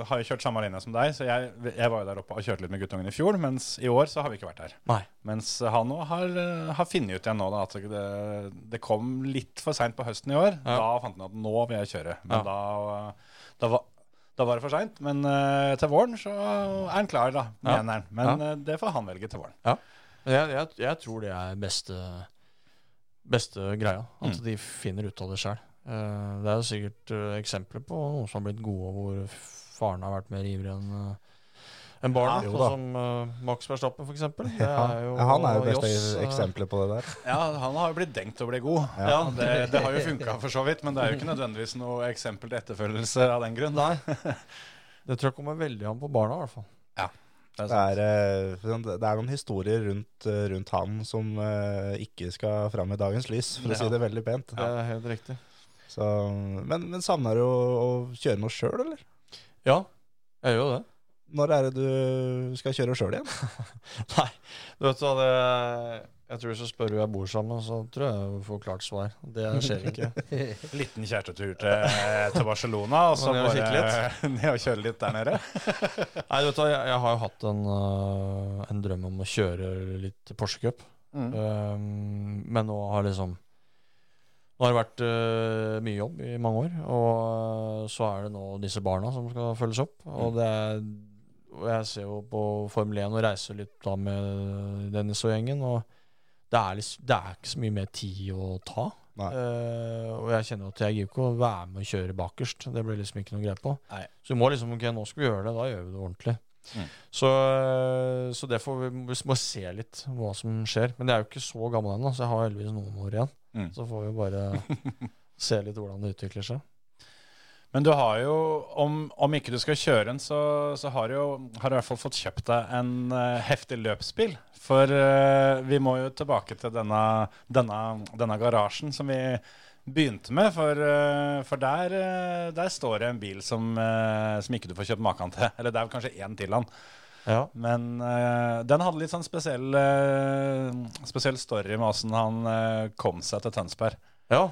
har jo kjørt samme linje som deg, så jeg, jeg var jo der oppe og kjørte litt med guttungen i fjor, mens i år så har vi ikke vært der. Nei. Mens han òg har, har funnet ut igjen nå da, at det, det kom litt for seint på høsten i år. Ja. Da fant han at nå vil jeg kjøre. Men Ja. da, da, var, da var det for seint. Men uh, til våren så er han klar, da, Ja. mener han. Men eh, det får han velge til våren. Ja. Jeg, jeg, jeg tror det er beste, beste greia. At Mm. de finner ut av det sjøl. Det er jo sikkert eh, eksempler på noen som har blitt gode, hvor faren har vært mer ivrig enn uh, enn barnet. Ja, sånn da. som uh, Max Verstappen, for eksempel. Ja, ja, han er jo beste Joss, eh, eksempelet på det der. Ja, han har jo blitt denkt til å bli god. Ja. ja Det, det har jo funka for så vidt, men det er jo ikke nødvendigvis noe eksempel til etterfølgelse av den grunn. Nei. Det tror jeg kommer veldig an på barna, i hvert fall. Det er Det er, eh, sånn, det er noen historier rundt, eh, rundt han som eh, ikke skal fram i dagens lys, for å si Ja. det veldig pent. Det er helt riktig. Så, men, men savner du å, å kjøre noe sjøl, eller? Ja, jeg gjør jo det. Når er det du skal kjøre sjøl igjen? Nei, du vet hva det Jeg tror hvis du spør hvor jeg bor sammen, så tror jeg jeg får klart svar. Det skjer ikke. Liten kjærestetur til, til Barcelona, og så Og bare ned og kjøre litt der nede. Nei, du vet hva, jeg, jeg har jo hatt en, øh, en drøm om å kjøre litt Porsche Cup. Um, men nå har liksom Nå har det vært uh, mye jobb i mange år, og øh, så er det nå disse barna som skal følges opp. Og det er og jeg ser jo på Formel 1 og reiser litt da med Dennis og gjengen, og det er, litt, det er ikke så mye mer tid å ta. Eh, og jeg kjenner at jeg gir ikke å være med og kjøre bakerst. Det blir liksom ikke noe greie på. Nei. Så vi må liksom Ok, nå skal vi gjøre det. Da gjør vi det ordentlig. Mm. Så, så det får vi, vi må se litt hva som skjer. Men jeg er jo ikke så gammel ennå, så jeg har heldigvis noen år igjen. Mm. Så får vi bare se litt hvordan det utvikler seg. Men du har jo, om, om ikke du skal kjøre den, så, så har du jo har du i hvert fall fått kjøpt deg en uh, heftig løpsbil. For uh, vi må jo tilbake til denne, denne, denne garasjen som vi begynte med. For, eh, for der, der står det en bil som, som ikke du får kjøpt maken til. Eller det er kanskje én til han. Ja. Men uh, den hadde litt sånn spesiell, uh, spesiell story med åssen han uh, kom seg til Tønsberg. ja.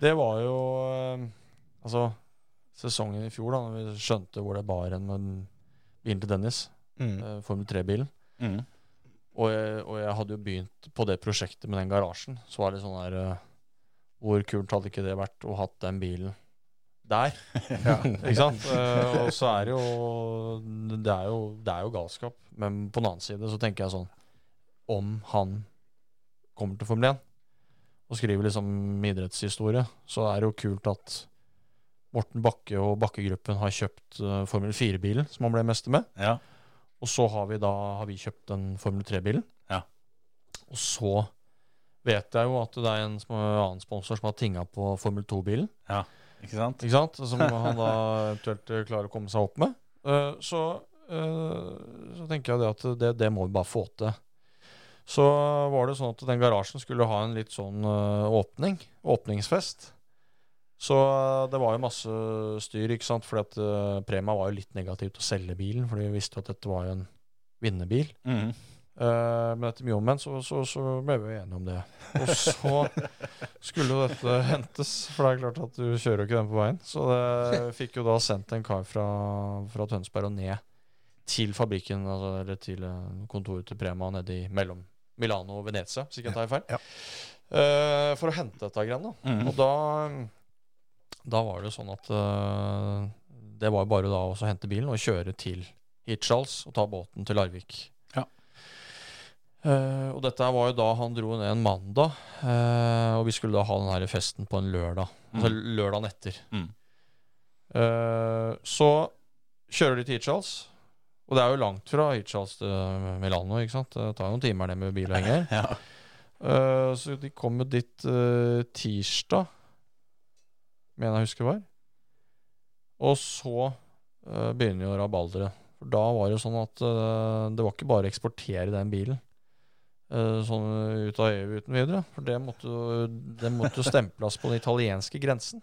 Det var jo Altså, sesongen i fjor, da når vi skjønte hvor det bar hen med bilen til Dennis, Mm. Formel 3-bilen. Mm. Og og jeg hadde jo begynt på det prosjektet med den garasjen. Så var det sånn eh, Hvor kult hadde ikke det vært å hatt den bilen der? ikke sant? Uh, og så er det jo det er jo Det er jo galskap. Men på den annen side så tenker jeg sånn Om han kommer til Formel 1 og skriver liksom idrettshistorie, så er det jo kult at Morten Bakke og Bakke-gruppen har kjøpt uh, Formel 4-bilen, som han ble mester med. Ja. Og så har vi da har vi kjøpt den Formel 3-bilen. Ja. Og så vet jeg jo at det er en som, annen sponsor som har tinga på Formel 2-bilen. Ikke sant? Ikke sant? Som han da eventuelt eh, klarer å komme seg opp med. Eh, så eh, så tenker jeg det at det, det må vi bare få til. Så var det sånn at den garasjen skulle ha en litt sånn åpning. Åpningsfest. Så det var jo masse styr, ikke sant. Fordi at Prema var jo litt negativ til å selge bilen, for de visste jo at dette var jo en vinnerbil. Mhm. Eh, men etter mye om men, så, så, så ble vi enige om det. Og så skulle jo dette hentes, for det er klart at du kjører jo ikke den på veien. Så det fikk jo da sendt en kar fra, fra Tønsberg og ned til fabrikken, altså, eller til eh, kontoret til Prema nede i mellom Milano og Venezia, hvis ikke jeg tar feil. Ja. uh, for å hente dette greiene. da. Mhm. Og da, da var det sånn at uh, det var bare da å hente bilen og kjøre til Hirtshals og ta båten til Larvik. Eh, og dette var jo da han dro ned en mandag, uh, og vi skulle da ha den her festen på en lørdag. Altså lørdagen etter. Mm. Uh, så kjører de til Hirtshals, og det er jo langt fra Hirtshals til Milano, ikke sant? Det tar jo noen timer ned med bil og henger. Ja. Så de kom jo dit tirsdag, mener jeg husker var. Og så uh, begynner jo rabalderet. For da var det sånn at det var ikke bare å eksportere den bilen sånn ut av EU uten videre. For det måtte det måtte stemples på den italienske grensen.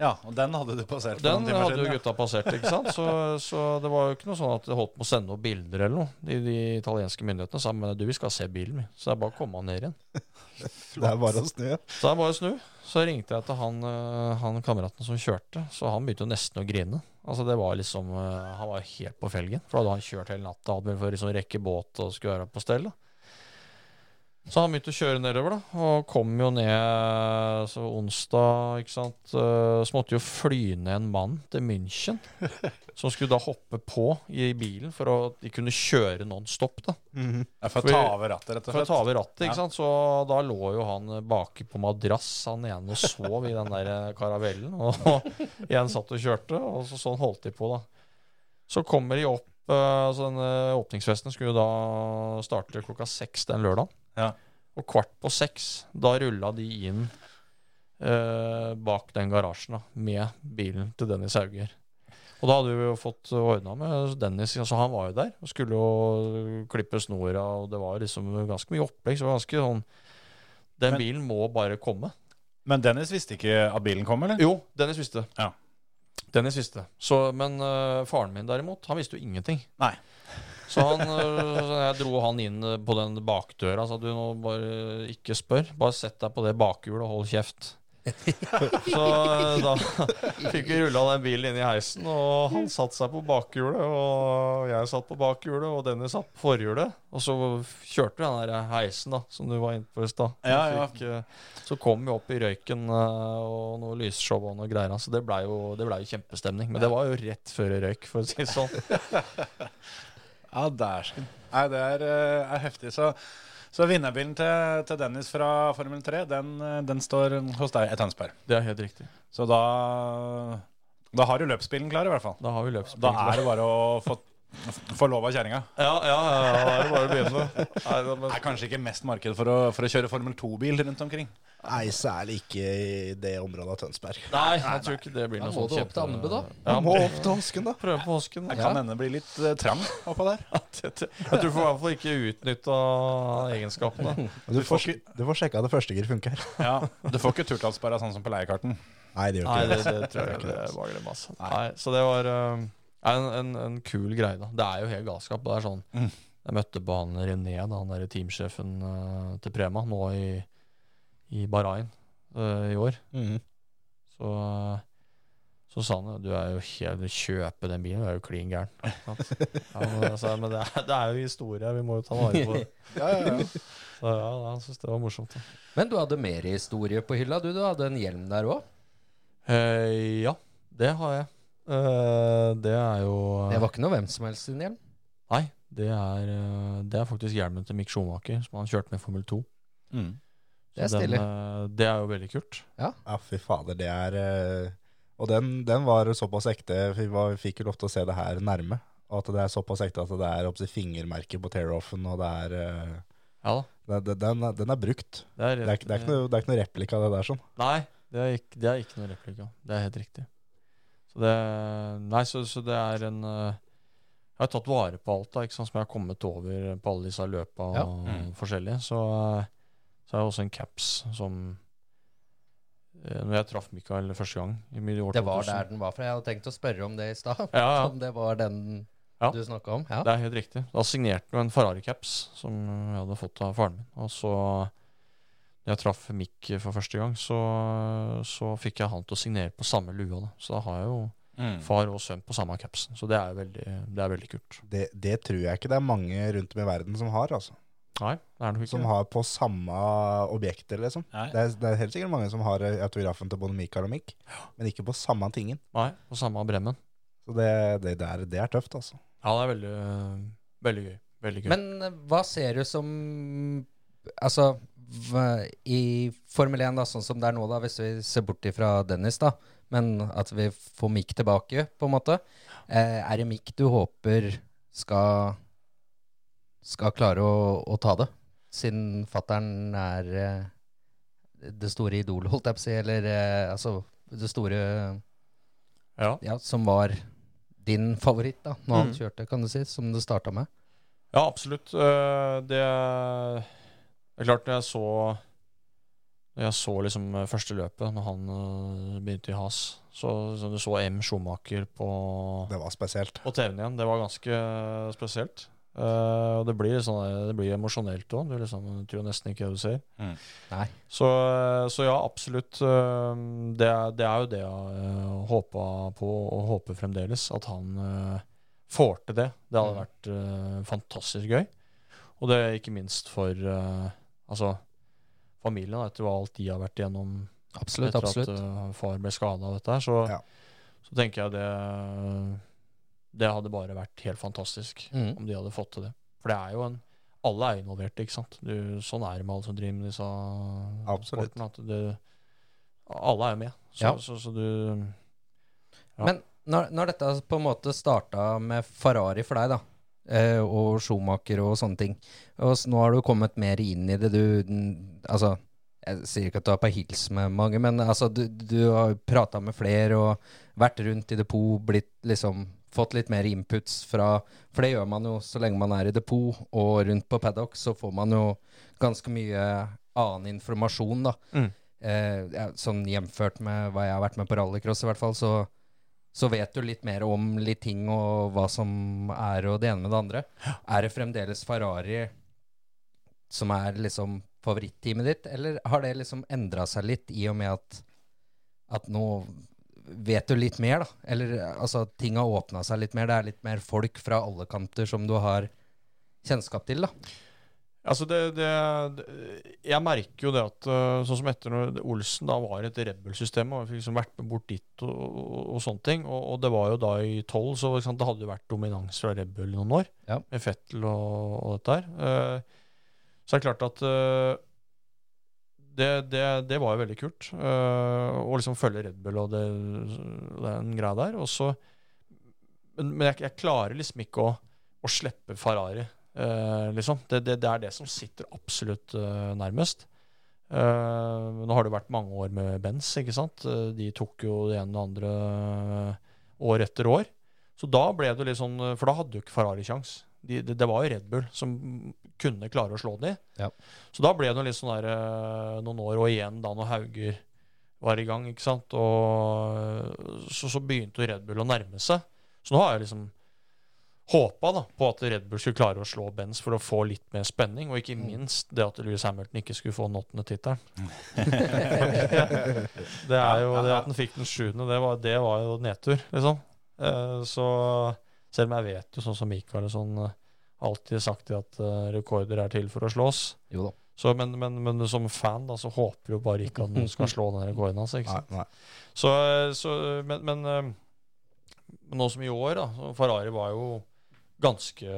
ja, og den hadde du passert Den hadde jo gutta ja. passert, ikke sant? Så, så det var jo ikke noe sånn at det holdt på å sende noen bilder eller noe. De, de italienske myndighetene sa men du, vi skal se bilen. Så det er bare å komme ned igjen. Det er bare å snu. Så det er bare å snu. Så ringte jeg til han, øh, han kameraten som kjørte, så han begynte jo nesten å grine. Altså det var liksom øh, Han var helt på felgen. For da hadde han kjørt hele natta, hadde vel for å liksom rekke båt og skulle være på stell. da. Så han begynte å kjøre nedover, da, og kom jo ned så onsdag, ikke sant. øh, Så måtte jo fly ned en mann til München, som skulle da hoppe på i bilen for at de kunne kjøre non stop, da. Ja, For å ta over rattet, rett og For å ta over rattet, ikke Ja. sant. Så da lå jo han baki på madrass, han ene, og sov i den der eh, karavellen. Og, og en satt og kjørte, og så, sånn holdt de på, da. Så kommer de opp eh, altså den eh, Åpningsfesten skulle jo da starte klokka seks den lørdagen. Ja. Og kvart på seks, da rulla de inn eh, bak den garasjen da, med bilen til Dennis Hauger. Og da hadde vi jo fått ordna med Dennis. Altså han var jo der og skulle jo klippe snora, og det var liksom ganske mye opplegg. Så det var ganske sånn Den Men- bilen må bare komme. Men Dennis visste ikke at bilen kom, eller? Jo, Dennis visste. det. Ja. Dennis visste. Så, men uh, faren min derimot, han visste jo ingenting. Nei. Så han, uh, jeg dro han inn øh, på den bakdøra og sa du nå bare ikke spør. Bare sett deg på det bakhjulet og hold kjeft. Så da fikk vi rulla den bilen inn i heisen, og han satte seg på bakhjulet, og jeg satt på bakhjulet, og Dennis satt på forhjulet. Og så kjørte vi den der heisen da, som du var inne på i stad. Ja, ja. øh, Så kom vi opp i røyken øh, og noe lysshow og noe greier. Så det blei jo, ble jo kjempestemning. Men det var jo rett før røyk, for å si det sånn. Ja, dæsken. Nei, det er, eh, er heftig. Så, så vinnerbilen til, til Dennis fra Formel 3, den, den står hos deg i Tønsberg. Det er helt riktig. Så da, da har du løpsbilen klar, i hvert fall. Da har vi løpsbil. Da er det bare å få, få lov av kjerringa. Ja, ja, ja, det er det bare å begynne. Nei, Det men, er kanskje ikke mest marked for å, for å kjøre Formel 2-bil rundt omkring. Nei, særlig ikke i det området av Tønsberg. nei, jeg tror ikke det blir noe må sånn du opp til Andebu, da. Ja, må opp til Hosken, da. prøve på Hosken. Det kan hende bli litt uh, trang oppå der. Jeg tror for i hvert fall ikke utnytta egenskapene. Du får, du får sjekka det første gir funker. Ja, Du får ikke turtallsperra sånn som på leiekarten. Nei, det gjør Nei, ikke det, det. det tror jeg det var glem, altså. Nei, så det var en, en, en kul greie, da. Det er jo helt galskap. Det er sånn Mm. Jeg møtte på han René, da, han derre teamsjefen uh, til Prema, nå i, i Bahrain uh, i år. Mm. Så, så sa han du er jo helt kjøpe den bilen, du er jo klin gæren. Ja, men, altså, men det, er, det er jo historie, vi må jo ta vare på det. Ja, ja, ja. Så ja, han syntes det var morsomt. Da. Men du hadde mer historie på hylla, du. Du hadde en hjelm der òg. Uh, ja, det har jeg. Eh, det er jo Det var ikke noe hvem som helst sin hjelm. Nei, det er, eh, det er faktisk hjelmen til Mick Schumacher, som han kjørte med Formel 2. Det er stilig. eh, det er jo veldig kult. Ja, fy fader, det er Og den, den var såpass ekte. Vi, var, vi fikk jo lov til å se det her nærme. Og at det er såpass ekte at det er oppsi fingermerker på tear-offen, og det er Ja det, det, den, den er brukt. Det er, Det er, er ikke noe, det er ikke noe replika det der sånn. Nei, det er ikke, det er ikke noe replika. Det er helt riktig. Så det Nei, så, så det er en eh, jeg har tatt vare på alt da, ikke sant, som jeg har kommet over på alle disse løpa Ja. og Mm. forskjellige. Så, eh, så har det også en caps som eh, Når jeg traff Mikael første gang i mid- år Det var 2000. der den var fra. Jeg hadde tenkt å spørre om det i stad. Ja, ja. Om det var den Ja. du snakka om. Ja. Det er helt riktig. Da signerte han en Ferrari-caps som jeg hadde fått av faren min. Og så, jeg traff Mick for første gang, så, så fikk jeg han til å signere på samme lua. Da. Så da har jeg jo Mm. far og sønn på samme capsen. Så det er veldig, det er veldig kult. Det, det tror jeg ikke det er mange rundt om i verden som har, altså. Nei, det er nok ikke Som har på samme objekter, liksom. Nei. Det er, det er helt sikkert mange som har autografen til både Michael og Mick, men ikke på samme tingen. Nei, på samme bremmen. Så det, det, der, det er tøft, altså. Ja, det er veldig, veldig gøy. Veldig gøy. Men eh, hva ser du som Altså, i Formel 1, da, sånn som det er nå, da, hvis vi ser bort ifra Dennis, da, men at vi får Mick tilbake, på en måte. Eh, er det Mick du håper skal skal klare å, å ta det? Siden fattern er eh, det store idolet, holdt jeg på å si, eller eh, altså det store ja. Ja, som var din favoritt, da, når han Mm. kjørte, kan du si, som det starta med? ja, absolutt. Det det er klart, når jeg så Når jeg så liksom eh, første løpet, når han eh, begynte i has, så, så du så M. Schumacher på, Det var spesielt. på TV-en igjen. Det var ganske spesielt. Uh, og det blir, sånn, det blir emosjonelt òg. Du liksom, tror nesten ikke det du ser. Nei. Så, så ja, absolutt. eh, Det er, det er jo det jeg uh, håpa på, og håper fremdeles. At han uh, får til det. Det hadde Mm. vært eh, fantastisk gøy. Og det er ikke minst for eh, altså, familien, etter hva alt de har vært igjennom Absolutt, etter absolutt. at eh, far ble skada av dette her. Så, Ja. så tenker jeg det Det hadde bare vært helt fantastisk Mm. om de hadde fått til det. For det er jo en Alle er involverte, ikke sant. Du, sånn er det med alle som driver med disse Absolutt. sportene. At du, alle er jo med. Så, Ja. så, så du Ja. Men når, når dette på en måte starta med Ferrari for deg, da, og Schumacher og sånne ting, og så nå har du kommet mer inn i det, du Altså, jeg sier ikke at du er på hils med mange, men altså, du, du har prata med flere og vært rundt i depot, blitt liksom Fått litt mer inputs fra For det gjør man jo så lenge man er i depot, og rundt på paddock så får man jo ganske mye annen informasjon, da. Mm. Eh, sånn jevnført med hva jeg har vært med på rallycross, i hvert fall, så, så vet du litt mer om litt ting og hva som er og det ene med det andre. Er det fremdeles Ferrari som er liksom favoritteamet ditt, eller har det liksom endra seg litt i og med at, at nå vet du litt mer, da? Eller altså, ting har åpna seg litt mer, det er litt mer folk fra alle kanter som du har kjennskap til, da? Altså det, det, Jeg merker jo det at uh, sånn som etter når Olsen da var et Red Bull-system, og fikk liksom vært med bort dit og, og, og sånne ting, og, og det var jo da i 12, så sant, det hadde jo vært dominans fra Rebel noen år, Ja. med Fettel og, og dette her. Uh, så er det klart at uh, det, det, det var jo veldig kult. å liksom følge Red Bull og det, den greia der. Og så, men men jeg, jeg klarer liksom ikke å, å slippe Ferrari. Eh, liksom. det, det, det er det som sitter absolutt uh, nærmest. Uh, nå har det vært mange år med Benz, ikke sant. De tok jo det ene og det andre år etter år. Så da ble det litt sånn For da hadde jo ikke Ferrari kjangs. De, det, det var jo Red Bull som kunne klare å slå de. Ja. Så da ble det litt sånn der noen år, og igjen da når Hauger var i gang, ikke sant. Og så, så begynte jo Red Bull å nærme seg. Så nå har jeg liksom håpa da, på at Red Bull skulle klare å slå Benz for å få litt mer spenning, og ikke minst det at Louis Hamilton ikke skulle få den åttende tittelen. det er jo det at han fikk den sjuende, det var, det var jo nedtur, liksom. Eh, så selv om jeg vet jo sånn som Mikael og sånn eh, alltid sagt at eh, rekorder er til for å slås. Så, men, men, men som fan da, så håper jo bare ikke at noen skal slå den rekorden hans. nei. Så, så men, men, men nå som i år, da. Ferrari var jo ganske,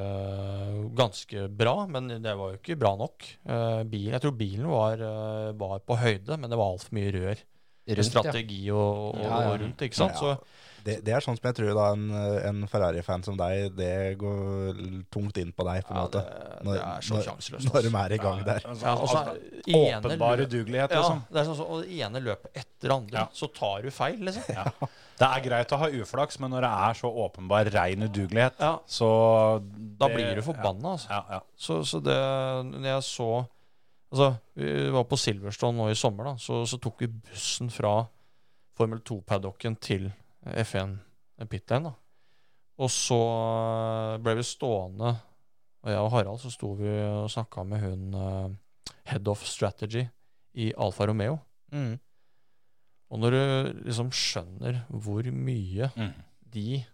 ganske bra, men det var jo ikke bra nok. Eh, bil, jeg tror bilen var, eh, var på høyde, men det var altfor mye rør. Rundt, ja. Strategi og, og, Ja, ja. og rundt, ikke sant. Ja. Så, Det, det er sånn som jeg tror da en, en Ferrari-fan som deg, det går tungt inn på deg, på en Ja, måte. det, Når- det er så sjanseløst. Når de altså. er i gang der. Altså, Ja, og så altså, ene åpenbar udugelighet, Ja, liksom. det er sånn så, og det ene løpet etter andre, Ja. så tar du feil, liksom. Det er greit å ha uflaks, men når det er så åpenbar rein udugelighet, Ja. så Da det- blir du forbanna, altså. Ja, ja. Så, så det Når jeg så Altså, vi var på Silverstone nå i sommer, da. Så, så tok vi bussen fra Formel 2-paddocken til F1 pit lane, da. Og så eh, ble vi stående, og jeg og Harald så sto vi og snakka med hun eh, head of strategy i Alfa Romeo. Mm. Og når du liksom skjønner hvor mye Mm. de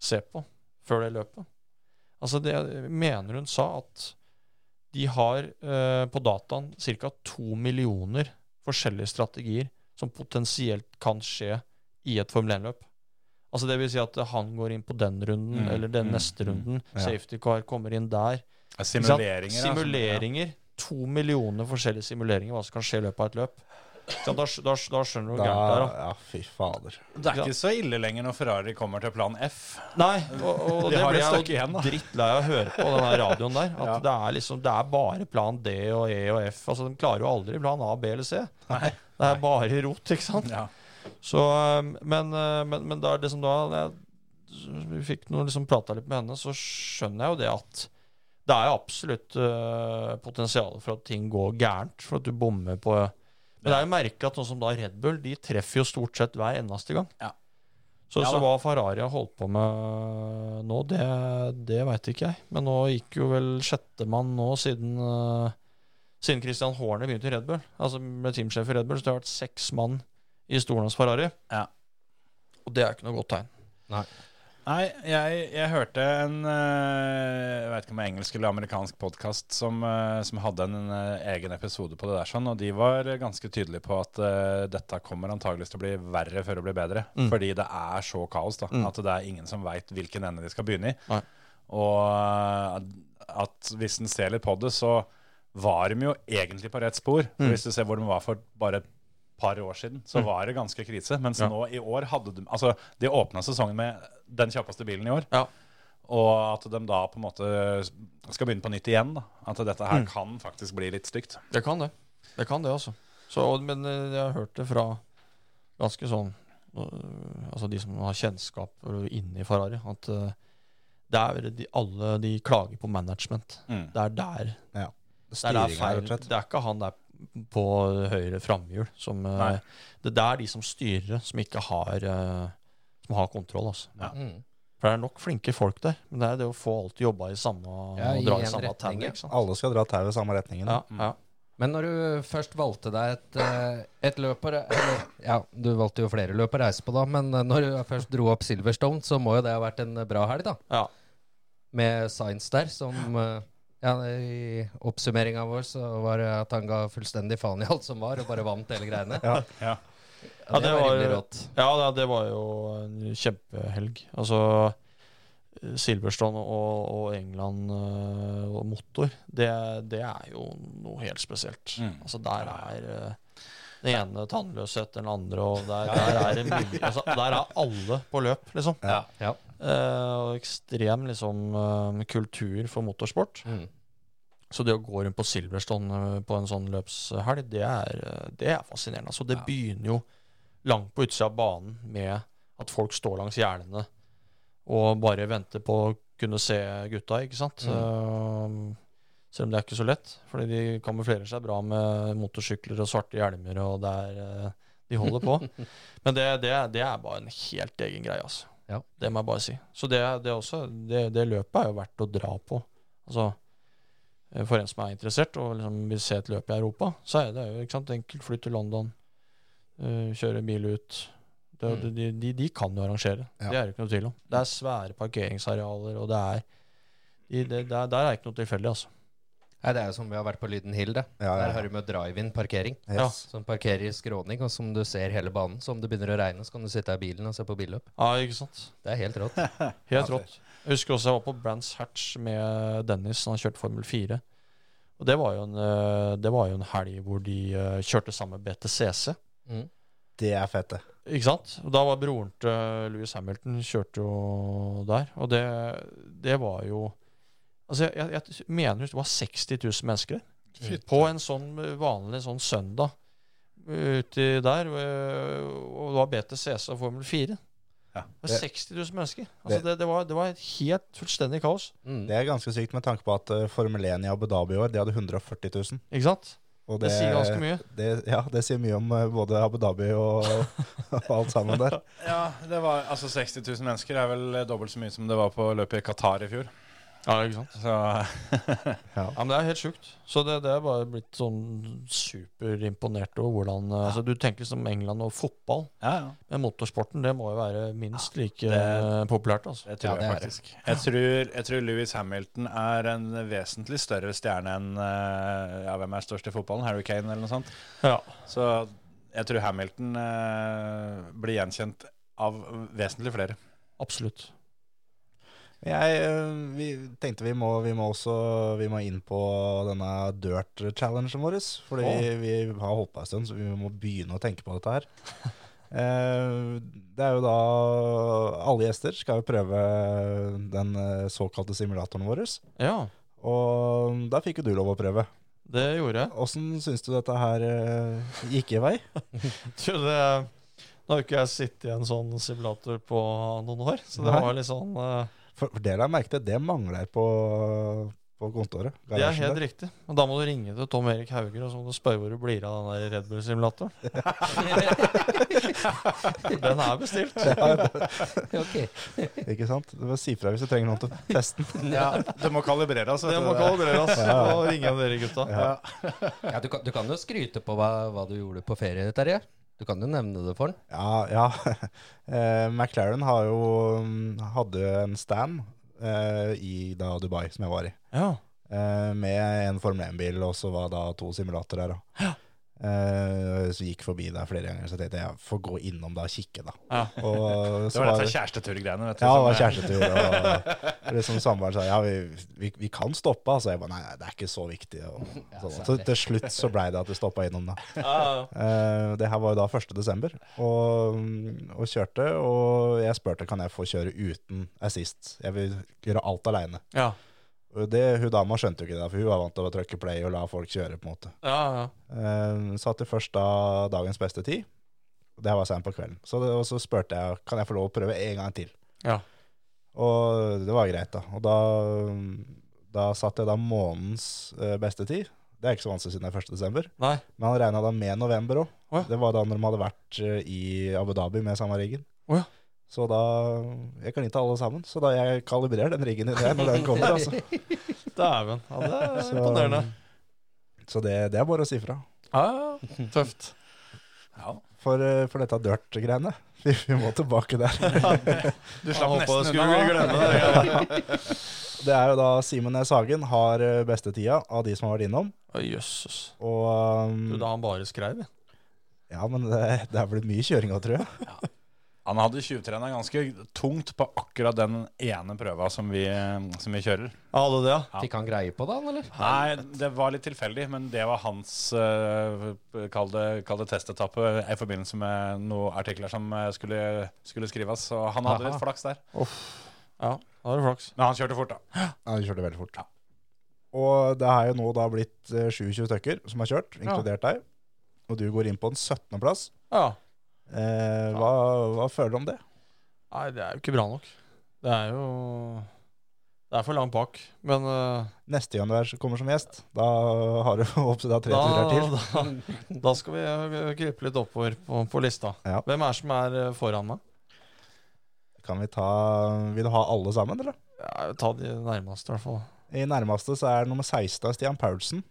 ser på før det løpet Altså, det mener hun sa at de har eh, på dataen ca. to millioner forskjellige strategier som potensielt kan skje i et Formel 1-løp. Altså det vil si at han går inn på den runden, Mm, eller den mm, neste runden. ja. Safety car kommer inn der. Simuleringer. ja, Simuleringer. To millioner forskjellige simuleringer hva som kan skje i løpet av et løp. Da, da, da skjønner du hvor gærent det er. da. ja, fy fader. Det er ikke så ille lenger når Ferrari kommer til plan F. Nei, og, og De det blir jeg jo igjen, drittlei av å høre på, den radioen der. At Ja. det er liksom Det er bare plan D og E og F. Altså De klarer jo aldri plan A, B eller C. Nei. Det er bare rot, ikke sant? Ja. Så, um, men, uh, men, men da er det som da jeg, Vi fikk noe liksom prata litt med henne, så skjønner jeg jo det at det er absolutt uh, potensial for at ting går gærent, for at du bommer på Men det er jo merka at noe som da Red Bull, de treffer jo stort sett hver eneste gang. Ja. Så, Ja så hva Ferrari har holdt på med nå, det, det veit ikke jeg. Men nå gikk jo vel sjettemann nå siden uh, Siden Christian Horner begynte i Red Bull. Altså med teamsjef i Red Bull, så det har vært seks mann i stolen hans Ferrari. Ja. Og det er ikke noe godt tegn. Nei, jeg, jeg hørte en eh, Jeg vet ikke om det er engelsk eller amerikansk podkast som, eh, som hadde en eh, egen episode på det der, sånn, og de var ganske tydelige på at uh, dette kommer antageligvis til å bli verre før det blir bedre. Mm. Fordi det er så kaos da, Mm. at det er ingen som veit hvilken ende de skal begynne i. Nei. Og at hvis en ser litt på det, så var de jo egentlig på rett spor. Mm. Hvis du ser hvor de var for bare et par år siden, så Mm. var det ganske krise. Mens Ja. nå i år hadde de Altså, de åpna sesongen med den kjappeste bilen i år. Ja. Og at de da på en måte skal begynne på nytt igjen. Da. At dette her Mm. kan faktisk bli litt stygt. Det kan det. Det kan det, altså. Så, men eh, jeg har hørt det fra ganske sånn øh, Altså de som har kjennskap inne i Ferrari, at øh, det er de, alle de klager på management. Mm. Det er der Ja. det er, der Styringen, feil. Det er ikke han der på høyre framhjul som det, Det er de som styrer, som ikke har øh, Som har kontroll, altså. Ja. Mm. For det er nok flinke folk der, men det er det å få alt jobba i samme Ja, og dra i samme retning, tau. ikke sant? Alle skal dra tauet i samme retningen. Ja, Mm. ja. Men når du først valgte deg et, eh, et løp å re- eller, Ja, du valgte jo flere løp å reise på, da, men eh, når du først dro opp Silverstone, så må jo det ha vært en bra helg, da. ja. Med Science der, som eh, ja, I oppsummeringa vår så var det at han ga fullstendig faen i alt som var, og bare vant hele greiene. Ja. Ja. Ja, det, det var rimelig rått. Ja, det, var jo en kjempehelg. Altså eh, Silverstone og, og England eh, og motor, det, det er jo noe helt spesielt. Mm. Altså Der er den det ene tannløse etter den andre, og der, der er mye altså, Der er alle på løp, liksom. Ja. Ja. Eh, og ekstrem liksom eh, kultur for motorsport. Mm. Så det å gå rundt på Silverstone eh, på en sånn løpshelg, det er, det er fascinerende. Altså, det Ja. begynner jo langt på utsida av banen med at folk står langs gjerdene og bare venter på å kunne se gutta, ikke sant. Eh, selv om det er ikke så lett, fordi de kamuflerer seg bra med motorsykler og svarte hjelmer, og det er eh, De holder på. Men det, det, det er bare en helt egen greie, altså. Ja. Det må jeg bare si. Så det, det, også, det, det løpet er jo verdt å dra på. Altså, eh, for en som er interessert og liksom vil se et løp i Europa, så er det jo ikke sant, enkelt. Fly til London, uh, kjøre bil ut. Det, Mm. de, de, de kan jo arrangere. Ja. Det er det ikke noe tvil om. Det er svære parkeringsarealer, og det er de, der er ikke noe tilfeldig, altså. Nei, Det er jo som vi har vært på Lyden Hill. det. Ja, ja, Der har du med drive-in-parkering. Yes. Som parkerer i skråning, og som du ser hele banen. Så om det begynner å regne, så kan du sitte i bilen og se på billøp. Ja, ikke sant? Det er helt rått. Helt Ja, rått. Jeg husker også jeg var på Brands Hatch med Dennis han kjørte Formel 4. Og det var jo en, eh, det var jo en helg hvor de eh, kjørte sammen med BTCC. Mm. Det er fett, det. Ikke sant? Og da var broren til Louis Hamilton kjørte jo der. Og det, det var jo Altså, jeg, jeg, mener det var 60 000 mennesker der. På en sånn vanlig sånn søndag uti der. øh, Og det var BTCC og Formel 4. Ja. Det var 60 000 mennesker. Altså, det, det, var, det var et helt fullstendig kaos. Mm. Det er ganske sykt med tanke på at eh, Formel 1 i Abu Dhabi i år, de hadde 140 000. Ikke sant? Og Det, sier ganske mye. Det, ja, det sier mye om eh, både Abu Dhabi og, og alt sammen der. Ja, det var, altså 60 000 mennesker er vel dobbelt så mye som det var på løpet i Qatar i fjor. Ja, ikke sant? Så Ja, men det er helt sjukt. Så det, det er bare blitt sånn superimponert over hvordan eh, altså, Du tenker som England og fotball, ja, ja. men motorsporten det må jo være minst like det- eh, populært. altså. Det tror Ja, det jeg faktisk. Jeg tror, jeg tror Lewis Hamilton er en vesentlig større stjerne enn eh, ja, Hvem er størst i fotballen? Harry Kane eller noe sånt? Ja. Så jeg tror Hamilton eh, blir gjenkjent av vesentlig flere. Absolutt. Jeg, eh, vi tenkte vi må, vi må også vi må inn på denne dirt-challengen vår. Fordi oh. vi har holdt på en stund, så vi må begynne å tenke på dette her. Eh, det er jo da Alle gjester skal jo prøve den eh, såkalte simulatoren vår. Ja, Og da fikk jo du lov å prøve. det gjorde jeg. Åssen syns du dette her gikk i vei? Du, det, nå har jo ikke jeg sittet i en sånn simulator på noen år, så det var litt sånn eh, For, for det la jeg merke til, det mangler på, på kontoret. Det er helt der. riktig. Og da må du ringe til Tom Erik Hauger og så må du spørre hvor du blir av den der Red Bull-simulatoren. den er bestilt. Ok. Ikke sant? Du må si fra hvis du trenger noen til å teste den. Ja, det må kalibreres. Det må kalibreres. Ja. Og ringe dere gutta. Ja. Ja, du, kan, du kan jo skryte på hva, hva du gjorde på ferie, Terje. Du kan jo nevne det for han. Ja, ja. Eh, McLaren har jo, mm, hadde en stand eh, i da Dubai, som jeg var i. Ja. Eh, med en Formel 1-bil, og så var da to simulatorer. Da. Eh, så gikk forbi der flere ganger, så tenkte jeg jeg får gå innom da og kikke, da. Ja. Og Det var dette kjæresteturgreiene. vet du, Ja, det var er- kjærestetur. Og liksom samboeren sa ja, vi, vi, vi kan stoppe. Så jeg bare nei, det er ikke så viktig. Og, sånn. Så til slutt så blei det at vi stoppa innom, da. Ja, Eh, det her var jo da 1. desember, og, og kjørte. Og jeg spurte kan jeg få kjøre uten assist. Jeg vil gjøre alt aleine. ja. Det, hun dama skjønte jo ikke det, for hun var vant til å trykke play og la folk kjøre. på en måte. ja, ja. Eh, satte først da dagens beste tid. Det var sent på kvelden. Så det, og så spurte jeg kan jeg få lov å prøve en gang til. Ja. Og det var greit, da. Og da, da satte jeg da månedens eh, beste tid. Det er ikke så vanskelig siden det er 1. desember. Nei. Men han regna da med november òg. Oh, ja. Det var da når de hadde vært eh, i Abu Dhabi med samme riggen. Oh, ja. Så da Jeg kan ikke alle sammen. Så da jeg kalibrerer den riggen din når den kommer. altså. Dæven. Ja, det er Så, imponerende. så det, det er bare å si fra. Ja, ja. Tøft. Ja. For, eh, for dette dirt-greiene. Vi, vi må tilbake der. Du slapp nesten unna. da. det. Det er jo da Simen Næss Hagen har eh, beste tida av de som har vært innom. Å, Jøsses. Og um, Du, Da han bare skrev, ja. Ja, men det, det er blitt mye kjøring òg, tror jeg. Han hadde tjuvtrena ganske tungt på akkurat den ene prøva som vi, som vi kjører. Ja, Hadde det, ja? Ja. Fikk han greie på det, han, eller? Nei, det var litt tilfeldig, men det var hans uh, kall det, kall det testetappe i forbindelse med noen artikler som eh, skulle, skulle skrives. Så han hadde Aha. litt flaks der. Ja, da er det flaks. Men han kjørte fort, da. Ja, han kjørte veldig fort. Og det er jo nå da blitt eh, 27 stykker som har kjørt, inkludert deg. Og du går inn på en 17. plass. Ja. Eh, hva, hva føler du om det? Nei, det er jo ikke bra nok. Det er jo Det er for langt bak. Men uh, Neste er, kommer som gjest, da har du opptil da tre turer til. da, da, da skal vi krype litt oppover på, på lista. Ja. Hvem er det som er eh, foran meg? Kan vi ta Vil du ha alle sammen, eller? Ja, ta de nærmeste, i hvert fall. I nærmeste så er nummer 16 Stian Paulsen.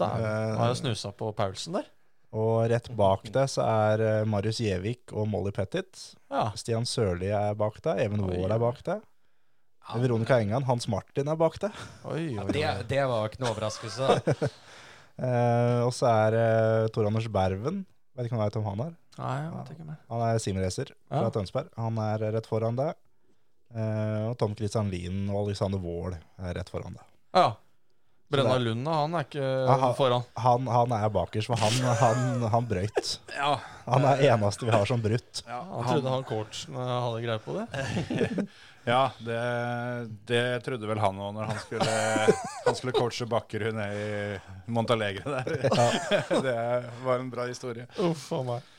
Der Eh, har jeg snusa på Paulsen der. Og rett bak det så er eh, Marius Gjevik og Molly Pettit. Ja. Stian Sørli er bak deg. Even Wohl Wold er bak deg. Veronica Engan, Hans Martin er bak deg. Oi, oi, Det, oi. det var ikke noe overraskelse. Eh, og så er eh, Tor Anders Berven. Vet ikke om du vet hvem han er. Nei, mer. Han er simracer fra Ja. Tønsberg. Han er rett foran deg. Eh, og Tom Christian Lien og Alexander Wold er rett foran deg. Ja. Brenna Lund, da, han er ikke Aha. foran. Han, han er bakerst, for han, han, han brøyt. Ja, Han er eneste vi har som brutt. Han trodde han coachen eh, hadde greie på det. ja det, det trodde vel han òg når han skulle, han skulle coache Bakkerud ned i Montalegre der. det var en bra historie. Uff a meg.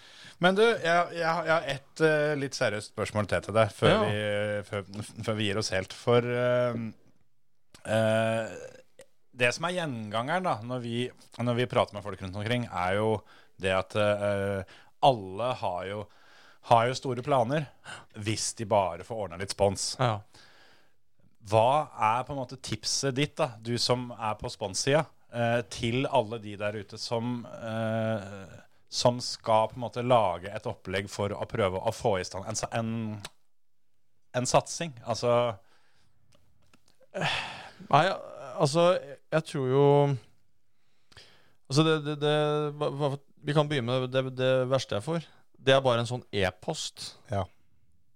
Men du, jeg, jeg, har- jeg har ett uh, litt seriøst spørsmål til til deg før, Ja. vi, før, før vi gir oss helt. For uh, eh, det som er gjengangeren da, når vi, når vi prater med folk rundt omkring, er jo det at uh, alle har jo, har jo store planer hvis de bare får ordna litt spons. Ja. Hva er på en måte tipset ditt, da, du som er på sponssida, uh, til alle de der ute som, uh, som skal på en måte lage et opplegg for å prøve å få i stand en, en, en satsing? Altså Nei, altså, jeg tror jo Altså, det, det, det Vi kan begynne med det, det verste jeg får. Det er bare en sånn e-post. Ja.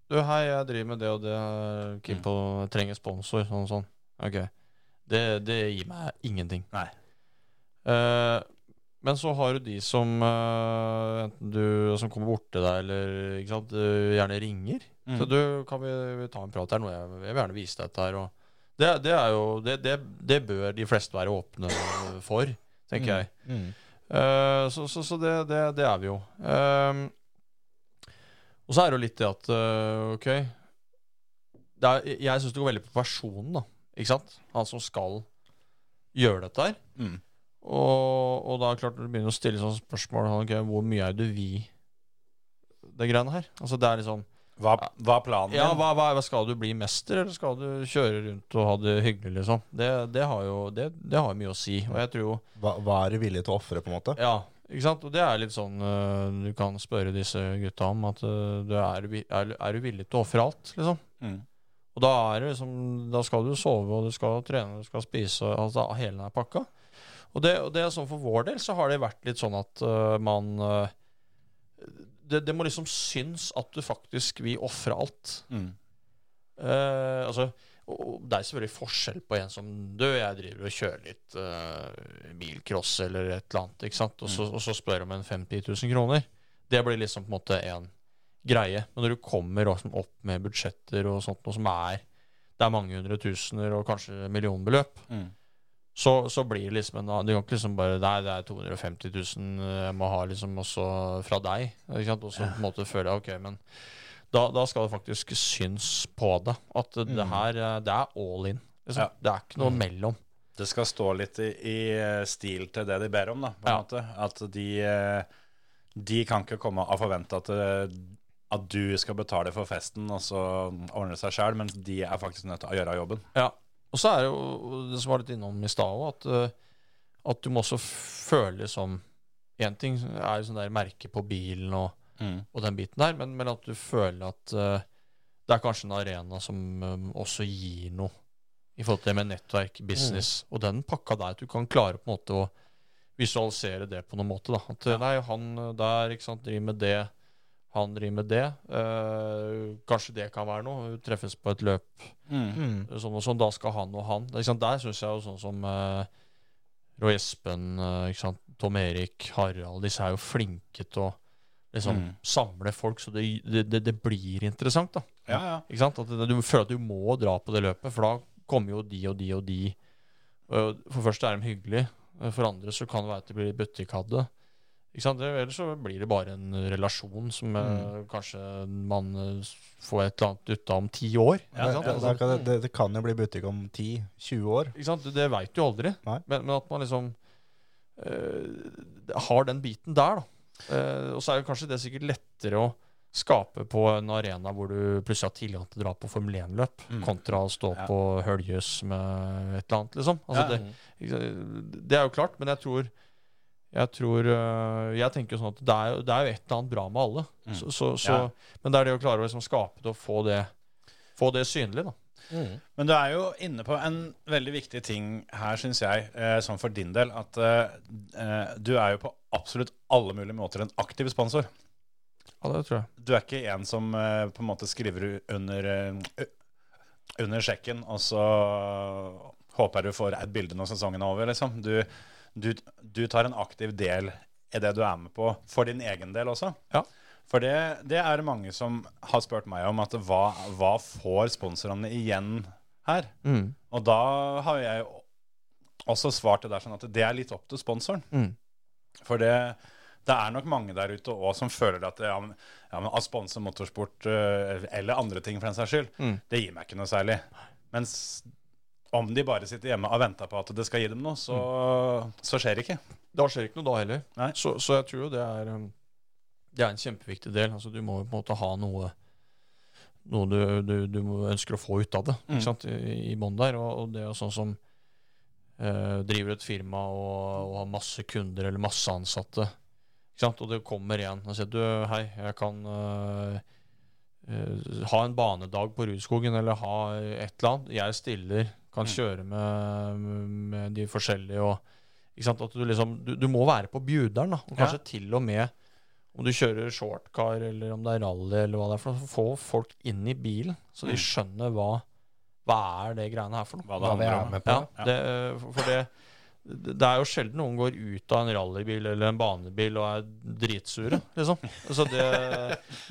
Du, hei, jeg driver med det og det. på jeg trenger sponsor. Sånn og sånn. Ok. Det, det gir meg ingenting. Nei. Uh, men så har du de som uh, enten du som kommer bort til deg, eller sant, gjerne ringer. Mm. Så du, kan vi, vi ta en prat her? Jeg, jeg vil gjerne vise deg dette her. Og det, det er jo det, det, det bør de fleste være åpne for, tenker jeg. Mm. Uh, så så, så det, det, det er vi jo. Uh, og så er det jo litt det at uh, Ok er, Jeg syns det går veldig på personen, da. Ikke sant? Han som skal gjøre dette her. Mm. Og, og da er det klart du begynner å stille sånne spørsmål okay, Hvor mye er det vi, det greiene her? Altså det er liksom Hva, hva er planen din? Ja, hva, hva Skal du bli mester, eller skal du kjøre rundt og ha det hyggelig, liksom? Det, det har jo det, det har mye å si. Og jeg tror jo Hva, hva er du villig til å ofre, på en måte? Ja, ikke sant? Og det er litt sånn uh, du kan spørre disse gutta om at uh, du er, er, er du villig til å ofre alt, liksom? Mm. Og da er det liksom Da skal du sove, og du skal trene, du skal spise, og altså hele den pakka. Og det, og det er sånn for vår del så har det vært litt sånn at uh, man det, det må liksom synes at du faktisk vil ofre alt. Mm. Uh, altså, og og det er selvfølgelig forskjell på en som Du, jeg driver og kjører litt uh, bilcross eller et eller annet, ikke sant? Og, så, og så spør om en 50 000 kroner. Det blir liksom på en måte en greie. Men når du kommer opp med budsjetter og sånt noe som er Det er mange hundre tusener og kanskje millionbeløp, Mm. Så, så blir det liksom en Du kan ikke liksom bare Nei, det er 250 000 jeg må ha liksom også fra deg. Ikke sant? Og så på en måte føler jeg ok, men da, da skal det faktisk syns på det at det her eh, det er all in. Liksom. Ja. Det er ikke noe mellom. Det skal stå litt i, i eh, stil til det de ber om, da. På en Ja. måte. At de, eh, de kan ikke komme og forvente at, det, at du skal betale for festen, og så ordne det seg sjøl, men de er faktisk nødt til å gjøre jobben. Ja. Og så er det jo det som var litt innom i stad òg, at, eh, at du må også føle som Én ting er sånn der merke på bilen og, og den biten der, men, men at du føler at uh, det er kanskje en arena som um, også gir noe i forhold til det med nettverk, business, og den pakka der. At du kan klare på en måte å visualisere det på noen måte. da. At ja. nei, han der ikke sant, driver med det, han driver med det. eh, kanskje det kan være noe. Treffes på et løp Mm. sånn og sånn, da skal han og han. Er sant? Der syns jeg jo sånn som uh, Roy Espen, eh, ikke sant? Tom Erik, Harald Disse er jo flinke til å liksom Mm. samle folk, så det, det, det, det blir interessant. da Ja, ja. Ikke sant? At det, Du føler at du må dra på det løpet, for da kommer jo de og de og de. For først er de hyggelige. For andre så kan det være at det blir buttikadde. Ellers så blir det bare en relasjon som eh, kanskje man eh, får et eller annet ut av om ti år. Ja, sant? Det, Altså, kan- det, det kan jo bli butikk om 10-20 år. Det veit du aldri. Men, men at man liksom eh, har den biten der, da. Eh, og så er det kanskje det sikkert lettere å skape på en arena hvor du plutselig har tilgang til å dra på Formel 1-løp, Mm. kontra å stå Ja. på Høljøs med et eller annet, liksom. Altså, Ja. det, det er jo klart, men jeg tror jeg tror øh, Jeg tenker jo sånn at det er, jo- det er jo et eller annet bra med alle. Mm. Så, så, så, Ja. Men det er det å klare å liksom skape det og få det, få det synlig, da. Men du er jo inne på en veldig viktig ting her, syns jeg, eh, sånn for din del. At eh, eh, du er jo på absolutt alle mulige måter en aktiv sponsor. Ja, det tror jeg. Du er ikke en som eh, på en måte skriver under, eh, under sjekken, og så håper jeg du får et bilde når sesongen er over. Liksom. Du, du, du tar en aktiv del i det du er med på, for din egen del også. Ja. For det, det er mange som har spurt meg om, at hva, hva får sponsorene igjen her? Mm. Og da har jeg også svart det der sånn at det er litt opp til sponsoren. Mm. For det, det er nok mange der ute òg som føler at ja, men, ja, men å sponse motorsport eh, eller andre ting for den saks skyld, Mm. det gir meg ikke noe særlig. Mens om de bare sitter hjemme og venter på at det skal gi dem noe, så, så skjer det ikke. Da skjer ikke noe da heller. Så, så jeg tror jo det er um, Det er en kjempeviktig del. Altså, du må jo på en måte ha noe Noe du, du, du ønsker å få ut av det Mm. i, i bånn der. Og, og det er sånn som eh, driver et firma og, og har masse kunder eller masse ansatte. Ikke sant? Og det kommer igjen og sier du, hei, jeg kan eh, ha en banedag på Rudskogen eller ha et eller annet. Jeg stiller, kan Mm. kjøre med, med de forskjellige og ikke sant? At du, liksom, du, du må være på bjuderen, da. Og kanskje til og med om du kjører shortcar eller om det er rally eller hva det er for noe. Få folk inn i bilen, så de Mm. skjønner hva, hva er det greiene her for noe. Hva det handler er om. Ja, det, for for det, det er jo sjelden noen går ut av en rallybil eller en banebil og er dritsure, liksom. Så det,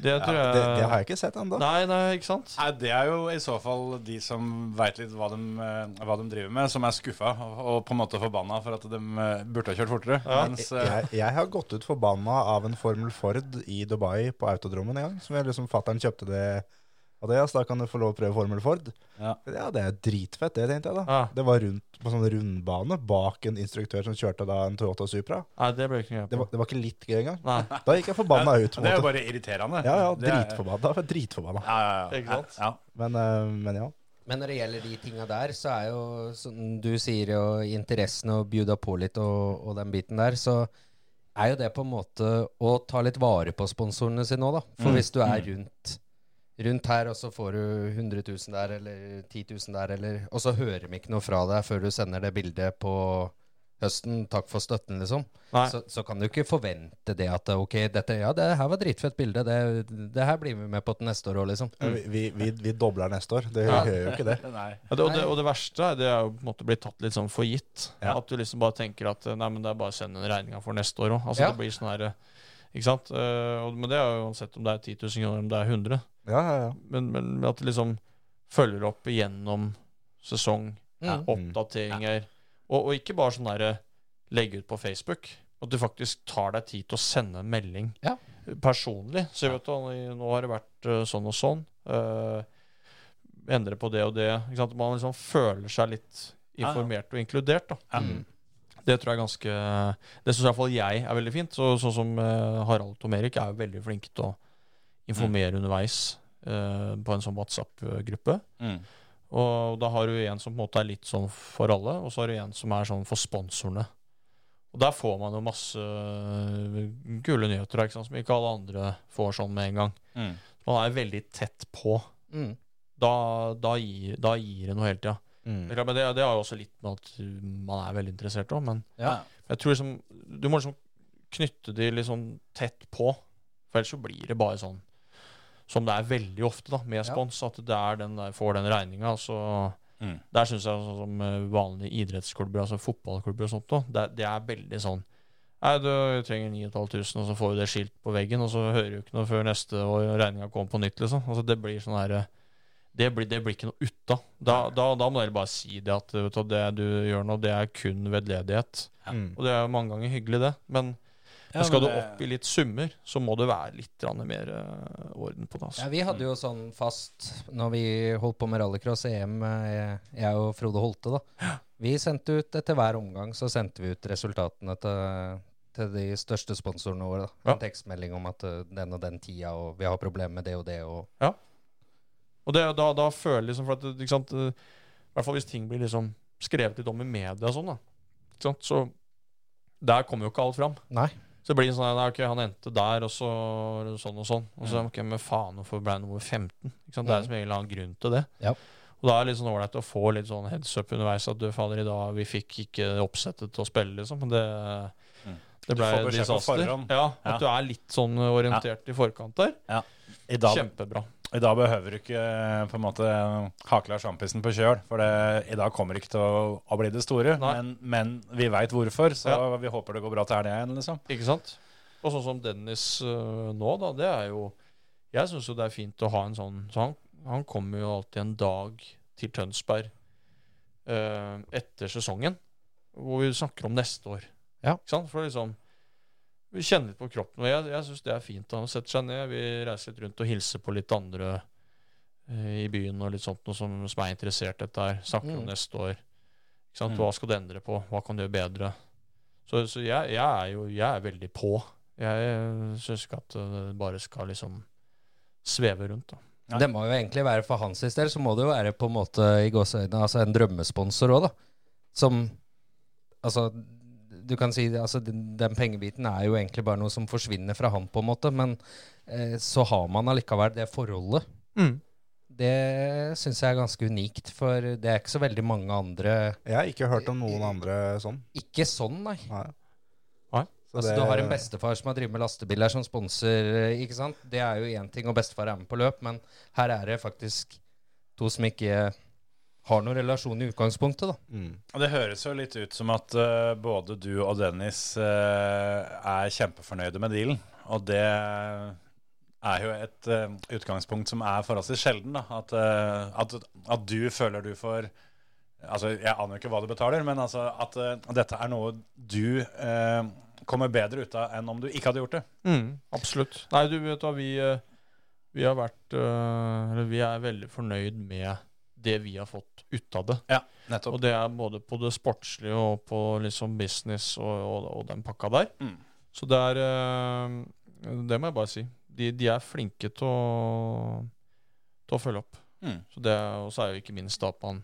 det tror jeg Det, det har jeg ikke sett ennå. Nei, nei, ikke sant? Nei, Det er jo i så fall de som veit litt hva de, eh, hva de driver med, som er skuffa og, på en måte forbanna for at de eh, burde ha kjørt fortere. Ja. Mens, eh, Jeg, jeg har gått ut forbanna av en Formel Ford i Dubai på autodromen en gang. Som jeg liksom Fattern kjøpte det av da kan du få lov å prøve Formel Ford. Ja. Ja, det er dritfett, det, tenkte jeg da. Ja. Det var rundt på sånn rundbane bak en instruktør som kjørte da en Toyota Supra. Nei, det ble ikke noe Det var, det var ikke litt gøy engang. Nei. Da gikk jeg forbanna ut. på en det er jo måte. bare irriterende. Ja, ja, Det er- dritforbanna. Da var jeg dritforbanna. Ja, ja, ja. Ikke sant? Ja. Men, eh, men ja. Men når det gjelder de tinga der, så er jo, som du sier, jo interessen å bjuda på litt og, og den biten der, så er jo det på en måte å ta litt vare på sponsorene sine òg, da. For Mm. hvis du er rundt, rundt her, og så får du 100 000 der, eller 10 000 der, eller Og så hører de ikke noe fra deg før du sender det bildet på høsten. Takk for støtten, liksom. Så, så kan du ikke forvente det at ok, dette, ja, det her var dritfett bilde, det, det her blir vi med på til neste år òg, liksom. Vi, vi, vi, vi dobler neste år. Det Ja. gjør jo ikke det. Ja, det, og, det, og det verste er det er jo på en måte blitt tatt litt sånn for gitt. Ja. At du liksom bare tenker at nei, men det er bare å sende en regninga for neste år òg. Altså, Ja. Det blir sånn her Ikke sant? Uh, og, men det er jo uansett om det er 10 000 kroner, om det er 100. Ja, ja, ja. Men, men at det liksom følger opp gjennom sesong, Mm. oppdateringer. Og, og ikke bare sånn derre legge ut på Facebook. At du faktisk tar deg tid til å sende en melding Ja. personlig. Så vet du, nå har det vært eh, sånn og sånn. Uh, endre på det og det. Ikke sant? Man liksom føler seg litt Ja, ja. informert og inkludert. da. Ja. Mm. Det tror jeg er ganske Det syns iallfall jeg er veldig fint. Så, sånn som eh, Harald Tom Erik er jo veldig flinke til å informere underveis eh, på en sånn WhatsApp-gruppe. Mm. Og da har du en som på en måte er litt sånn for alle, og så har du en som er sånn for sponsorene. Og der får man jo masse øh, kule nyheter ikke sant, som ikke alle andre får sånn med en gang. Mm. Man er veldig tett på. Mm. Da, da, gir, da gir det noe hele tida. Mm. Men det, det har jo også litt med at man er veldig interessert òg, men Ja. jeg tror liksom Du må liksom knytte de litt sånn tett på, for ellers så blir det bare sånn som det er veldig ofte da, med Ja. spons, at det er den der, får den regninga. Altså, Mm. der syns jeg sånn som eh, vanlige idrettsklubber, altså fotballklubber og sånt, da, det, det er veldig sånn Nei, du trenger 9500, og så får du det skilt på veggen, og så hører du ikke noe før neste år regninga kommer på nytt, liksom. Altså, det blir sånn her det blir, det blir ikke noe ut av. Da, da, da må dere bare si det at vet du, det du gjør nå, det er kun vedledighet. Ja. Og det er jo mange ganger hyggelig, det. Men, Ja, skal du opp i litt summer, så må det være litt mer eh, orden på det. Ja, Altså. vi hadde jo sånn fast når vi holdt på med rallycross EM, eh, jeg og Frode Holte, da. Vi sendte ut etter hver omgang så sendte vi ut resultatene til, til de største sponsorene våre. Da. En Ja. tekstmelding om at eh, den og den tida, og vi har problemer med det og det. Og, Og det, da, da føler jeg liksom at sant, I hvert fall hvis ting blir liksom skrevet litt om i media og sånn, da. Så der kommer jo ikke alt fram. nei. Så det blir sånn at okay, han endte der, og så sånn og sånn. Og så ok, men faen, hvorfor ble han nummer 15? Ikke sant? Det er som regel en grunn til det. Ja. Og da er det litt sånn ålreit å få litt sånn heads up underveis at du fader, i dag vi fikk ikke oppsettet til å spille, liksom. Men det, Mm. det ble disaster. Ja, at Ja. du er litt sånn orientert i forkant der. I dag, Kjempebra. I dag behøver du ikke eh, på en måte hakle av sjampisen på kjøl, for det, i dag kommer det ikke til å, å bli det store. Men, men vi veit hvorfor, så Ja. vi håper det går bra til helga igjen. Liksom. Ikke sant? Og sånn som Dennis øh, nå, da, det er jo Jeg syns jo det er fint å ha en sånn Så han, han kommer jo alltid en dag til Tønsberg øh, etter sesongen, hvor vi snakker om neste år. Ja. Ikke sant? For liksom Vi kjenner litt på kroppen. Og jeg, jeg syns det er fint. Han setter seg ned, vi reiser litt rundt og hilser på litt andre øh, i byen og litt sånt noe som, som er interessert i dette her. Snakker om Mm. neste år. Ikke sant? Mm. Hva skal du endre på? Hva kan du gjøre bedre? Så, så jeg, jeg er jo jeg er veldig på. Jeg syns ikke at det bare skal liksom sveve rundt. da. Nei. Det må jo egentlig være for hans del, så må det jo være på en måte i gåseøynene altså en drømmesponsor òg, da. Som Altså, du kan si altså, den, den pengebiten er jo egentlig bare noe som forsvinner fra han, på en måte. Men eh, så har man allikevel det forholdet. Det syns jeg er ganske unikt, for det er ikke så veldig mange andre Jeg har ikke hørt om noen andre sånn. Ikke sånn, nei. Nei. Nei. Så Altså, det- Du har en bestefar som har drevet med lastebiler som sponser, eh, ikke sant? Det er jo én ting, og bestefar er med på løp, men her er det faktisk to som ikke har noen relasjon i utgangspunktet, da. Mm. Det høres jo litt ut som at uh, både du og Dennis uh, er kjempefornøyde med dealen. Og det er jo et uh, utgangspunkt som er forholdsvis sjelden. Da. At, at, at du føler du får Altså, Jeg aner jo ikke hva du betaler, men altså at dette er noe du kommer bedre ut av enn om du ikke hadde gjort det. absolutt. Nei, du vet da, vi, vi har vært Eller vi er veldig fornøyd med det vi har fått ut av det. Ja, nettopp. Og det er både på det sportslige og på liksom business og, og, og den pakka der. Mm. Så det er eh, Det må jeg bare si. De, de er flinke til å, til å følge opp. Mm. Så det, og så er jo ikke minst at man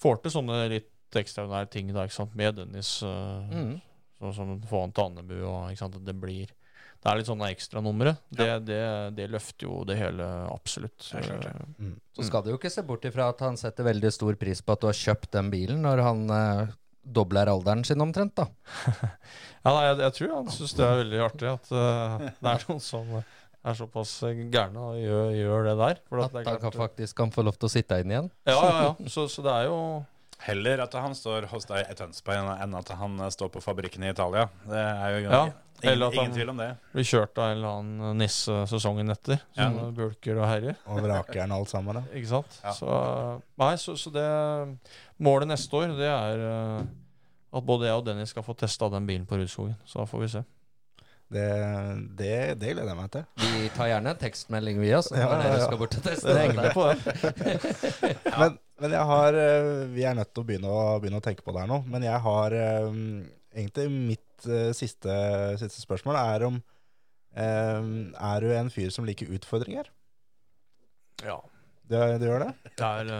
får til sånne litt ekstraordinære ting da, ikke sant? med Dennis. eh, Mm. Sånn som få han til Andebu. Og, ikke sant? Det blir Det er litt sånne ekstranumre. Det, det, det løfter jo det hele absolutt. Det klart ja. mm. Så skal du jo ikke se bort ifra at han setter veldig stor pris på at du har kjøpt den bilen, når han eh, dobler alderen sin omtrent, da. Ja, nei, jeg, jeg tror han syns det er veldig artig at uh, det er noen som er såpass gærne og gjør, gjør det der. For At det er han kan faktisk kan få lov til å sitte inn igjen. Ja, ja, ja. Så, så det er jo Heller at han står hos deg i Tønsberg enn at han eh, står på fabrikken i Italia. Det er jo Ja, ingen, eller at ingen tvil om det. blir kjørt av en eller annen nisse sesongen etter. Ja. Som bulker og herjer. Og vrakjern alt sammen. Da. Ikke sant? Ja. Så, nei, så, så det Målet neste år, det er eh, at både jeg og Dennis skal få testa den bilen på Rudskogen. Så da får vi se. Det, det, det gleder jeg meg til. Vi tar gjerne en tekstmelding, vi, Ja, når ja, dere ja. skal bort og teste. Det henger på. Men, men jeg har eh, Vi er nødt til å begynne å, begynne å tenke på det her nå. Men jeg har eh, egentlig mitt eh, siste, siste spørsmål er om Er du en fyr som liker utfordringer? Ja. Du, du gjør det? Det er,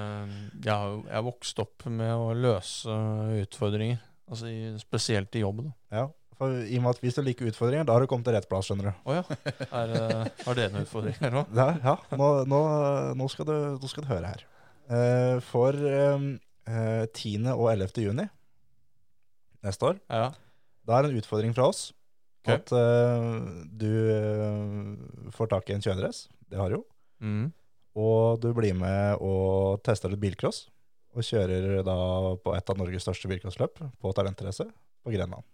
jeg har vokst opp med å løse utfordringer. Altså i, spesielt i jobben. da. Ja. For I og med at hvis du liker utfordringer, da har du kommet til rett plass, skjønner du. Oh, ja. Er, eh, har dere noen utfordringer nå? Ja, ja. Nå, nå, nå, skal, du, nå skal du høre her. Uh, for eh, eh, 10. og 11. juni neste år, Ja. da er det en utfordring fra oss. okay. At uh, du får tak i en kjøredress, det har du jo. Mm. Og du blir med og tester litt bilcross. Og kjører da på et av Norges største bilcrossløp på talentrace på Grenland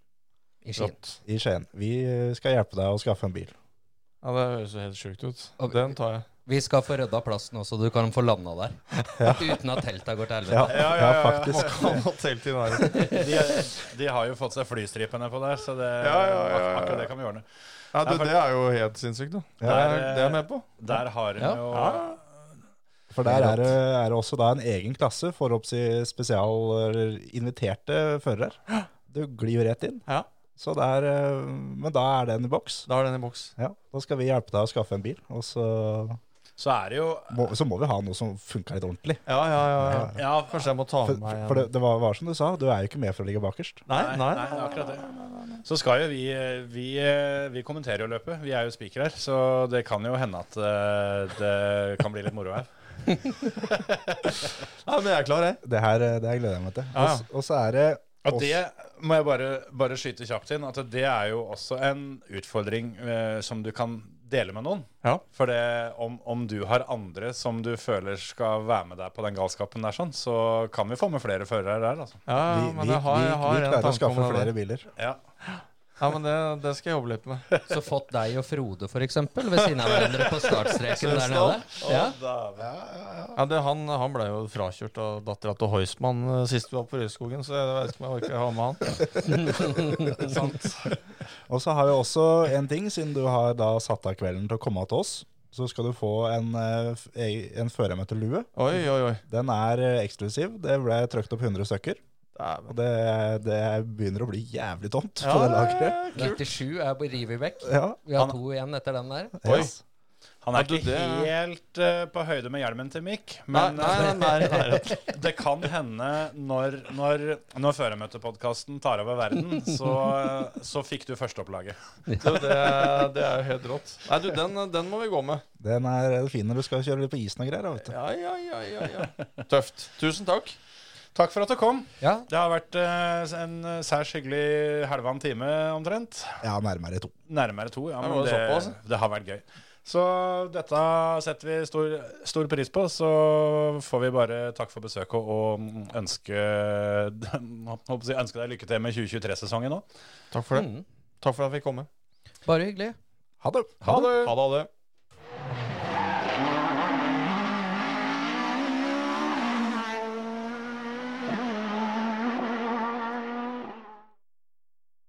I Skien. I Skien. Vi skal hjelpe deg å skaffe en bil. Ja, det høres jo helt sjukt ut. Og- Den tar jeg. Vi skal få rydda plassen også, du kan få landa der. Ja. Uten at telta går til helvete. Ja, ja, ja, ja, ja. faktisk. Han har telt i nærheten. De, de har jo fått seg flystripene på der, så det, Ja, ja, ja, ja. akkurat det kan vi ordne. Ja, du, det er jo helt sinnssykt, da. Det er, Der, det er jeg med på. Der har de Ja. jo For der er det, er det også da en egen klasse for oppsi spesial eller inviterte førere. Du glir jo rett inn. Ja. Så der, eh, men da er den i boks. Da er den i boks. Ja, da skal vi hjelpe deg å skaffe en bil. Og så Så er det jo må, så må vi ha noe som funker litt ordentlig. Ja, ja, ja. ja. Ja, Kanskje jeg må ta For, med meg en for det, det var, var som du sa, du er jo ikke med for å ligge bakerst. Nei, nei. nei, er akkurat det. Så skal jo vi Vi, vi kommenterer jo løpet. Vi er jo spikere her, så det kan jo hende at eh, det kan bli litt moro her. Ja, men jeg er klar, jeg. Det her, eh, det gleder jeg meg til. Og så er det Og det må jeg bare, bare skyte kjapt inn, at det er jo også en utfordring eh, som du kan dele med noen. Ja. For det, om, om du har andre som du føler skal være med deg på den galskapen der, sånn, så kan vi få med flere førere der. Altså. Ja, Vi, men vi, jeg har, vi, jeg har vi en klarer å skaffe flere biler. Ja. Ja, men det, det skal jeg jobbe litt med. Så fått deg og Frode, for eksempel, ved siden av hverandre på startstreken der nede. Ja. Ja, det, han, han ble jo frakjørt av dattera til Heusmann eh, sist vi var på Røyskogen, så jeg vet ikke om jeg orker å ha med han. Og så har vi også en ting, siden du har da satt av kvelden til å komme til oss, så skal du få en, eh, e- en førermøtelue. Oi, oi, oi. Den er eh, eksklusiv. Det ble trykt opp 100 stykker. Og det, det begynner å bli jævlig tomt Ja, på det lageret. kult. 97 er på river vekk. Ja, Vi har Han- to igjen etter den der. Oi. yes. Han er ikke det- helt uh, på høyde med hjelmen til Mick, Nei, men nei, eh, nei, nei, det kan hende når, når, når Førermøtepodkasten tar over verden, så, så fikk du førsteopplaget. Det, det er jo helt rått. Nei, du, den, den må vi gå med. Den er fin når du skal kjøre litt på isen og greier. Vet du. Ja, ja, ja, ja, ja. Tøft. Tusen takk. Takk for at du kom. Ja, Det har vært eh, en særs hyggelig halvannen time omtrent. Ja, nærmere to. Nærmere to, ja. Men det, det, det har vært gøy. Så dette setter vi stor, stor pris på. Så får vi bare takke for besøket og ønske, håper å ønske deg lykke til med 2023-sesongen nå. Takk for det. Mm. Takk for at jeg fikk komme. Bare hyggelig. Ha det. Ha det! Ha det. Ha det.